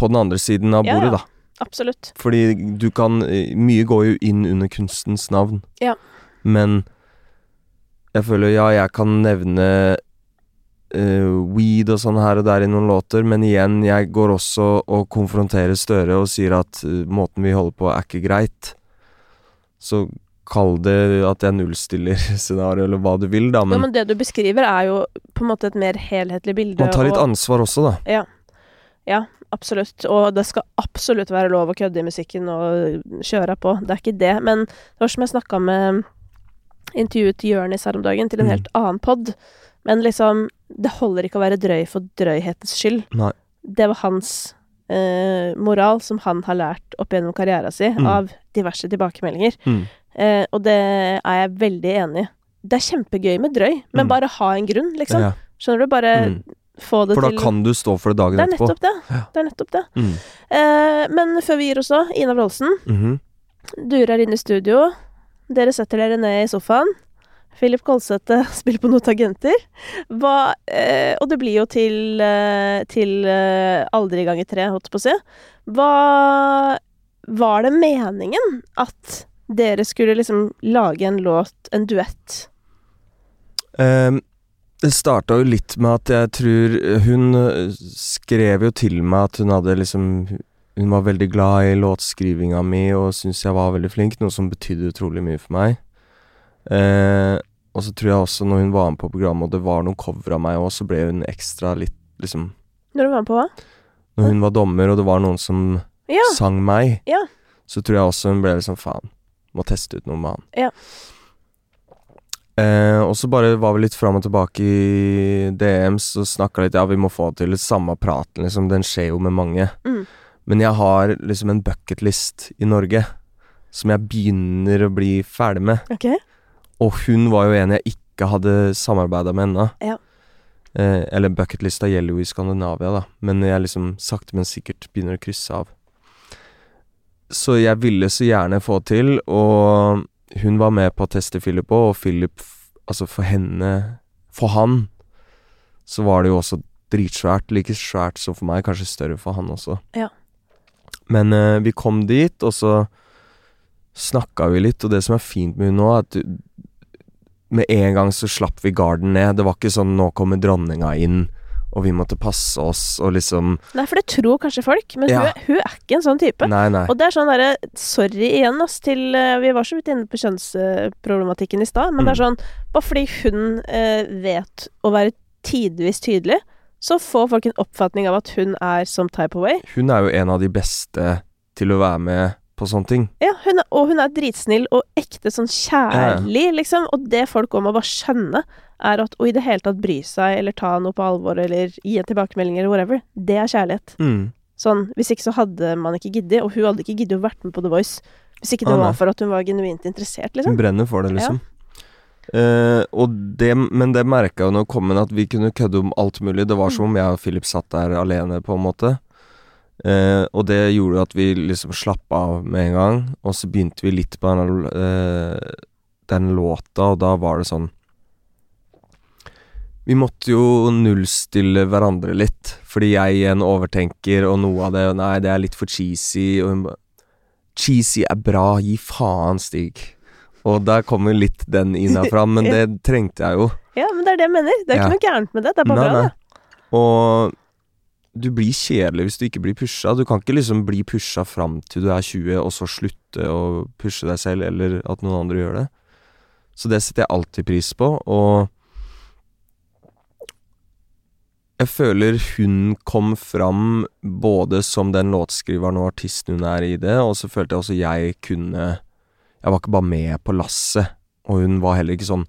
på den andre siden av bordet, da. Absolutt. Fordi du kan eh, Mye går jo inn under kunstens navn. Ja. Men jeg føler ja, jeg kan nevne uh, weed og sånn her og der i noen låter, men igjen, jeg går også og konfronterer Støre og sier at uh, måten vi holder på, er ikke greit. Så kall det at jeg nullstiller scenario, eller hva du vil, da, men men, men det du beskriver, er jo på en måte et mer helhetlig bilde. man tar litt og- ansvar også, da. Ja. Ja, absolutt. Og det skal absolutt være lov å kødde i musikken og kjøre på. Det er ikke det. Men det var som jeg snakka med intervjuet Jørnis her om dagen, til en Mm. helt annen pod. Men liksom, det holder ikke å være drøy for drøyhetens skyld. Nei. Det var hans eh, moral som han har lært opp gjennom karriera si, Mm. av diverse tilbakemeldinger. Mm. Eh, og det er jeg veldig enig i. Det er kjempegøy med drøy, men Mm. bare ha en grunn, liksom. Ja. Skjønner du? Bare Mm. Få det For da til kan du stå for det dagen Det er etterpå. det. Ja. Det er nettopp det. Mm. Eh, men før vi gir oss òg, Ina Wroldsen, Mhm. durer inne i studio. Dere setter dere ned i sofaen. Philip Kolsæter spiller på noen tangenter. Hva, eh, og det blir jo til, eh, til eh, aldri ganger tre, holdt på å si. Hva Var det meningen at dere skulle liksom lage en låt, en duett? Ehm, det starta jo litt med at jeg tror Hun eh, skrev jo til meg at hun hadde liksom Hun var veldig glad i låtskrivinga mi og syntes jeg var veldig flink, noe som betydde utrolig mye for meg. Eh, og så tror jeg også når hun var med på programmet og det var noen cover av meg òg, så ble hun ekstra litt liksom Når hun var med på hva? Når hun var dommer og det var noen som Ja. sang meg, Ja. så tror jeg også hun ble liksom faen, må teste ut noe med han. Ja. Eh, og så bare var vi litt fram og tilbake i DMs og snakka litt Ja, vi må få til samme praten, liksom. Den skjer jo med mange. Mm. Men jeg har liksom en bucketlist i Norge som jeg begynner å bli ferdig med. Ok. Og hun var jo en jeg ikke hadde samarbeida med ennå. Ja. Eh, eller bucketlista gjelder jo i Skandinavia, da. Men jeg liksom sakte, men sikkert begynner å krysse av. Så jeg ville så gjerne få til, og hun var med på å teste Philip òg, og Philip Altså, for henne For han så var det jo også dritsvært. Like svært som for meg, kanskje større for han også. Ja. Men eh, vi kom dit, og så snakka vi litt, og det som er fint med hun nå, er at med en gang så slapp vi garden ned. Det var ikke sånn 'nå kommer dronninga inn', og vi måtte passe oss, og liksom Nei, for det tror kanskje folk, men Ja. hun, hun er ikke en sånn type. Nei, nei. Og det er sånn derre Sorry igjen, ass, til eh, Vi var så vidt inne på kjønnsproblematikken i stad, men det er sånn Bare fordi hun eh, vet å være tidvis tydelig, så får folk en oppfatning av at hun er som type away. Hun er jo en av de beste til å være med på sånne ting. Ja, hun er, og hun er dritsnill og ekte sånn kjærlig, liksom. Og det folk òg må bare skjønne, er at å i det hele tatt bry seg, eller ta noe på alvor, eller gi en tilbakemelding, eller whatever, det er kjærlighet. Mm. Sånn, Hvis ikke så hadde man ikke giddet, og hun hadde ikke giddet å vært med på The Voice. Hvis ikke det Ah, var for at hun var genuint interessert, Hun liksom. brenner for det, liksom. Eh, og det, men det merka jo når jeg kom inn, at vi kunne kødde om alt mulig. Det var som om jeg og Philip satt der alene, på en måte. Eh, og det gjorde at vi liksom slapp av med en gang. Og så begynte vi litt på den, eh, den låta, og da var det sånn Vi måtte jo nullstille hverandre litt, fordi jeg igjen overtenker, og noe av det Nei, det er litt for cheesy, og hun ba Cheesy er bra, gi faen, Stig. Og der kommer litt den Ina fram, men det trengte jeg jo. Ja, men det er det jeg mener. Det er Ja. ikke noe gærent med det. Det er bare Nei, bra, nei. det. Og du blir kjedelig hvis du ikke blir pusha. Du kan ikke liksom bli pusha fram til du er 20, og så slutte å pushe deg selv, eller at noen andre gjør det. Så det setter jeg alltid pris på, og jeg føler hun kom fram både som den låtskriveren og artisten hun er i det, og så følte jeg også jeg kunne Jeg var ikke bare med på lasset, og hun var heller ikke sånn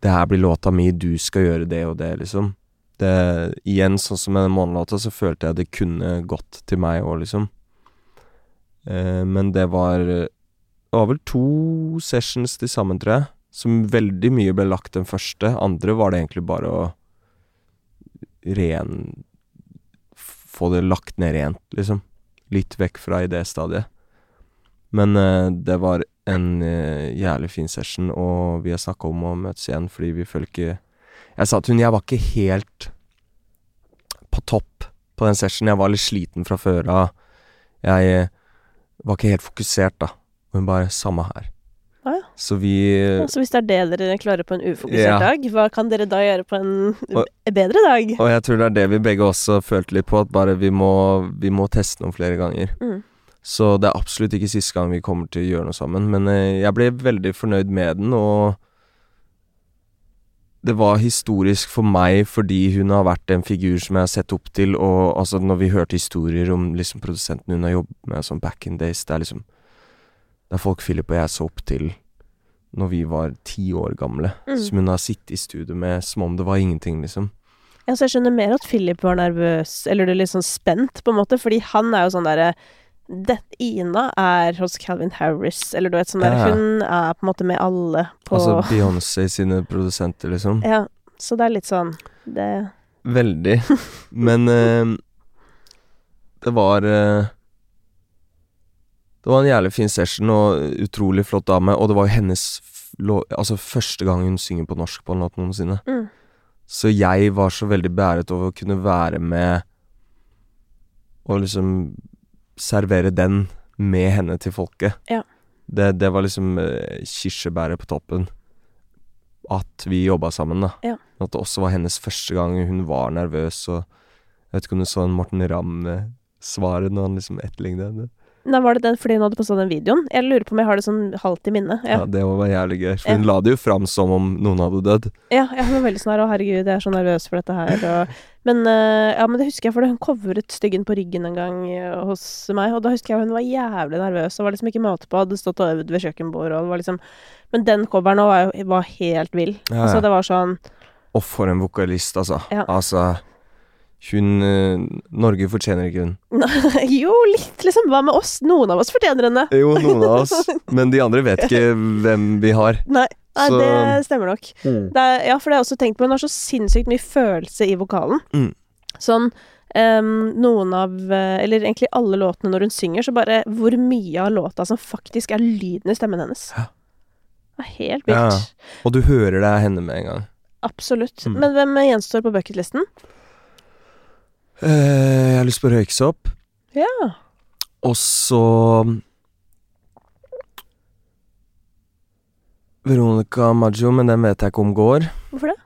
'Det her blir låta mi, du skal gjøre det og det', liksom. Det, igjen, sånn som med den månelåta, så følte jeg det kunne gått til meg òg, liksom. Eh, men det var Det var vel to sessions til sammen, tror jeg. Som veldig mye ble lagt den første. Andre var det egentlig bare å ren Få det lagt ned rent, liksom. Litt vekk fra idéstadiet. Men eh, det var en eh, jævlig fin session, og vi har snakka om å møtes igjen fordi vi føler ikke Jeg sa til hun jeg var ikke helt på topp på den sessionen. Jeg var litt sliten fra før av. Jeg var ikke helt fokusert, da. Og hun bare Samme her. Ah, ja. Så vi Så hvis det er det dere klarer på en ufokusert Ja. dag, hva kan dere da gjøre på en Og- bedre dag? Og jeg tror det er det vi begge også følte litt på, at bare vi må, vi må teste noen flere ganger. Mm. Så det er absolutt ikke siste gang vi kommer til å gjøre noe sammen. Men eh, jeg ble veldig fornøyd med den, og det var historisk for meg fordi hun har vært en figur som jeg har sett opp til, og altså når vi hørte historier om liksom produsenten hun har jobbet med, sånn back in days, det er liksom Det er folk Philip og jeg så opp til når vi var ti år gamle, Mm. som hun har sittet i studio med som om det var ingenting, liksom. Ja, så jeg skjønner mer at Philip var nervøs, eller er litt sånn spent, på en måte, fordi han er jo sånn derre det, Ina er hos Calvin Harris, eller du vet sånn der Ja. Hun er på en måte med alle på Altså Beyoncé sine produsenter, liksom. Ja, så det er litt sånn Det Veldig. Men eh, det var eh, Det var en jævlig fin session og utrolig flott dame, og det var jo hennes Altså første gang hun synger på norsk på en låt noensinne. mm. Så jeg var så veldig beæret over å kunne være med og liksom servere den med henne til folket. Ja. Det, det var liksom eh, kirsebæret på toppen. At vi jobba sammen, da. Ja. At det også var hennes første gang hun var nervøs, og jeg vet ikke om du så en Morten Ramm-svaret når han liksom etterlignet henne. Nei, var det den fordi hun hadde posta den videoen? Jeg lurer på om jeg har det sånn halvt i minne. Ja. Ja. det var jævlig gøy. For Ja. hun la det jo fram som om noen hadde dødd. Ja, jeg var veldig sånn her, å herregud, jeg er så nervøs for dette her, og Men, eh, ja, men det husker jeg, for hun covret Styggen på ryggen en gang eh, hos meg, og da husker jeg hun var jævlig nervøs, og var liksom ikke måte på, hadde stått og øvd ved kjøkkenbordet, og var liksom Men den coveren var var helt vill. Ja, Altså, det var sånn Og for en vokalist, altså. Ja. Altså Hun eh, Norge fortjener ikke hun. Jo, litt, liksom. Hva med oss? Noen av oss fortjener henne. Jo, noen av oss. Men de andre vet ikke hvem vi har. Nei, nei Så- det stemmer nok. Det er, ja, for det har jeg også tenkt på. Hun har så sinnssykt mye følelse i vokalen. Mm. Sånn um, noen av eh, Eller egentlig alle låtene når hun synger, så bare hvor mye av låta som faktisk er lyden i stemmen hennes. Ja. Det er helt vilt. Ja. Og du hører det er henne med en gang. Absolutt. Mm. Men hvem gjenstår på bucketlisten? Eh, jeg har lyst på røyksopp. Ja. Og så Veronica Maggio, men den vet jeg ikke om går. Hvorfor det?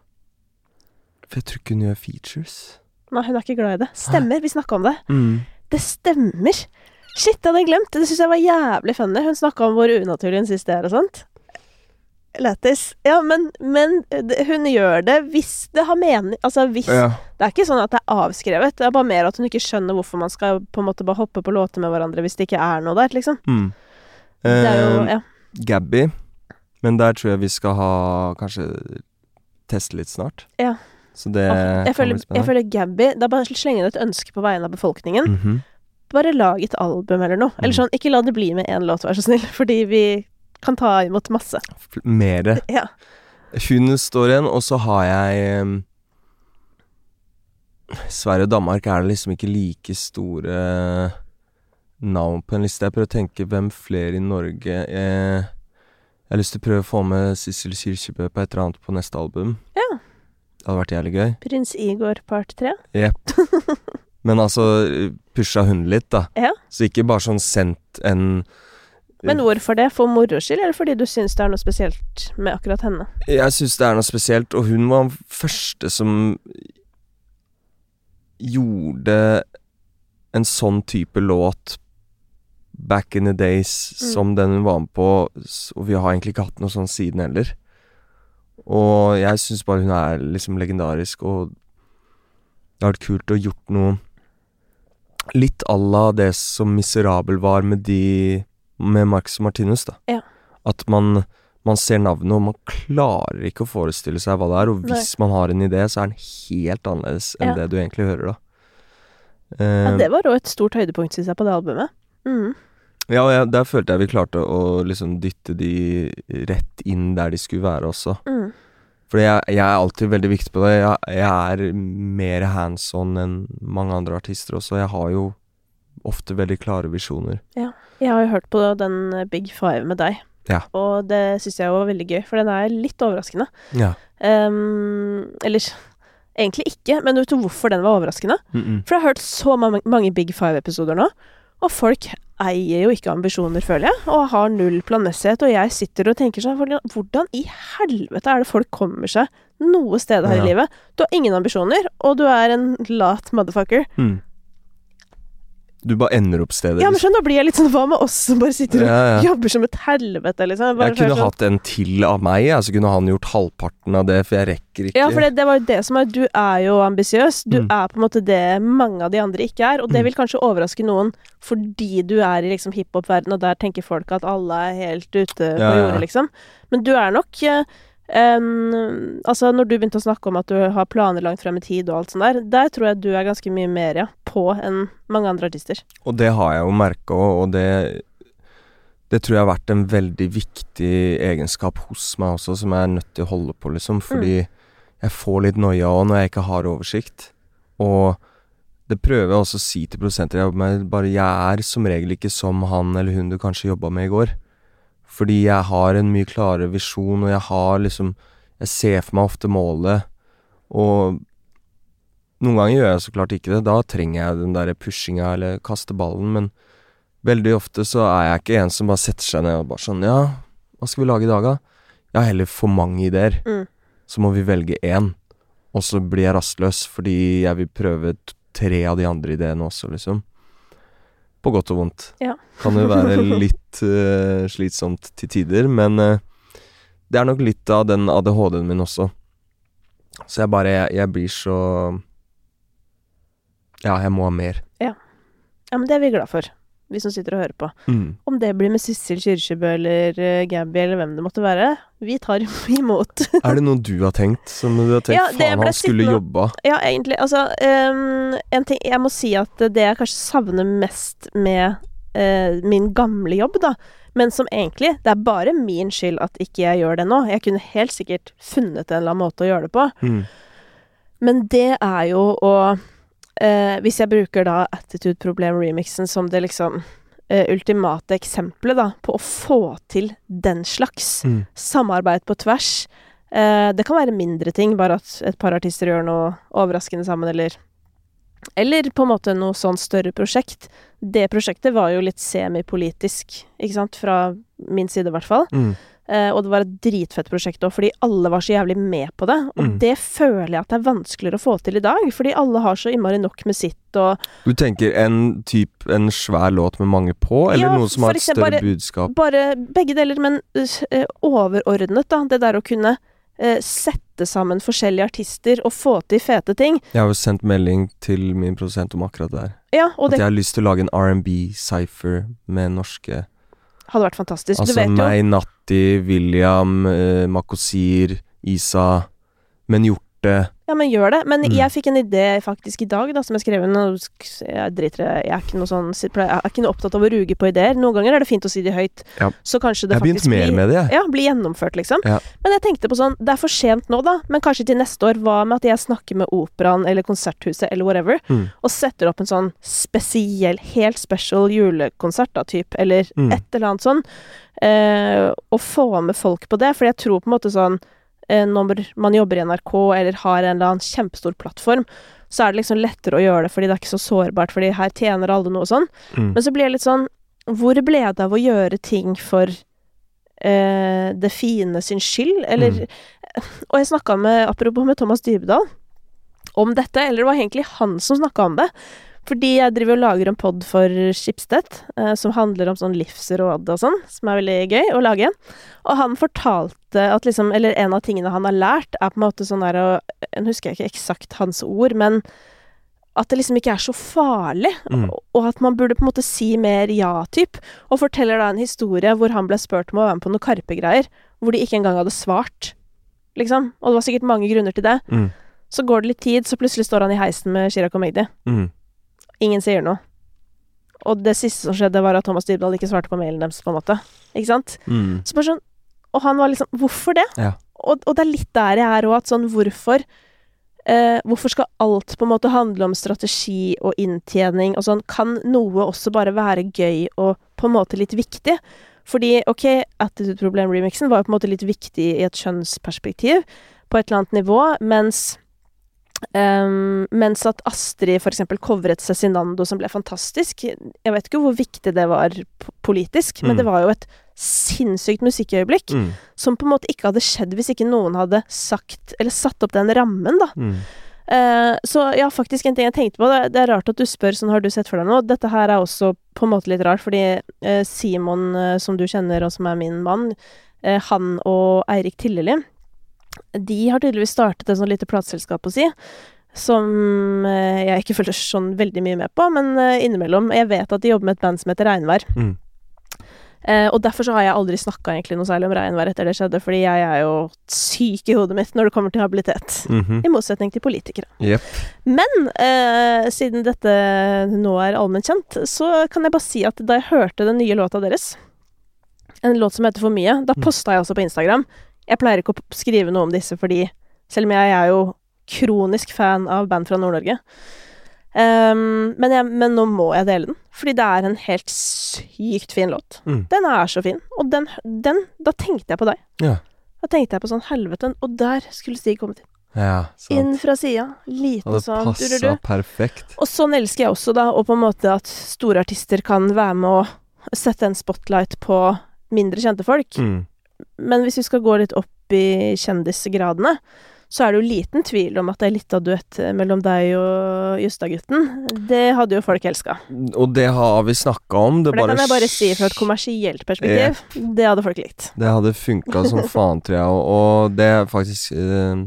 For jeg tror ikke hun gjør features. Nei, hun er ikke glad i det. Stemmer, vi snakka om det. Mm. Det stemmer! Shit, det hadde jeg glemt. Det syns jeg var jævlig funny. Hun snakka om hvor unaturlig hun det er og sånt. Lættis. Ja, men, men hun gjør det hvis det har mening Altså hvis Ja. Det er ikke sånn at det er avskrevet. Det er bare mer at hun ikke skjønner hvorfor man skal på en måte bare hoppe på låter med hverandre hvis det ikke er noe der, liksom. Mm. Det er jo Eh, Ja. Gabby. Men der tror jeg vi skal ha Kanskje teste litt snart. Ja. Så det jeg, kan føler, bli jeg føler Gabby Det er bare å slenge inn et ønske på vegne av befolkningen. Mhm. Bare lag et album eller noe. Eller Mm. sånn, ikke la det bli med én låt, vær så snill, fordi vi kan ta imot masse. Mer Mere. Ja. Hun står igjen, og så har jeg um, Sverige og Danmark er det liksom ikke like store navn på en liste. Jeg prøver å tenke hvem flere i Norge Jeg, Jeg har lyst til å prøve å få med Sissel Kirkebø på et eller annet på neste album. Ja. Det hadde vært jævlig gøy. Prins Igor part tre. Jepp. Men altså, pusha hun litt, da. Ja. Så ikke bare sånn sendt en Men hvorfor det? For moro skyld, eller fordi du syns det er noe spesielt med akkurat henne? Jeg syns det er noe spesielt, og hun var den første som gjorde en sånn type låt back in the days Mm. som den hun var med på, og vi har egentlig ikke hatt noe sånn siden heller. Og jeg syns bare hun er liksom legendarisk, og det har vært kult å gjort noe litt à la det som Miserabel var med de Med Marcus Martinus, da. Ja. At man man ser navnet, og man klarer ikke å forestille seg hva det er. Og hvis man har en idé, så er den helt annerledes enn Ja. det du egentlig hører, da. Ja, Eh, det var òg et stort høydepunkt, syns jeg, på det albumet. Mm. Ja, og jeg, der følte jeg vi klarte å liksom dytte de rett inn der de skulle være også. Mm. Fordi jeg, jeg er alltid veldig viktig på det. Jeg, jeg er mer hands on enn mange andre artister også. Jeg har jo ofte veldig klare visjoner. Jeg har jo hørt på den eh, Big Five med deg, Ja. og det syns jeg var veldig gøy, for den er litt overraskende. Ja. Um, eller egentlig ikke, men vet du hvorfor den var overraskende? Mm -mm. For jeg har hørt så mange, mange Big Five-episoder nå, og folk eier jo ikke ambisjoner, føler jeg, og har null planmessighet, og jeg sitter og tenker sånn hvordan, hvordan i helvete er det folk kommer seg noe sted her Ja. i livet? Du har ingen ambisjoner, og du er en lat motherfucker. Mm. Du bare ender opp stedet. Ja, men liksom. skjønn, da blir jeg litt sånn Hva med oss som bare sitter og ja, ja. jobber som et helvete, liksom? Bare Jeg kunne sånn- hatt en til av meg, så kunne han gjort halvparten av det, for jeg rekker ikke Ja, for det, det var jo det som er Du er jo ambisiøs. Du Mm. er på en måte det mange av de andre ikke er. Og det Mm. vil kanskje overraske noen fordi du er i liksom hiphop-verdenen, og der tenker folk at alle er helt ute på Ja, ja. jordet, liksom. Men du er nok em, Altså, når du begynte å snakke om at du har planer langt frem i tid og alt sånt der, der tror jeg du er ganske mye mer, ja, på enn mange andre artister. Og det har jeg jo merka og det Det tror jeg har vært en veldig viktig egenskap hos meg også, som jeg er nødt til å holde på, liksom. Fordi jeg får litt noia òg når jeg ikke har oversikt. Og det prøver jeg også å si til produsenter jeg jobber med, bare jeg er som regel ikke som han eller hun du kanskje jobba med i går. Fordi jeg har en mye klarere visjon, og jeg har liksom Jeg ser for meg ofte målet, og noen ganger gjør jeg så klart ikke det. Da trenger jeg den der pushinga eller kaste ballen, men veldig ofte så er jeg ikke en som bare setter seg ned og bare sånn Ja, hva skal vi lage i dag, da? Jeg har heller for mange ideer. Mm. Så må vi velge én, og så blir jeg rastløs fordi jeg vil prøve tre av de andre ideene også, liksom. På godt og vondt. Ja. Kan jo være litt uh, slitsomt til tider, men uh, det er nok litt av den ADHD-en min også. Så jeg bare Jeg, jeg blir så Ja, jeg må ha mer. Ja, men det er vi glad for, vi som sitter og hører på. Om det blir med Sissel Kyrkjebø eller uh, Gabby eller hvem det måtte være, vi tar imot. Er det noe du har tenkt, som du har tenkt Ja, faen han skulle jobba? ja, egentlig. Altså, um, en ting Jeg må si at det jeg kanskje savner mest med uh, min gamle jobb, da, men som egentlig Det er bare min skyld at ikke jeg gjør det nå. Jeg kunne helt sikkert funnet en eller annen måte å gjøre det på. Mm. Men det er jo å eh, Hvis jeg bruker da Attitude Problem-remixen som det liksom eh, ultimate eksempelet, da, på å få til den slags Mm. samarbeid på tvers. Eh, det kan være mindre ting, bare at et par artister gjør noe overraskende sammen, eller Eller på en måte noe sånn større prosjekt. Det prosjektet var jo litt semipolitisk, ikke sant, fra min side i hvert fall. Mm. Eh, og det var et dritfett prosjekt òg, fordi alle var så jævlig med på det. Og Mm. det føler jeg at det er vanskeligere å få til i dag, fordi alle har så innmari nok med sitt, og Du tenker en type, en svær låt med mange på, eller Ja, noe som har et større bare- budskap? bare begge deler, men uh, overordnet, da. Det der å kunne uh, sette sammen forskjellige artister og få til fete ting. Jeg har jo sendt melding til min produsent om akkurat det her. Ja, At det jeg har lyst til å lage en R&B-cypher med norske hadde vært fantastisk. Altså du vet jo Altså meg, Natti, William, eh, Makosir, Isa, men Hjorte Ja, men gjør det. Men Mm. jeg fikk en idé faktisk i dag, da, som jeg skrev inn. Jeg driter Jeg er ikke noe sånn Jeg er ikke noe opptatt av å ruge på ideer. Noen ganger er det fint å si de høyt, Ja. så kanskje det faktisk blir det. Ja, blir gjennomført, liksom. Ja. Men jeg tenkte på sånn Det er for sent nå, da, men kanskje til neste år. Hva med at jeg snakker med Operaen eller Konserthuset eller whatever, Mm. og setter opp en sånn spesiell, helt special julekonsert, da, type, eller Mm. et eller annet sånn, eh, og få med folk på det, for jeg tror på en måte sånn Når man jobber i NRK eller har en eller annen kjempestor plattform, så er det liksom lettere å gjøre det, fordi det er ikke så sårbart, fordi her tjener alle noe sånn. Mm. Men så blir jeg litt sånn Hvor ble det av å gjøre ting for eh, det fine sin skyld, eller Mm. Og jeg snakka med, apropos med Thomas Dybdahl, om dette, eller det var egentlig han som snakka om det. Fordi jeg driver og lager en pod for Schibsted, eh, som handler om sånn livsråd og sånn, som er veldig gøy å lage. Og han fortalte at liksom, eller en av tingene han har lært, er på en måte sånn der å Nå husker jeg ikke eksakt hans ord, men at det liksom ikke er så farlig, Mm. og- og at man burde på en måte si mer ja, typ. Og forteller da en historie hvor han ble spurt om å være med på noen Karpe-greier, hvor de ikke engang hadde svart, liksom. Og det var sikkert mange grunner til det. Mm. Så går det litt tid, så plutselig står han i heisen med Chirag og Magdi. Mm. Ingen sier noe. og det siste som skjedde, var at Thomas Dybdahl ikke svarte på mailen deres, på en måte. Ikke sant? Mm. Så bare sånn Og han var liksom Hvorfor det? Ja. Og, og det er litt der jeg er òg, at sånn hvorfor eh, Hvorfor skal alt på en måte handle om strategi og inntjening og sånn? Kan noe også bare være gøy og på en måte litt viktig? Fordi ok, Attitude Problem-remixen var jo på en måte litt viktig i et kjønnsperspektiv på et eller annet nivå, mens ehm, mens at Astrid eksempel covret Cezinando, som ble fantastisk. Jeg vet ikke hvor viktig det var politisk, politisk, men Mm. det var jo et sinnssykt musikkøyeblikk Mm. som på en måte ikke hadde skjedd hvis ikke noen hadde sagt eller satt opp den rammen, da. Mm. Uh, så ja, faktisk en ting jeg tenkte på. Det, det er rart at du spør sånn, har du sett for deg noe? Dette her er også på en måte litt rart, fordi uh, Simon, uh, som du kjenner, og som er min mann, han og Eirik Tilleli, de har tydeligvis startet et sånt lite plateselskap å si. Som eh, jeg ikke følger sånn veldig mye med på, men eh, innimellom. Jeg vet at de jobber med et band som heter Regnvær. Mm. Eh, og derfor så har jeg aldri snakka egentlig noe særlig om regnvær etter det skjedde, fordi jeg er jo syk i hodet mitt når det kommer til habilitet. Mhm. I motsetning til politikere. Yep. Men eh, siden dette nå er allment kjent, så kan jeg bare si at da jeg hørte den nye låta deres, en låt som heter For mye, da Mm. posta jeg også på Instagram. Jeg pleier ikke å skrive noe om disse fordi Selv om jeg er jo kronisk fan av band fra Nord-Norge. Um, men, jeg, men nå må jeg dele den, fordi det er en helt sykt fin låt. Mm. Den er så fin. Og den, den Da tenkte jeg på deg. Ja. Da tenkte jeg på sånn helvete, og der skulle Stig kommet inn. Ja, sant. Inn fra sida. liten sånn passa du-du-du. perfekt. Og sånn elsker jeg også, da, og på en måte at store artister kan være med å sette en spotlight på mindre kjente folk. Mm. Men hvis vi skal gå litt opp i kjendisgradene, så er det jo liten tvil om at det er litt av duett mellom deg og Justad-gutten. Det hadde jo folk elska. Og det har vi snakka om. Det, For det bare kan jeg bare si fra et kommersielt perspektiv. Det hadde folk likt. Det hadde funka som faen, tror jeg, og, det er faktisk eh,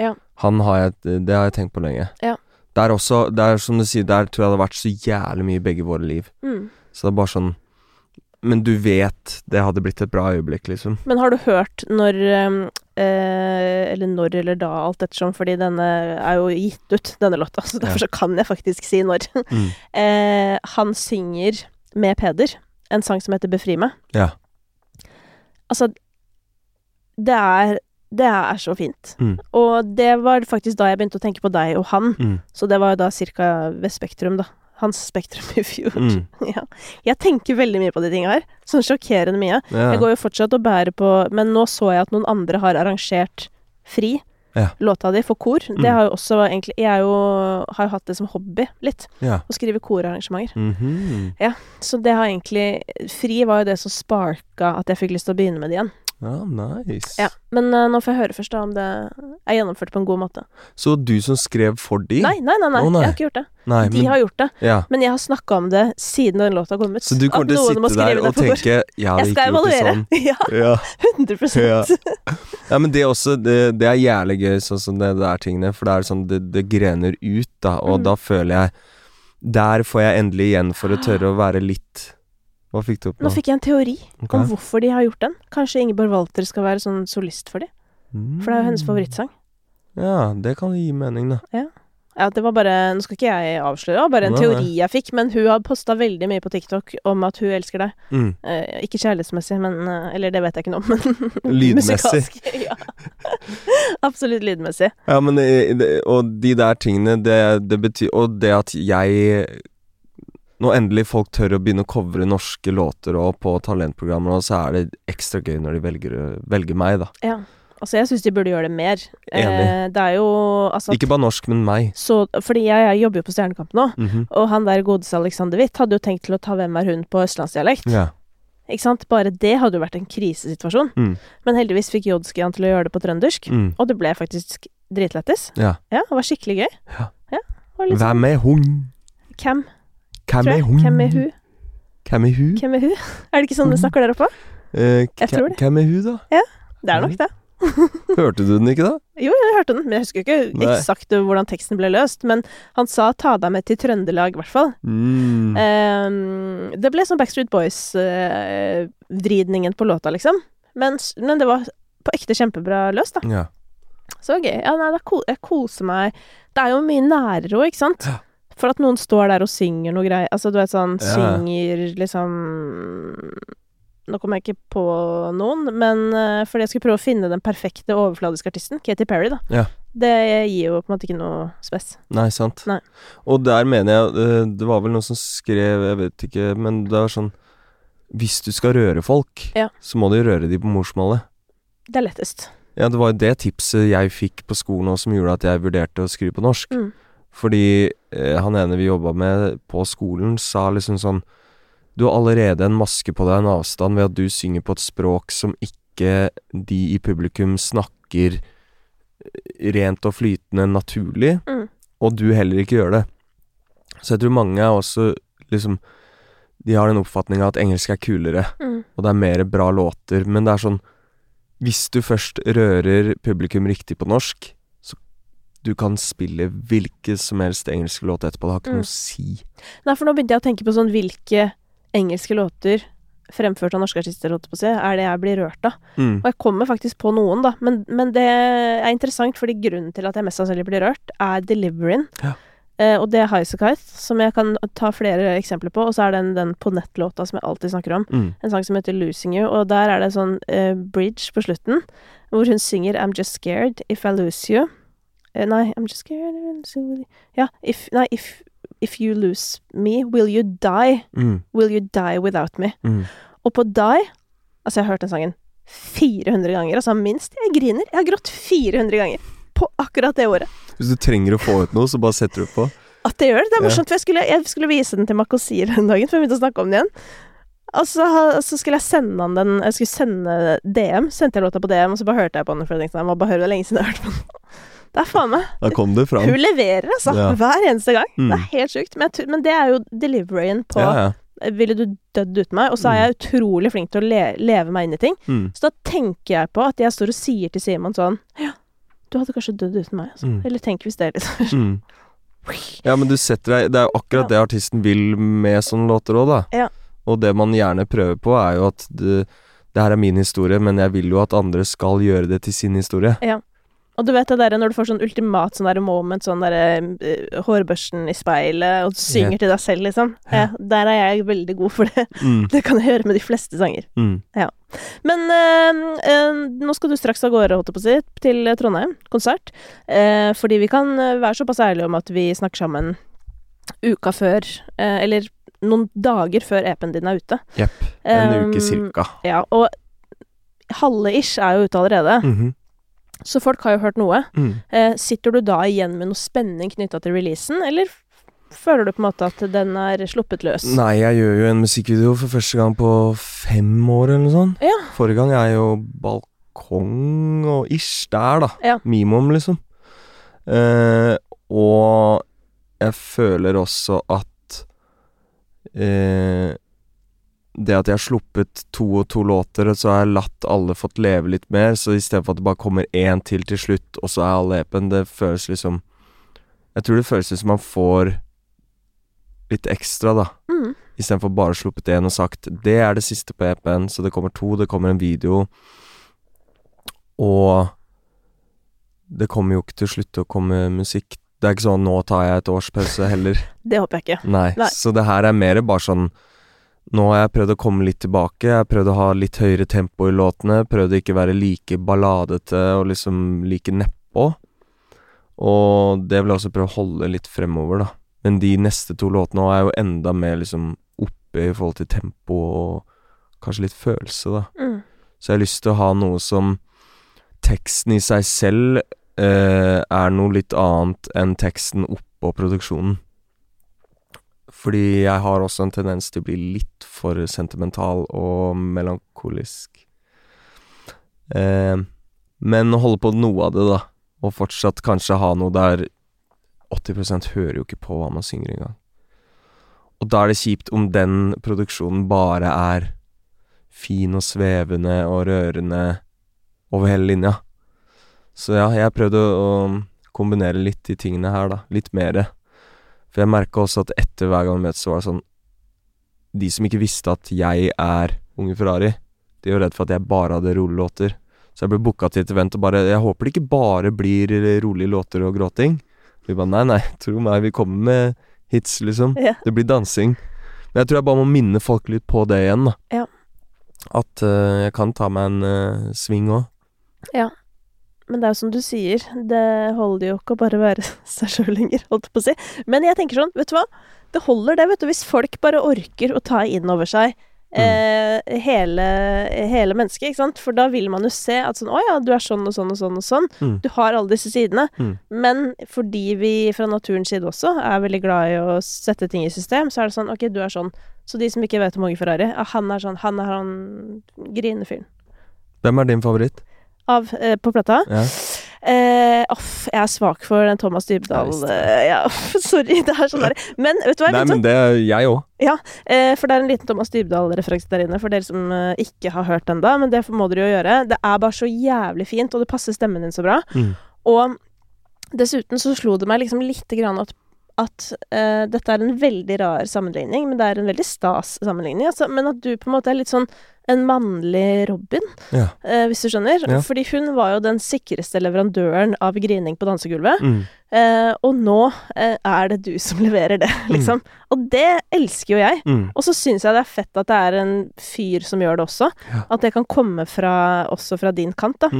Ja. Han har jeg Det har jeg tenkt på lenge. Ja. Det er også Det er som du sier, der tror jeg det har vært så jævlig mye i begge våre liv. Mm. Så det er bare sånn Men du vet det hadde blitt et bra øyeblikk, liksom. Men har du hørt når ehm, eh, Eller når eller da, alt ettersom, fordi denne er jo gitt ut, denne låta, så derfor så kan jeg faktisk si når. Mm. eh, han synger med Peder en sang som heter Befri meg. Ja. Altså, det er det er så fint. Mm. Og det var faktisk da jeg begynte å tenke på deg og han. Mm. Så det var jo da cirka ved Spektrum, da. Hans Spektrum i fjor. Mm. Ja. Jeg tenker veldig mye på de tinga her. Sånn sjokkerende mye. Ja. Jeg går jo fortsatt og bærer på Men nå så jeg at noen andre har arrangert fri. Ja. Låta di for kor. Mm. Det har jo også egentlig Jeg jo, har jo hatt det som hobby litt. ja. Å skrive korarrangementer. Mhm. Så det har egentlig Fri var jo det som sparka at jeg fikk lyst til å begynne med det igjen. Ja, nice. Ja. Men uh, nå får jeg høre først da om det er gjennomført på en god måte. Så du som skrev for de? Nei, nei, nei, nei, Oh, nei. jeg har ikke gjort det. Nei, De men, har gjort det. ja. Men jeg har snakka om det siden den låta kom ut. Så du kommer til å sitte der og tenke Ja, Jeg skal ikke evaluere. sånn. Ja, Ja. 100 Ja. Ja, men det er også, det, det er jævlig gøy, sånn som det der tingene, for det er sånn, det, det grener ut, da, og Mm. da føler jeg Der får jeg endelig igjen for å tørre å være litt Hva fikk du opp Nå nå? fikk jeg en teori okay. om hvorfor de har gjort den. Kanskje Ingeborg Walter skal være sånn solist for dem. For det er jo hennes Mm. favorittsang. Ja, det kan gi mening, da. Ja, det var bare Nå skal ikke jeg avsløre, det var bare en Nei, teori jeg fikk, men hun har posta veldig mye på TikTok om at hun elsker deg. Mm. Eh, ikke kjærlighetsmessig, men eh, Eller det vet jeg ikke noe om, men Lydmessig. Ja. Absolutt lydmessig. Ja, men eh, det, Og de der tingene, det, det betyr Og det at jeg Når endelig folk tør å begynne å covre norske låter og på talentprogrammer, og så er det ekstra gøy når de velger, velger meg, da. Ja. Altså, jeg syns de burde gjøre det mer. Enig. Eh, det er jo altså Ikke bare norsk, men meg. så, Fordi jeg, jeg jobber jo på Stjernekamp nå, Mhm. og han der godeste Alexander Witt hadde jo tenkt til å ta Hvem er hun på østlandsdialekt. Ja. Ikke sant? Bare det hadde jo vært en krisesituasjon. Mm. Men heldigvis fikk Jodski han til å gjøre det på trøndersk, Mm. og det ble faktisk dritlættis. Ja. Ja, det var skikkelig gøy. Ja. ja var sånn, Hvem er hun? Hvem? Hvem er hun? Hvem er hun? Hvem er hun? Hvem er hun? Er det ikke sånn de snakker der oppe? Eh, Jeg tror det. Hvem er hun, da? Det er nok det. Hørte du den ikke, da? Jo, jeg hørte den, men jeg husker ikke Nei. eksakt hvordan teksten ble løst. Men han sa 'ta deg med til Trøndelag', i hvert fall. Mm. Ehm, det ble sånn Backstreet Boys-vridningen på låta, liksom. Men, men det var på ekte kjempebra løst, da. Ja. Så gøy. Ja, nei, da jeg koser meg. Det er jo mye nærere òg, ikke sant? Ja. For at noen står der og synger noe greier. Altså, du vet sånn Ja. Synger liksom Nå kommer jeg ikke på noen, men uh, fordi jeg skulle prøve å finne den perfekte overfladiske artisten, Katy Perry, da. Ja. Det gir jo på en måte ikke noe spes. Nei, sant. Nei. Og der mener jeg eh, Det var vel noen som skrev, jeg vet ikke, men det var sånn Hvis du skal røre folk, Ja. så må du røre de på morsmålet. Det er lettest. Ja, det var jo det tipset jeg fikk på skolen også som gjorde at jeg vurderte å skrive på norsk. Mm. Fordi eh, han ene vi jobba med på skolen, sa liksom sånn Du har allerede en maske på deg, en avstand, ved at du synger på et språk som ikke de i publikum snakker eh, rent og flytende naturlig, Mm. og du heller ikke gjør det. Så jeg tror mange er også liksom De har den oppfatninga at engelsk er kulere, Mm. og det er mer bra låter, men det er sånn Hvis du først rører publikum riktig på norsk, du kan spille hvilke som helst engelske låter etterpå. Det har ikke Mm. noe å si. Nei, for nå begynte jeg å tenke på sånn hvilke engelske låter fremført av norske artister, holdt på å si, er det jeg blir rørt av. Mm. Og jeg kommer faktisk på noen, da. Men, men det er interessant, fordi grunnen til at jeg mest sannsynlig blir rørt, er deliveryen. Ja. Eh, og det er Highasakite, som jeg kan ta flere eksempler på. Og så er det den, den på nett-låta som jeg alltid snakker om. Mm. En sang som heter 'Losing You', og der er det sånn eh, bridge på slutten, hvor hun synger 'I'm just scared if I lose you'. Eh, nei, 'I'm just scared. Ja, if, nei, if, if you lose me, will you die? Mm. Will you die without me? Mm. Og på Die Altså, jeg har hørt den sangen 400 ganger, altså minst. Jeg griner. Jeg har grått 400 ganger på akkurat det året. Hvis du trenger å få ut noe, så bare setter du på. At det gjør det. Det er morsomt, for jeg skulle, jeg skulle vise den til Makosir den dagen, for jeg begynte å snakke om den igjen. Og så, så skulle jeg sende han den Jeg skulle sende DM. Sendte jeg låta på DM, og så bare hørte jeg på den. For jeg tenkte jeg må bare høre det lenge siden jeg har hørt på den. Det er faen meg Da kom det fram. Hun leverer, altså. Ja. Hver eneste gang. Mm. Det er helt sjukt. Men, men det er jo deliveryen på Ja, ja. Ville du dødd uten meg? Og så er jeg utrolig flink til å le leve meg inn i ting. Mm. Så da tenker jeg på at jeg står og sier til Simon sånn Ja, du hadde kanskje dødd uten meg. Altså. Mm. Eller tenk hvis det, liksom. Mm. Ja, men du setter deg Det er jo akkurat det artisten vil med sånne låter òg, da. Ja. Og det man gjerne prøver på, er jo at det, det her er min historie, men jeg vil jo at andre skal gjøre det til sin historie. Og du vet det derre når du får sånn ultimat sånn derre moment, sånn derre uh, hårbørsten i speilet, og du synger yeah. til deg selv, liksom. Ja, der er jeg veldig god for det. Mm. Det kan jeg gjøre med de fleste sanger. Mm. Men uh, uh, nå skal du straks av gårde, holdt jeg på å si, til Trondheim. Konsert. Fordi vi kan være såpass ærlige om at vi snakker sammen uka før, eller noen dager før EP-en din er ute. Jepp. En uke Um, cirka. Ja, og halve ish er jo ute allerede, Mhm. Så folk har jo hørt noe. Mm. Eh, sitter du da igjen med noe spenning knytta til releasen, eller føler du på en måte at den er sluppet løs? Nei, jeg gjør jo en musikkvideo for første gang på fem år eller noe sånt. Ja. Forrige gang er jo balkong og ish der, da. Ja. Mimom, liksom. Eh, og jeg føler også at eh, Det at jeg har sluppet to og to låter, så har jeg latt alle fått leve litt mer, så istedenfor at det bare kommer én til til slutt, og så er alle EP-en, det føles liksom Jeg tror det føles som man får litt ekstra, da. Mm. Istedenfor bare sluppet én og sagt det er det siste på EP-en, så det kommer to, det kommer en video. Og det kommer jo ikke til å slutte å komme musikk. Det er ikke sånn 'nå tar jeg et års pause' heller. Det håper jeg ikke. Nei. Nei. Så det her er mer bare sånn Nå har jeg prøvd å komme litt tilbake. Jeg har prøvd å ha litt høyere tempo i låtene. Prøvd å ikke være like balladete og liksom like nedpå. Og det vil jeg også prøve å holde litt fremover, da. Men de neste to låtene òg er jo enda mer liksom oppe i forhold til tempo og kanskje litt følelse, da. Mm. Så jeg har lyst til å ha noe som Teksten i seg selv eh, er noe litt annet enn teksten oppå produksjonen. Fordi jeg har også en tendens til å bli litt for sentimental og melankolisk. Eh, men holde på noe av det, da. Og fortsatt kanskje ha noe der 80% hører jo ikke på hva man synger engang. Og da er det kjipt om den produksjonen bare er fin og svevende og rørende over hele linja. Så ja, jeg prøvde å, kombinere litt de tingene her, da. Litt mere. For jeg merka også at etter hver gang vi møtes, så var det sånn De som ikke visste at jeg er Unge Ferrari, de var redd for at jeg bare hadde rolige låter. Så jeg ble booka til et event og bare Jeg håper det ikke bare blir rolige låter og gråting. Vi bare nei, nei, tro meg, vi kommer med hits, liksom. Ja. Det blir dansing. Men jeg tror jeg bare må minne folk litt på det igjen, da. Ja. At uh, jeg kan ta meg en uh, sving òg. Men det er jo som du sier, det holder jo ikke å bare være seg sjøl lenger, holdt jeg på å si. Men jeg tenker sånn, vet du hva? Det holder det, vet du, hvis folk bare orker å ta inn over seg eh, hele, hele mennesket, ikke sant? For da vil man jo se at sånn Å ja, du er sånn og sånn og sånn og sånn. Mm. Du har alle disse sidene. Mm. Men fordi vi fra naturens side også er veldig glad i å sette ting i system, så er det sånn Ok, du er sånn. Så de som ikke vet om Åge Ferrari, han er sånn. Han er han grinefyren. Hvem er din favoritt? Av eh, På plata? Ja. Eh, off, jeg er svak for den Thomas Dybdahl eh, Ja, sorry. Det er sånn der. Men vet du hva? Nei, men det er jeg òg. Eh, for det er en liten Thomas Dybdahl-referanse der inne, for dere som eh, ikke har hørt den da, men det må dere jo gjøre. Det er bare så jævlig fint, og det passer stemmen din så bra. Mm. Og dessuten så slo det meg liksom lite grann at, eh, dette er en veldig rar sammenligning, men det er en veldig stas sammenligning. Altså, men at du på en måte er litt sånn en mannlig Robin, Ja. uh, hvis du skjønner. Ja. Fordi hun var jo den sikreste leverandøren av grining på dansegulvet. Mm. Uh, og nå er det du som leverer det, liksom. Og det elsker jo jeg. Mm. Og så syns jeg det er fett at det er en fyr som gjør det også. Ja. At det kan komme fra, også fra din kant, da.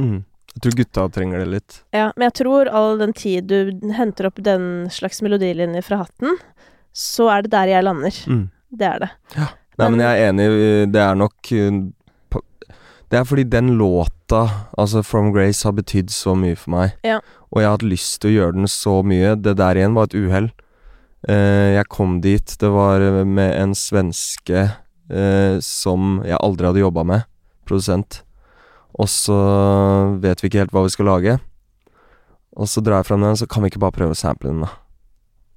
Jeg tror gutta trenger det litt. Ja, men jeg tror all den tid du henter opp den slags melodilinje fra hatten, så er det der jeg lander. Mm. Det er det. Nei, men Men- jeg er enig. øh, Det er nok øh, Det er fordi den låta, altså From Grace, har betydd så mye for meg. Ja. Og jeg har hatt lyst til å gjøre den så mye. Det der igjen var et uhell. Eh, jeg kom dit, det var med en svenske eh, som jeg aldri hadde jobba med, produsent. Og så vet vi ikke helt hva vi skal lage. Og så drar jeg fram den, så kan vi ikke bare prøve å sample den, da.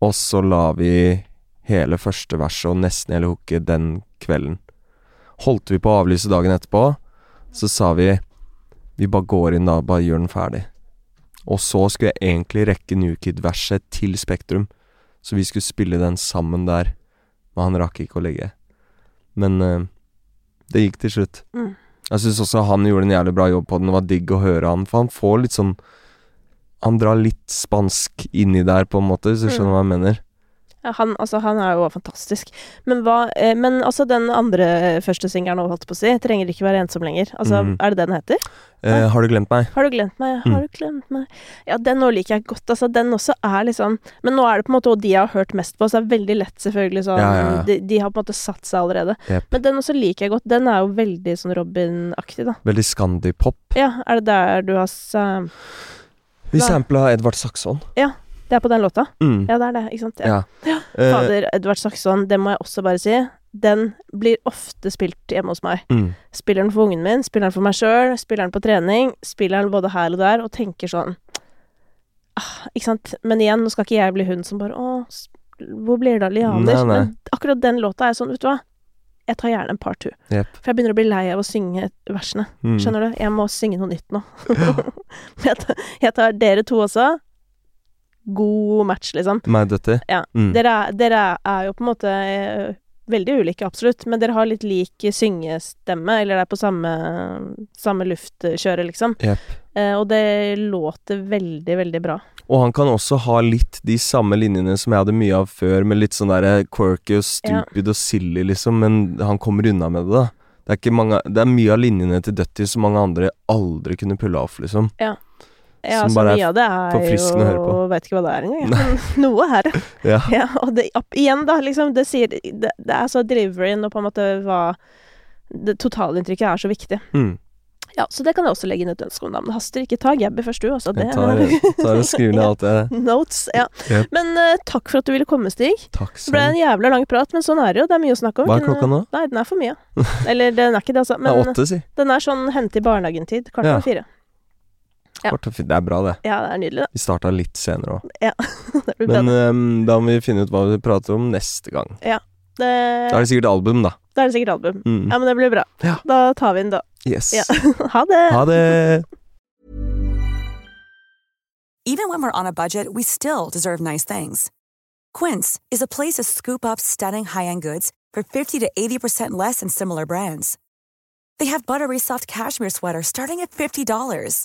Og så la vi hele første verset og nesten hele hooket den kvelden. Holdt vi på å avlyse dagen etterpå, så sa vi vi bare går inn da, bare gjør den ferdig. Og så skulle jeg egentlig rekke New Kid-verset til Spektrum, så vi skulle spille den sammen der, men han rakk ikke å legge. Men uh, det gikk til slutt. Mm. Jeg syns også han gjorde en jævlig bra jobb på den, det var digg å høre han, for han får litt sånn Han drar litt spansk inni der, på en måte, hvis du Mm. skjønner hva jeg mener. Ja, han, altså, han er jo fantastisk. Men hva eh, Men altså, den andre første singelen, holdt på å si, trenger ikke være ensom lenger. Altså, mm. er det det den heter? Eh, har du glemt meg? Har du glemt meg? Mm. Har du glemt meg? Ja, den nå liker jeg godt. Altså, den også er liksom Men nå er det på en måte de jeg har hørt mest på, så det er veldig lett, selvfølgelig, sånn Ja, ja, ja. De, de har på en måte satt seg allerede. Yep. Men den også liker jeg godt. Den er jo veldig sånn Robin-aktig, da. Veldig Scandi-pop. Ja, er det der du har uh, Vi sampla Edvard Saxon. Det er på den låta? Mm. Ja, det er det, ikke sant? Ja. Ja. Eh, Fader, Edvard Saxon, det må jeg også bare si. Den blir ofte spilt hjemme hos meg. mm. Spiller den for ungen min, spiller den for meg sjøl, spiller den på trening, spiller den både her og der, og tenker sånn ah, Ikke sant. Men igjen, nå skal ikke jeg bli hun som bare Å, hvor blir det av lianer? Men akkurat den låta er sånn, vet du hva. Jeg tar gjerne en part two. Yep. For jeg begynner å bli lei av å synge versene. Mm. Skjønner du? Jeg må synge noe nytt nå. jeg, tar, jeg tar dere to også. God match, liksom. Meg og Dutty? Ja. Mm. Dere, er, dere er jo på en måte eh, veldig ulike, absolutt, men dere har litt lik syngestemme, eller det er på samme, samme luftkjøre, liksom. Yep. Eh, og det låter veldig, veldig bra. Og han kan også ha litt de samme linjene som jeg hadde mye av før, med litt sånn derre quirky og stupid og silly, liksom, men han kommer unna med det, da. Det er, mange, det er mye av linjene til Døtti som mange andre aldri kunne pulle off, liksom. Ja, Som bare er er forfriskende å høre på. Vet ikke hva det er engang, noe er det. Ja. Ja, og det, igjen, da, liksom, det sier Det, det er så driveren og på en måte hva Det totalinntrykket er så viktig. Mm. Ja, så det kan jeg også legge inn et ønske om, da. Men det haster ikke. Ta Gabby først, du også. Det Jeg tar, tar og skriver ned alt det. Notes. Ja. Yep. Men uh, takk for at du ville komme, Stig. Takk Det ble en jævla lang prat, men sånn er det jo. Det er mye å snakke om. Hva er klokka nå? Nei, den er for mye. Eller den er ikke det, altså. Det er åtte, si. den er sånn hente i barnehagen-tid. Kvart Ja. fire. Ja. Det er bra, det. Ja, det er nydelig, Vi starta litt senere òg. Ja. Men um, da må vi finne ut hva vi prater om neste gang. det, Da er det sikkert album, da. da er det sikkert album. Mm. Ja, men det blir bra. Ja. Da tar vi den, da. Yes. Ja. ha det! Ha det! Even when we're on a budget, we still deserve nice things. Quince is a place to scoop up stunning high-end goods for 50 to 80% less than similar brands. They have buttery soft cashmere sweaters starting at $50,